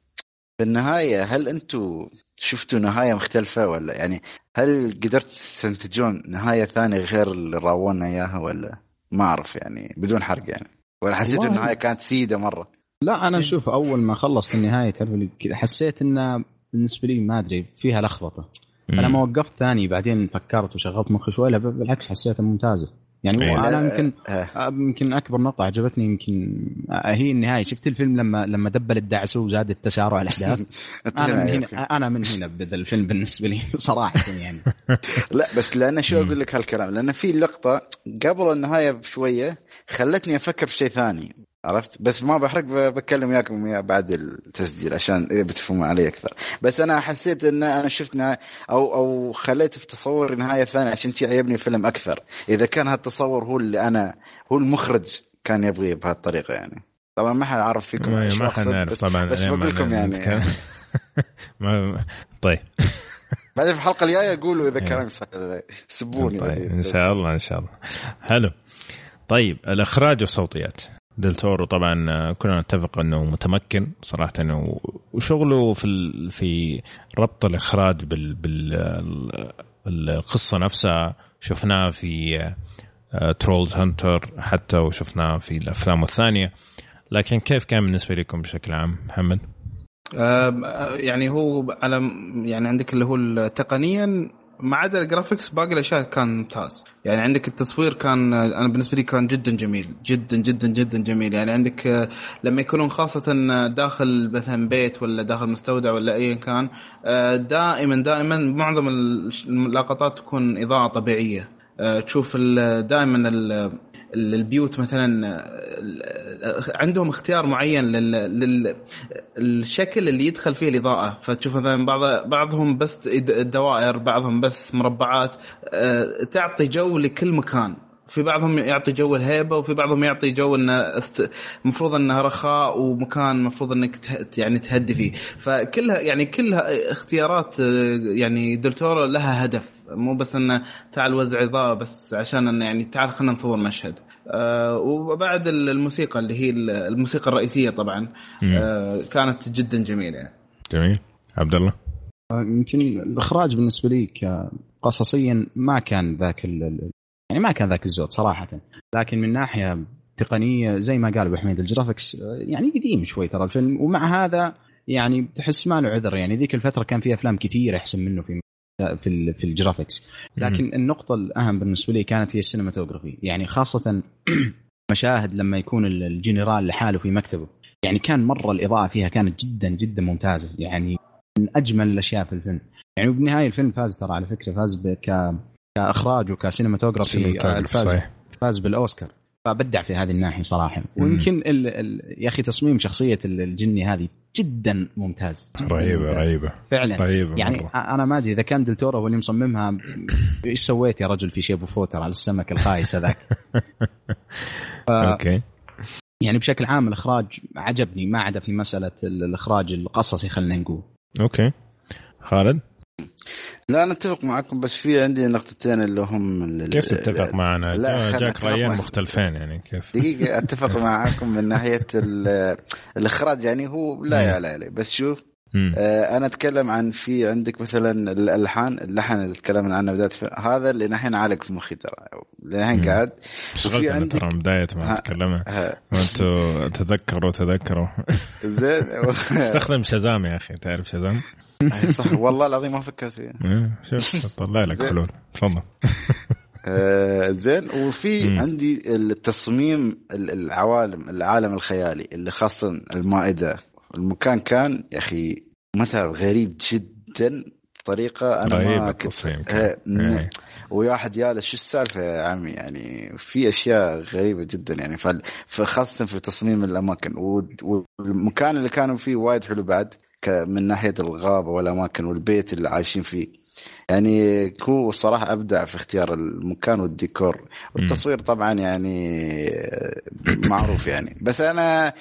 في النهايه هل أنتم شفتوا نهاية مختلفة ولا يعني هل قدرت تستنتجون نهاية ثانية غير اللي راونا إياها ولا؟ ما أعرف يعني بدون حرق يعني. ولا حسيتوا والله- النهاية كانت سيدة مرة؟ لا أنا أشوف أول ما خلصت النهاية تعرف كذا حسيت إنه بالنسبة لي ما أدري فيها لخبطة. أنا ما وقفت ثاني بعدين فكرت وشغلت مخي شوي بالعكس حسيتها ممتازة. يعني أي. أنا يمكن آه، يمكن أكبر نقطة عجبتني يمكن آه، هي النهاية. شفت الفيلم لما لما دبل الدعسه وزاد التسارع الأحداث؟ <laughs> أنا من هنا أنا من هنا بدا الفيلم بالنسبة لي <laughs> صراحة يعني. <laughs> لا بس لأن شو. أقول لك هالكلام؟ لأن في لقطة قبل النهاية بشوية خلتني أفكر في شيء ثاني. عرفت؟ بس ما بحرق بتكلم وياكم بعد التسجيل عشان إيه بتفهموا علي أكثر. بس أنا حسيت إن أنا شفت نهاية أو أو خليت في تصور نهاية ثانية عشان شي عجبني الفيلم أكثر. إذا كان هالتصور هو اللي أنا هو المخرج كان يبغيه بهالطريقة يعني. طبعا ما حد عارف فيكم ما, ما حنعرف بس- طبعا بس بقول لكم يعني. <laughs> ما طيب. <laughs> بعدين في الحلقة الجاية قولوا إذا كلامي صح. سبوني. طيب. إن شاء الله إن شاء الله. حلو. طيب الإخراج والصوتيات. ديل تورو طبعا آه، كلنا نتفق إنه متمكن صراحة وشغله في في ربط الإخراج بال بال ال- القصة نفسها شفناه في Trollhunters حتى وشفناه في الأفلام الثانية لكن كيف كان بالنسبة لكم بشكل عام محمد؟ يعني هو على يعني عندك اللي هو تقنيا ما عدا ال graphics باقي الأشياء كان ممتاز. يعني عندك التصوير كان أنا بالنسبة لي كان جدا جميل جدا جدا جدا جميل. يعني عندك آه، لما يكونون خاصة داخل مثلا بيت ولا داخل مستودع ولا ايا كان آه، دائما دائما معظم اللقطات تكون إضاءة طبيعية. آه، تشوف دائما البيوت مثلا عندهم اختيار معين للشكل اللي يدخل فيه الإضاءة. فتشوف مثلا بعض بعضهم بس دوائر بعضهم بس مربعات آه، تعطي جو لكل مكان. في بعضهم يعطي جو الهيبة وفي بعضهم يعطي جو إنه المفروض إنه رخاء ومكان المفروض إنك يعني تهدي فيه. فكلها يعني كلها اختيارات آه، يعني دلتورو لها هدف. مو بس إنه تعال وزع إضاءة بس عشان إنه يعني تعال خلينا نصور مشهد. آه وبعد الموسيقى اللي هي الموسيقى الرئيسية طبعا آه كانت جدا جميلة. يعني. جميل. عبد الله؟ آه، يمكن الإخراج بالنسبة لي قصصيا ما كان ذاك يعني ما كان ذاك الزود صراحة. لكن من ناحية تقنية زي ما قال أبو حميد ال graphics آه، يعني قديم شوي ترى الفيلم. ومع هذا يعني تحس ما له عذر. يعني ذيك الفترة كان في أفلام كثيرة احسن منه في في في ال graphics لكن النقطة الأهم بالنسبة لي كانت هي ال cinematography يعني خاصة <clears throat> مشاهد لما يكون الجنرال لحاله في مكتبه. يعني كان مرة الإضاءة فيها كانت جدا جدا ممتازة. يعني من أجمل الأشياء في الفيلم. يعني وبالنهاية الفيلم فاز ترى على فكرة فاز ك كإخراج وك cinematography فاز صحيح. فاز بالأوسكار. فبدع في هذه الناحية صراحة. ويمكن ال ال يا أخي تصميم شخصية الجني هذه جدا ممتاز. رهيبة رهيبة فعلا. رهيبة يعني مرة. أنا ما أدري إذا كان دلتورو هو اللي مصممها إيش سويت يا رجل في Shape of Water على السمك الخايس هذاك ف... <laughs> okay. يعني بشكل عام الإخراج عجبني ما عدا في مسألة الإخراج القصصي خلينا نقول. أوكي. خالد؟ لا أنا أتفق معكم بس في عندي نقطتين اللي هم كيف تتفق معنا؟ لا جاك رايين مختلفين يعني كيف؟ دقيقة أتفق <laughs> معاكم من ناحية الإخراج يعني هو لا يعلى عليه بس شوف آه أنا أتكلم عن في عندك مثلا الالحان اللحن اللي تكلمنا عنه بداية هذا اللي نحن عالق في مخي ترى للحين قاعد. في عندك ترى بداية ما تكلمنا وأنتم تذكروا تذكروا. زين. <laughs> استخدم شزام يا أخي تعرف شزام؟ <laughs> صح. والله العظيم ما فكرت فيها. إيه، شوف طلع لك حلول. تفضل. <laughs> آه زين. وفي عندي التصميم العوالم العالم الخيالي اللي خاصة المائدة. المكان كان يا أخي مثلا غريب جدا. بطريقة أنا ما كنت إيه. وواحد ياله شو السالفة يا عمي؟ يعني في أشياء غريبة جدا يعني. فخاصة في تصميم الأماكن. والمكان اللي كانوا فيه وايد حلو بعد. من ناحية الغابة والأماكن والبيت اللي عايشين فيه. يعني هو الصراحه أبدع في اختيار المكان والديكور. والتصوير طبعا يعني معروف يعني. بس أنا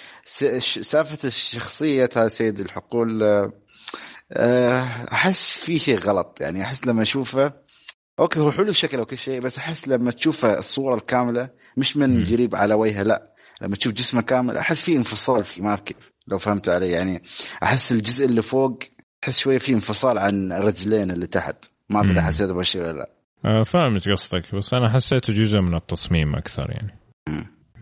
سالفة الشخصية سيد الحقول آه، أحس في شيء غلط. يعني أحس لما أشوفه أوكي هو حلو الشكل وكل شيء بس أحس لما تشوفه الصورة الكاملة مش من قريب على وجهه لا. لما تشوف جسمه كامل أحس في انفصال فيه ما كيف. لو فهمت علي. يعني أحس الجزء اللي فوق أحس شوية في انفصال عن الرجلين اللي تحت. ما أدري حسيت بهالشيء ولا لا. آه فاهم قصدك. بس أنا حسيته جزء من التصميم أكثر يعني.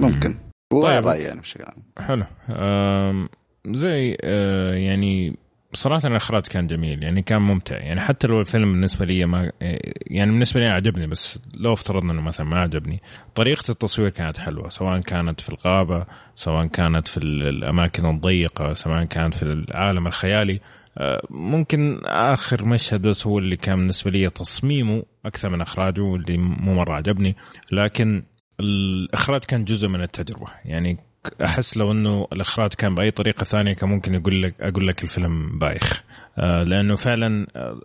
ممكن. هو طيب. رايي يعني بشكل عام. حلو. زي آه يعني بصراحة الإخراج كان جميل يعني كان ممتع يعني حتى لو الفيلم بالنسبة لي ما يعني بالنسبة لي عجبني بس لو افترضنا إنه مثلا ما عجبني طريقة التصوير كانت حلوة سواء كانت في الغابة سواء كانت في الأماكن الضيقة سواء كانت في العالم الخيالي آه، ممكن آخر مشهد بس هو اللي كان بالنسبة لي تصميمه أكثر من إخراجه واللي مو مرة عجبني لكن الإخراج كان جزء من التجربة يعني أحس لو إنه الإخراج كان بأي طريقة ثانية كان ممكن يقول لك أقول لك الفيلم بايخ. آه، لأنه فعلا آه،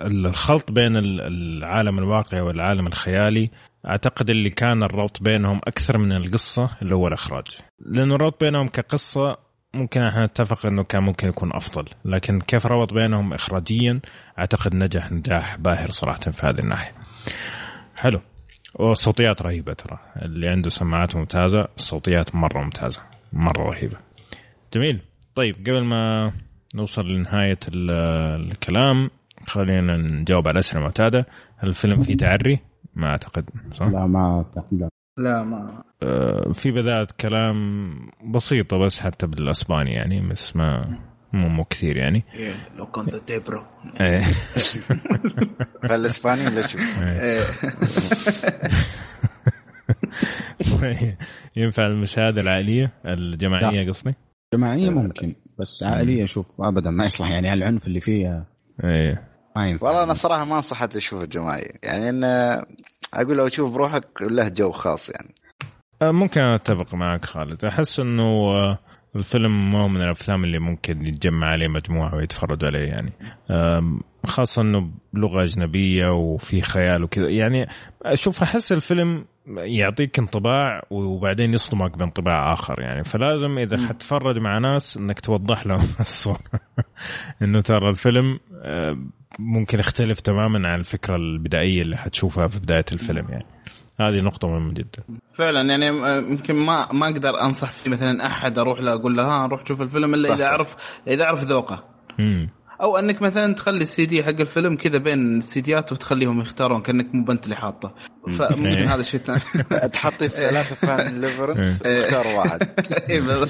الخلط بين العالم الواقعي والعالم الخيالي أعتقد اللي كان الربط بينهم أكثر من القصة اللي هو الإخراج. لأنه الربط بينهم كقصة ممكن إحنا نتفق إنه كان ممكن يكون أفضل. لكن كيف ربط بينهم اخراجيا أعتقد نجح نجاح باهر صراحة في هذه الناحية. حلو. والصوتيات رهيبة ترى. اللي عنده سماعات ممتازة الصوتيات مرة ممتازة مرة رهيبة. جميل. طيب قبل ما نوصل لنهاية الكلام خلينا نجاوب على الاسئله المعتاده هل الفيلم فيه تعري؟ ما أعتقد صح؟ لا ما أعتقد. لا لا ما. آه في بداية كلام بسيطة بس حتى بالأسباني يعني بس ما مو مو كثير يعني. إيه، لو كنت تبرو إيه. فالاسبانيين لا شوف إيه. <laughs> <laughs> ينفع المشاهدة العائلية؟ الجماعية قصدي؟ جماعية ممكن بس عائلية شوف ابدا ما يصلح يعني العنف اللي فيها إيه. ما ينفع. والله أنا صراحة ما انصح حتى أشوف الجماعية. يعني إن أقول لو تشوف بروحك له جو خاص يعني. ممكن أتفق معك خالد. أحس إنه الفيلم مو من الأفلام اللي ممكن يتجمع عليه مجموعة ويتفرجوا عليه يعني. خاصة إنه بلغة أجنبية وفي خيال وكذا. يعني أشوف أحس الفيلم يعطيك انطباع وبعدين يصدمك بانطباع آخر يعني. فلازم إذا حتتفرج مع ناس إنك توضح لهم <laughs> الصورة. إنه ترى الفيلم ممكن يختلف تماما عن الفكرة البدائية اللي حتشوفها في بداية الفيلم يعني. هذه نقطة مهمة جدا فعلا يعني آه، يمكن ما ما أقدر أنصح في مثلا أحد أروح له أقول له ها روح شوف الفيلم إلا إذا. أعرف إذا أعرف ذوقه امم أو أنك مثلا تخلي السي دي حق الفيلم كذا بين السيديات وتخليهم يختارون كأنك مو انت اللي حاطه فممكن إيه. هذا الشيء الثاني <laughs> تحطي ثلاثة Pan's Labyrinth إيه. اختار واحد <laughs> إيه،. <laughs>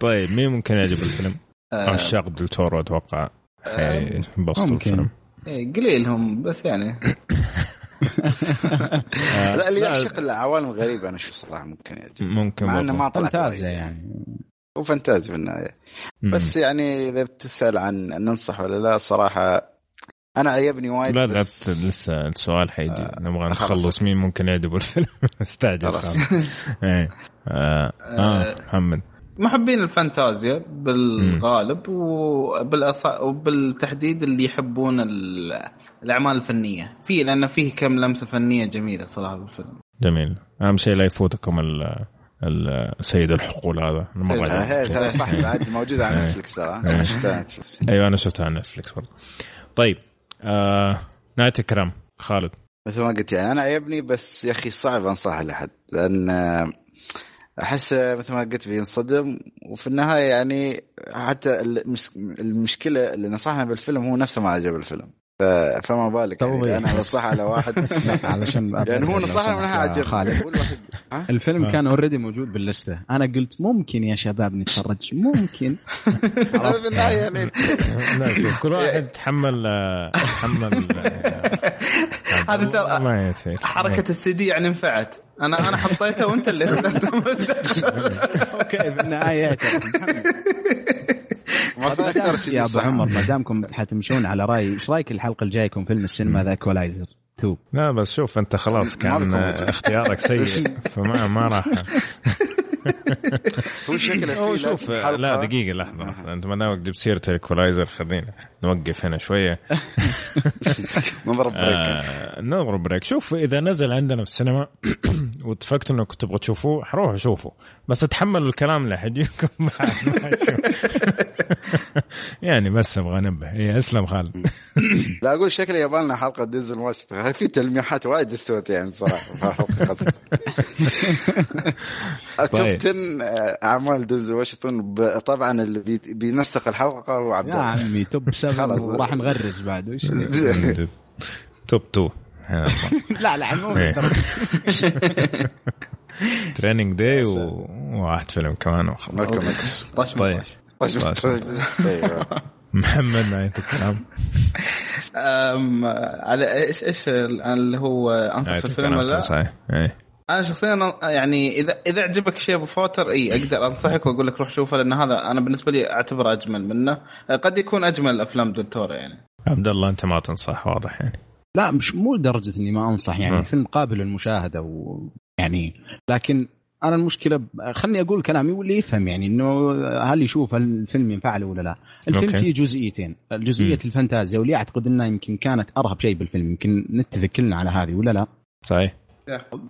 طيب مين ممكن يعجب الفيلم؟ آه، عشاق دل تورو أتوقع حينبسطوا ممكن. الفيلم إيه، قليل هم بس يعني آه، لا اللي يعشق العوالم الغريبة أنا أشوف صراحة ممكن يعجب ممكن مع إنه. ما طلعت فانتازيا. يعني هو فانتازي في النهاية مم. بس يعني إذا بتسأل عن ننصح ولا لا صراحة أنا عجبني وايد لا بس- لعبت لسه السؤال حيجي آه، نبغى. نخلص مين ممكن يعجبه الفيلم <laughs> استعجل خلاص. خلاص. إيه آه. آه محمد محبين الفانتازيا بالغالب وبالأص... وبالتحديد اللي يحبون ال- الأعمال الفنية. في لأن فيه كم لمسة فنية جميلة صراحة بالفيلم جميل. أهم شيء لا يفوتكم ال ال- سيد الحقول هذا. مره آه،. هذا <laughs> صح. بعد موجود على إيه. Netflix ترى. أنا شفتها على نتفلكس أيوه أنا شفتها على Netflix برضه طيب آه نهاية الكلام. خالد. مثل ما قلت يعني أنا عجبني بس يا أخي صعب أنصحه لأحد لأن آه، أحس مثل ما قلت بينصدم وفي النهاية يعني حتى المشكلة اللي نصحنا بالفيلم هو نفسه ما عجب الفيلم. فما بالك يعني. أنا بنصحها على واحد. <laughs> علشان لأن <laughs> هو نصحنا منها عجب خالد. هو الوحيد ها؟ الفيلم آه. كان already موجود باللستة. أنا قلت ممكن يا شباب نتفرج. ممكن. <laughs> هذا النهايه يعني. كل واحد تحمل تحمل آه، هذا ترى- حركة السي دي يعني نفعت أنا أنا حطيته وأنت اللي okay في النهاية ما في أكثر يا أبو. عمر ما دامكم حتمشون على رأي إيش رأيك الحلقة الجاية يكون فيلم السينما The Equalizer 2 لا بس شوف أنت خلاص كان. اختيارك سيء <laughs> فما ما راح <laughs> هو شكله هو فيه شوف. لا دقيقة لحظة. أنت ما دامك جبت سيرة ال Equalizer خلينا نوقف هنا شوية. <laughs> نضرب بريك آه نضرب break شوف إذا نزل عندنا في السينما <clears throat> واتفقتوا إنكم تبغوا تشوفوه حروحوا شوفوا بس تحملوا الكلام اللي تشوف. <laughs> <laughs> يعني بس أبغى أنبه. اي أسلم خالد. <coughs> لا أقول شكله يبغى لنا حلقة دينزل واشنطن في تلميحات وايد استوت يعني صراحة في طيب. شفت أعمال دينزل واشنطن طبعا اللي بي- بينسق الحلقة هو عبد يا عمي top <laughs> 7 خلاص. وراح نغرز بعد وش <laughs> <laughs> top 2 لا لا مو. للدرجة. Training Day وواحد فيلم كمان وخلاص. طيب. طيب. أيوه. محمد نهاية الكلام أم، على إيش إيش اللي هو أنصح نهاية في الفيلم الكلام ولا لا؟ صحيح أنا شخصيا يعني اذا إذا عجبك شيء أبو فوتر إي أقدر أنصحك واقول لك روح شوفه لأن هذا أنا بالنسبة لي أعتبره أجمل منه قد يكون أجمل أفلام ديل تورو يعني عبد الله أنت ما تنصح واضح يعني لا مش مو لدرجة إني ما أنصح يعني آه. الفيلم قابل للمشاهدة ويعني لكن أنا المشكلة ب- خلني أقول كلامي واللي يفهم يعني إنه هل يشوف هل الفيلم ينفع له ولا لا الفيلم أوكي. فيه جزئيتين جزئية. الفانتازيا واللي أعتقد إنها يمكن كانت أرهب شيء بالفيلم يمكن نتفق كلنا على هذه ولا لا صحيح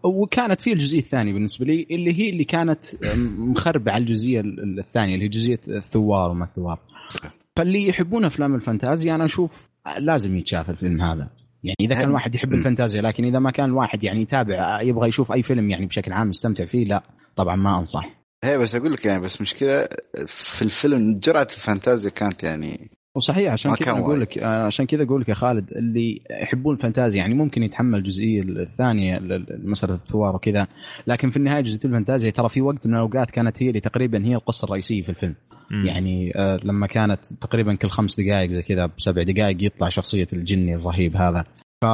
وكانت في الجزئية الثانية بالنسبة لي اللي هي اللي كانت مخربة على الجزئية الثانية اللي هي جزئية الثوار وما الثوار. فاللي يحبون أفلام الفانتازيا أنا أشوف لازم يتشاف الفيلم هذا. يعني إذا كان الواحد يحب الفانتازيا لكن إذا ما كان الواحد يعني يتابع يبغى يشوف أي فيلم يعني بشكل عام يستمتع فيه لا طبعا ما أنصح. هي بس أقول لك يعني بس مشكلة في الفيلم جرعة الفانتازيا كانت يعني وصحيح عشان كذا أقول. لك آه، عشان كذا أقول لك يا خالد اللي يحبون الفانتازيا يعني ممكن يتحمل الجزئية الثانية مساله الثوار وكذا لكن في النهاية جزئية الفانتازيا ترى في وقت من الأوقات كانت هي اللي تقريبا هي القصة الرئيسية في الفيلم مم. يعني آه، لما كانت تقريبا كل خمس دقائق زي كذا بسبع دقائق يطلع شخصية الجني الرهيب هذا ف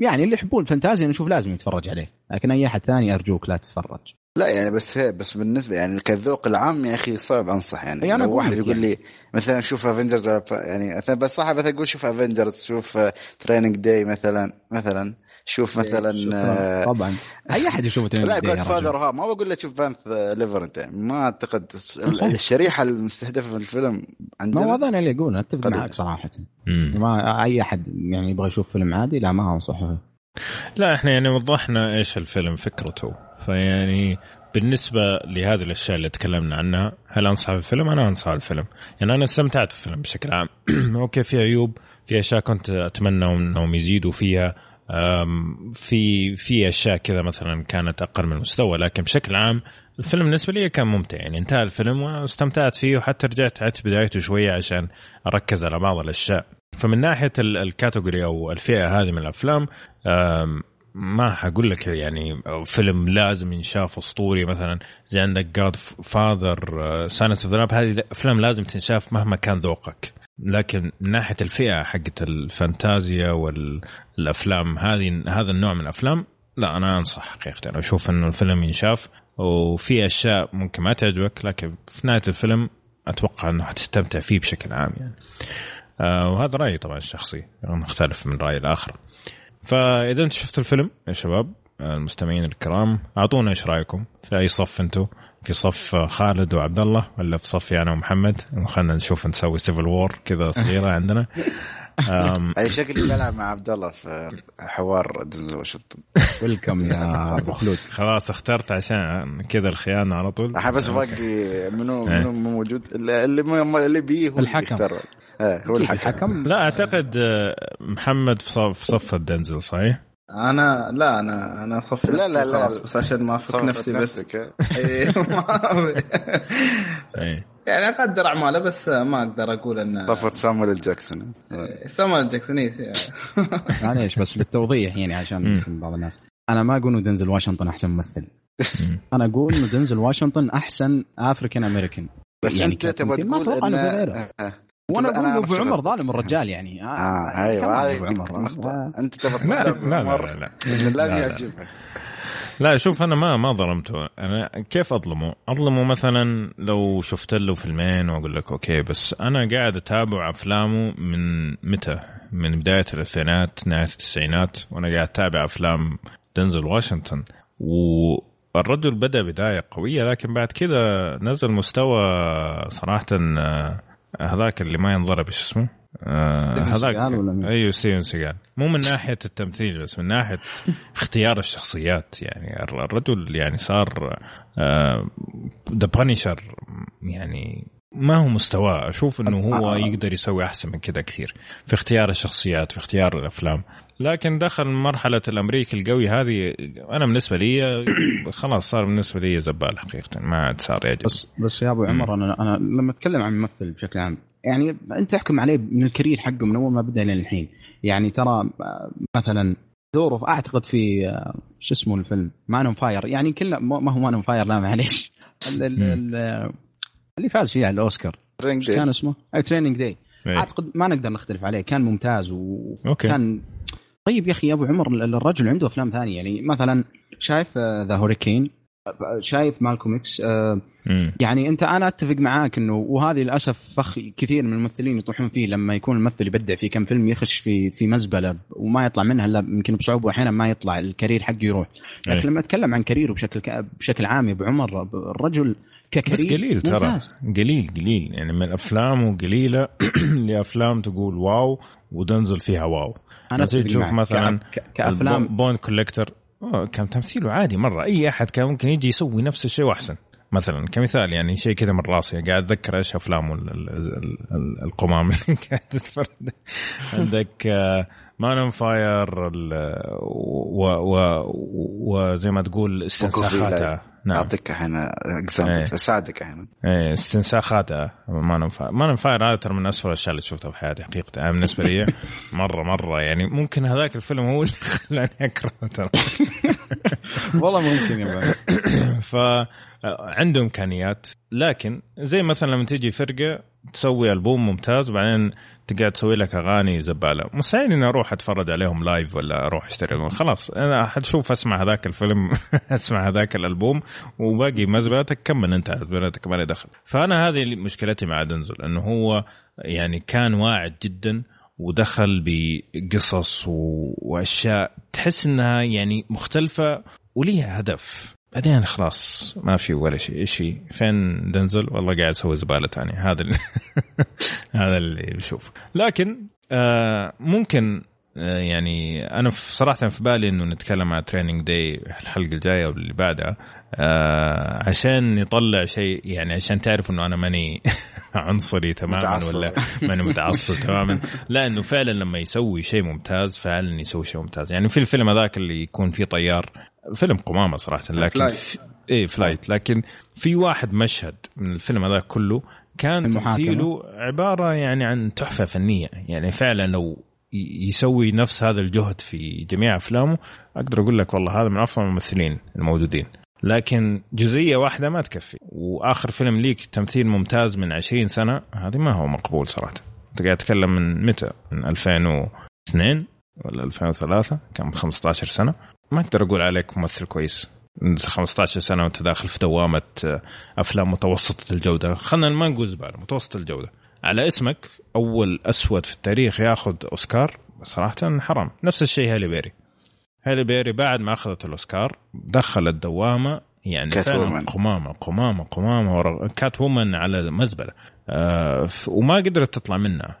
يعني اللي يحبون الفانتازيا نشوف لازم يتفرج عليه لكن أي أحد ثاني أرجوك لا تتفرج لا يعني بس هي بس بالنسبة يعني كالذوق العام يا أخي صعب أنصح يعني أنا لو واحد يقول يعني. لي مثلا شوف Avengers يعني مثلا بس صح مثلا يقول شوف Avengers شوف Training Day مثلا مثلا شوف مثلا آه، طبعا أي أحد يشوف لا Godfather. ها ما بقول لك شوف Pan's Labyrinth يعني ما أعتقد. الشريحة المستهدفة في الفيلم ما عندنا هذا اللي أقول أتفق. معك صراحة مم. ما أي أحد يعني يبغى يشوف فيلم عادي لا ما انصح لا إحنا يعني وضحنا إيش الفيلم فكرته فيعني بالنسبة لهذه الأشياء اللي تكلمنا عنها هل أنصح بالفيلم؟ أنا أنصح بالفيلم يعني أنا استمتعت بالفيلم بشكل عام <clears throat> أوكي في عيوب في أشياء كنت أتمنى أنهم يزيدوا فيها في في أشياء كذا مثلا كانت أقل من المستوى لكن بشكل عام الفيلم بالنسبة لي كان ممتع يعني انتهى الفيلم واستمتعت فيه وحتى رجعت عدت بدايته شوية عشان أركز على بعض الأشياء. فمن ناحية ال- ال category أو الفئة هذه من الأفلام أم، ما حقول لك يعني فيلم لازم ينشاف أسطوري مثلا زي عندك Godfather Silence of the هذه أفلام لازم تنشاف مهما كان ذوقك. لكن من ناحية الفئة حقت الفانتازيا والأفلام هذه هذا النوع من الأفلام لا أنا أنصح حقيقة. أنا أشوف إنه الفيلم ينشاف وفي أشياء ممكن ما تعجبك لكن في نهاية الفيلم أتوقع إنه حتستمتع فيه بشكل عام يعني. آه وهذا رأيي طبعا الشخصي. نختلف من رأي الآخر. فإذا أنت شفت الفيلم يا شباب المستمعين الكرام أعطونا إيش رأيكم في أي صف أنتم في صف خالد وعبد الله ولا في صفي أنا ومحمد. خلينا نشوف نسوي civil war كذا صغيرة <laughs> عندنا. اي شكلي بلعب مع عبد الله في حوار دنزل واشنطن welcome يا أبو خلود. خلاص اخترت عشان كذا الخيانة على طول. الحين بس باقي منو إيه. منو مو موجود. اللي اللي, ما- اللي بيه هو الحكم. يختار. إيه هو الحكم. الحكم. لا أعتقد آه، محمد في صف, في صف الدنزل صحيح؟ أنا لا أنا أنا صف لا، لا، لا. خلاص بس عشان ما أفك نفسي بس. إيه. <laughs> إيه، ما- اي يعني أقدر أعماله بس ما أقدر أقول إن صفت سامويل جاكسون. سامويل جاكسون إيه. معليش <laughs> بس للتوضيح يعني عشان بعض الناس. أنا ما أقول إنه دنزل واشنطن أحسن ممثل. أنا أقول إنه دنزل واشنطن أحسن African American بس يعني أنت تبغى تقول إنه وأنا أنا أقول أبو عرفت عمر. ظالم الرجال يعني آه أيوه هذه آه. انت تبغى <laughs> لا لا لا لا, لا. لا شوف أنا ما ما ظلمته أنا كيف أظلمه؟ أظلمه مثلا لو شفت له فيلمين وأقول لك أوكي بس أنا قاعد أتابع أفلامه من متى؟ من بداية الألفينات نهاية التسعينات وأنا قاعد أتابع أفلام دنزل واشنطن والرجل بدأ بداية قوية لكن بعد كذا نزل مستوى صراحة آه، هذاك اللي ما ينضرب إيش اسمه؟ آه، هذاك؟ أيوه ستيفن سيجال مو من ناحية التمثيل بس من ناحية اختيار الشخصيات يعني الر- الرجل يعني صار The Punisher يعني ما هو مستواه أشوف إنه هو آه. يقدر يسوي أحسن من كذا كثير في اختيار الشخصيات في اختيار الأفلام لكن دخل مرحلة الأمريكي القوي هذه أنا بالنسبة لي خلاص صار بالنسبة لي زبال حقيقة ما عاد صار يعجب. بس بس يا أبو عمر أنا أنا لما أتكلم عن ممثل بشكل عام يعني أنت احكم عليه من ال career حقه من أول ما بدأ إلى الحين. يعني ترى مثلا دوره أعتقد في شو اسمه الفيلم؟ Man on Fire يعني كله ما هو Man on Fire لا معليش. ال- ال- ال- اللي فاز فيه على الأوسكار. كان اسمه؟ Training Day إيه. أعتقد ما نقدر نختلف عليه. كان ممتاز أوكي. وكان طيب يا أخي يا أبو عمر الرجل عنده أفلام ثانية. يعني مثلا شايف ذا Hurricane شايف مالكوم إكس؟ آه،. يعني أنت أنا أتفق معاك إنه وهذه للأسف فخ كثير من الممثلين يطيحون فيه لما يكون الممثل يبدع في كم فيلم يخش في في مزبلة وما يطلع منها إلا يمكن بصعوبة واحيانا ما يطلع ال career حقه يروح. أي. لكن لما أتكلم عن career ه بشكل ك- بشكل عام يا أبو عمر الرجل ك career بس قليل ترى. ممتاز. قليل قليل. يعني من أفلامه قليلة <clears throat> لأفلام تقول wow ودنزل فيها wow. أنا تيجي أتفق تشوف. مثلا كافلام Bone Collector كان تمثيله عادي مرة. أي أحد كان ممكن يجي يسوي نفس الشيء وأحسن مثلا. كمثال يعني شيء كذا من راسي. قاعد أتذكر إيش أفلامه ال- ال- ال- ال- القمام اللي <laughs> قاعد تتفرج. عندك Man on Fire وزي ما تقول استنساخاتها. نعم. أعطيك الحين example اساعدك الحين إيه استنساخاتها. Man on Fire Man on Fire هذا ترى من اسوء الأشياء اللي شفتها في حياتي حقيقة. أنا بالنسبة لي <laughs> مرة مرة يعني ممكن هذاك الفيلم هو اللي <laughs> خلاني اكرهه ترى. <laughs> والله ممكن يا <coughs> ف عنده إمكانيات لكن زي مثلا لما تيجي فرقة تسوي ألبوم ممتاز وبعدين تقعد تسوي لك أغاني زبالة. مستحيل إني أروح أتفرج عليهم live ولا أروح أشتري خلاص أنا حتشوف أسمع هذاك الفيلم <laughs> أسمع هذاك الألبوم وباقي مزبلتك كمل أنت مزبلتك ما دخل. فأنا هذه مشكلتي مع دنزل إنه هو يعني كان واعد جدا ودخل بقصص وأشياء تحس إنها يعني مختلفة وليها هدف. بعدين خلاص ما في ولا شيء. إيش في؟ فين دنزل؟ والله قاعد أسوي زبالة ثانية هذا اللي <laughs> هذا اللي بشوف. لكن آه ممكن آه يعني أنا صراحة في بالي إنه نتكلم عن تريننج داي الحلقة الجاية أو اللي بعدها. آه عشان نطلع شيء يعني عشان تعرف إنه أنا ماني <laughs> عنصري تماما متعصب. ولا ماني متعصب تماما. لا إنه فعلا لما يسوي شيء ممتاز فعلا يسوي شيء ممتاز. يعني في الفيلم هذاك اللي يكون فيه طيار فيلم قمامة صراحة لكن Flight. إيه Flight لكن في واحد مشهد من الفيلم هذا كله كان تمثيله عبارة يعني عن تحفة فنية. يعني فعلا لو يسوي نفس هذا الجهد في جميع أفلامه أقدر أقول لك والله هذا من أفضل الممثلين الموجودين. لكن جزئية واحدة ما تكفي. وآخر فيلم ليك تمثيل ممتاز من 20 سنة هذه ما هو مقبول صراحة. أنت قاعد تتكلم من متى؟ من 2002 ولا 2003 كان 15 سنة. ما أقدر أقول عليك ممثل كويس. 15 سنة وأنت داخل في دوامة آه، أفلام متوسطة الجودة. خلينا ما نقول زبالة متوسط الجودة. على اسمك أول أسود في التاريخ ياخذ أوسكار؟ صراحة حرام. نفس الشيء هالي بيري. هالي بيري بعد ما أخذت الأوسكار دخل الدوامه يعني فعلا قمامة قمامة قمامة Catwoman على مزبلة. آه وما قدرت تطلع منها.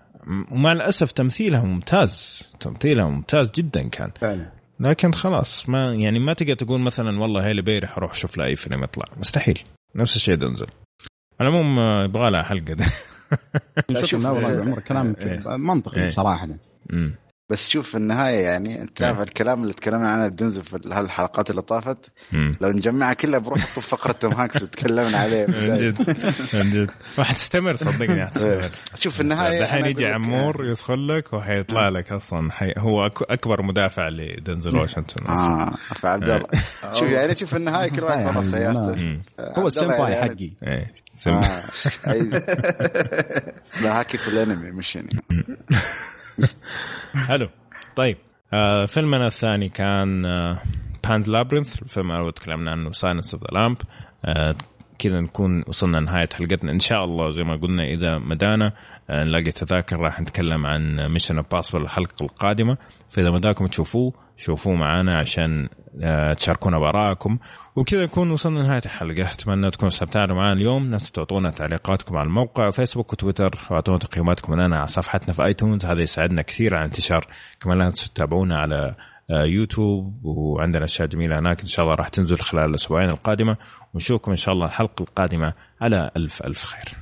ومع الأسف تمثيلها ممتاز. تمثيلها ممتاز جدا كان. فعلا. لكن خلاص ما يعني ما تقدر تقول مثلا والله هيلي بيري حروح أشوف له اي فيلم يطلع. مستحيل. نفس الشيء دنزل على العموم آه، يبغى لها حلقة. ده شوف والله عمر كلام <laughs> إيه. منطقي بصراحه بس شوف في النهاية يعني أنت تعرف الكلام اللي تكلمنا عنه دنزل في هالحلقات اللي طافت؟ لو نجمعها كلها بروح نطوف فقرة توم هاكس وتكلمنا عليه. <laughs> من جد. من جد. وحتستمر صدقني حتستمر شوف في النهاية الحين يجي عمور يدخل لك وحيطلع لك أصلا. حي... هو أكبر مدافع لدنزل واشنطن آه فعبد الله. شوف يعني شوف في النهاية كل واحد خلص حياته هو السمباي يعني. حقي. إيه <laughs> <laughs> لا هاكي في الأنمي مش يعني. حلو. طيب آه فيلمنا الثاني كان آه Pan's Labyrinth الفيلم اللي تكلمنا عنه Silence of the Lamb كذا نكون وصلنا نهاية حلقتنا. إن شاء الله زي ما قلنا إذا مدانا آه نلاقي تذاكر راح نتكلم عن Mission Impossible الحلقة القادمة. فإذا مداكم تشوفوه شوفوه معنا عشان آه تشاركونا بارائكم وكذا نكون وصلنا لنهاية الحلقة. أتمنى تكونوا استمتعتوا معنا اليوم. ناس تعطونا تعليقاتكم على الموقع فيسبوك وتويتر. واعطونا تقييماتكم لنا على صفحتنا في آيتونز. هذا يساعدنا كثير على انتشار كمان لا تتابعونا على يوتيوب. وعندنا أشياء جميلة هناك إن شاء الله راح تنزل خلال الأسبوعين القادمة. ونشوفكم إن شاء الله الحلقة القادمة على ألف ألف خير.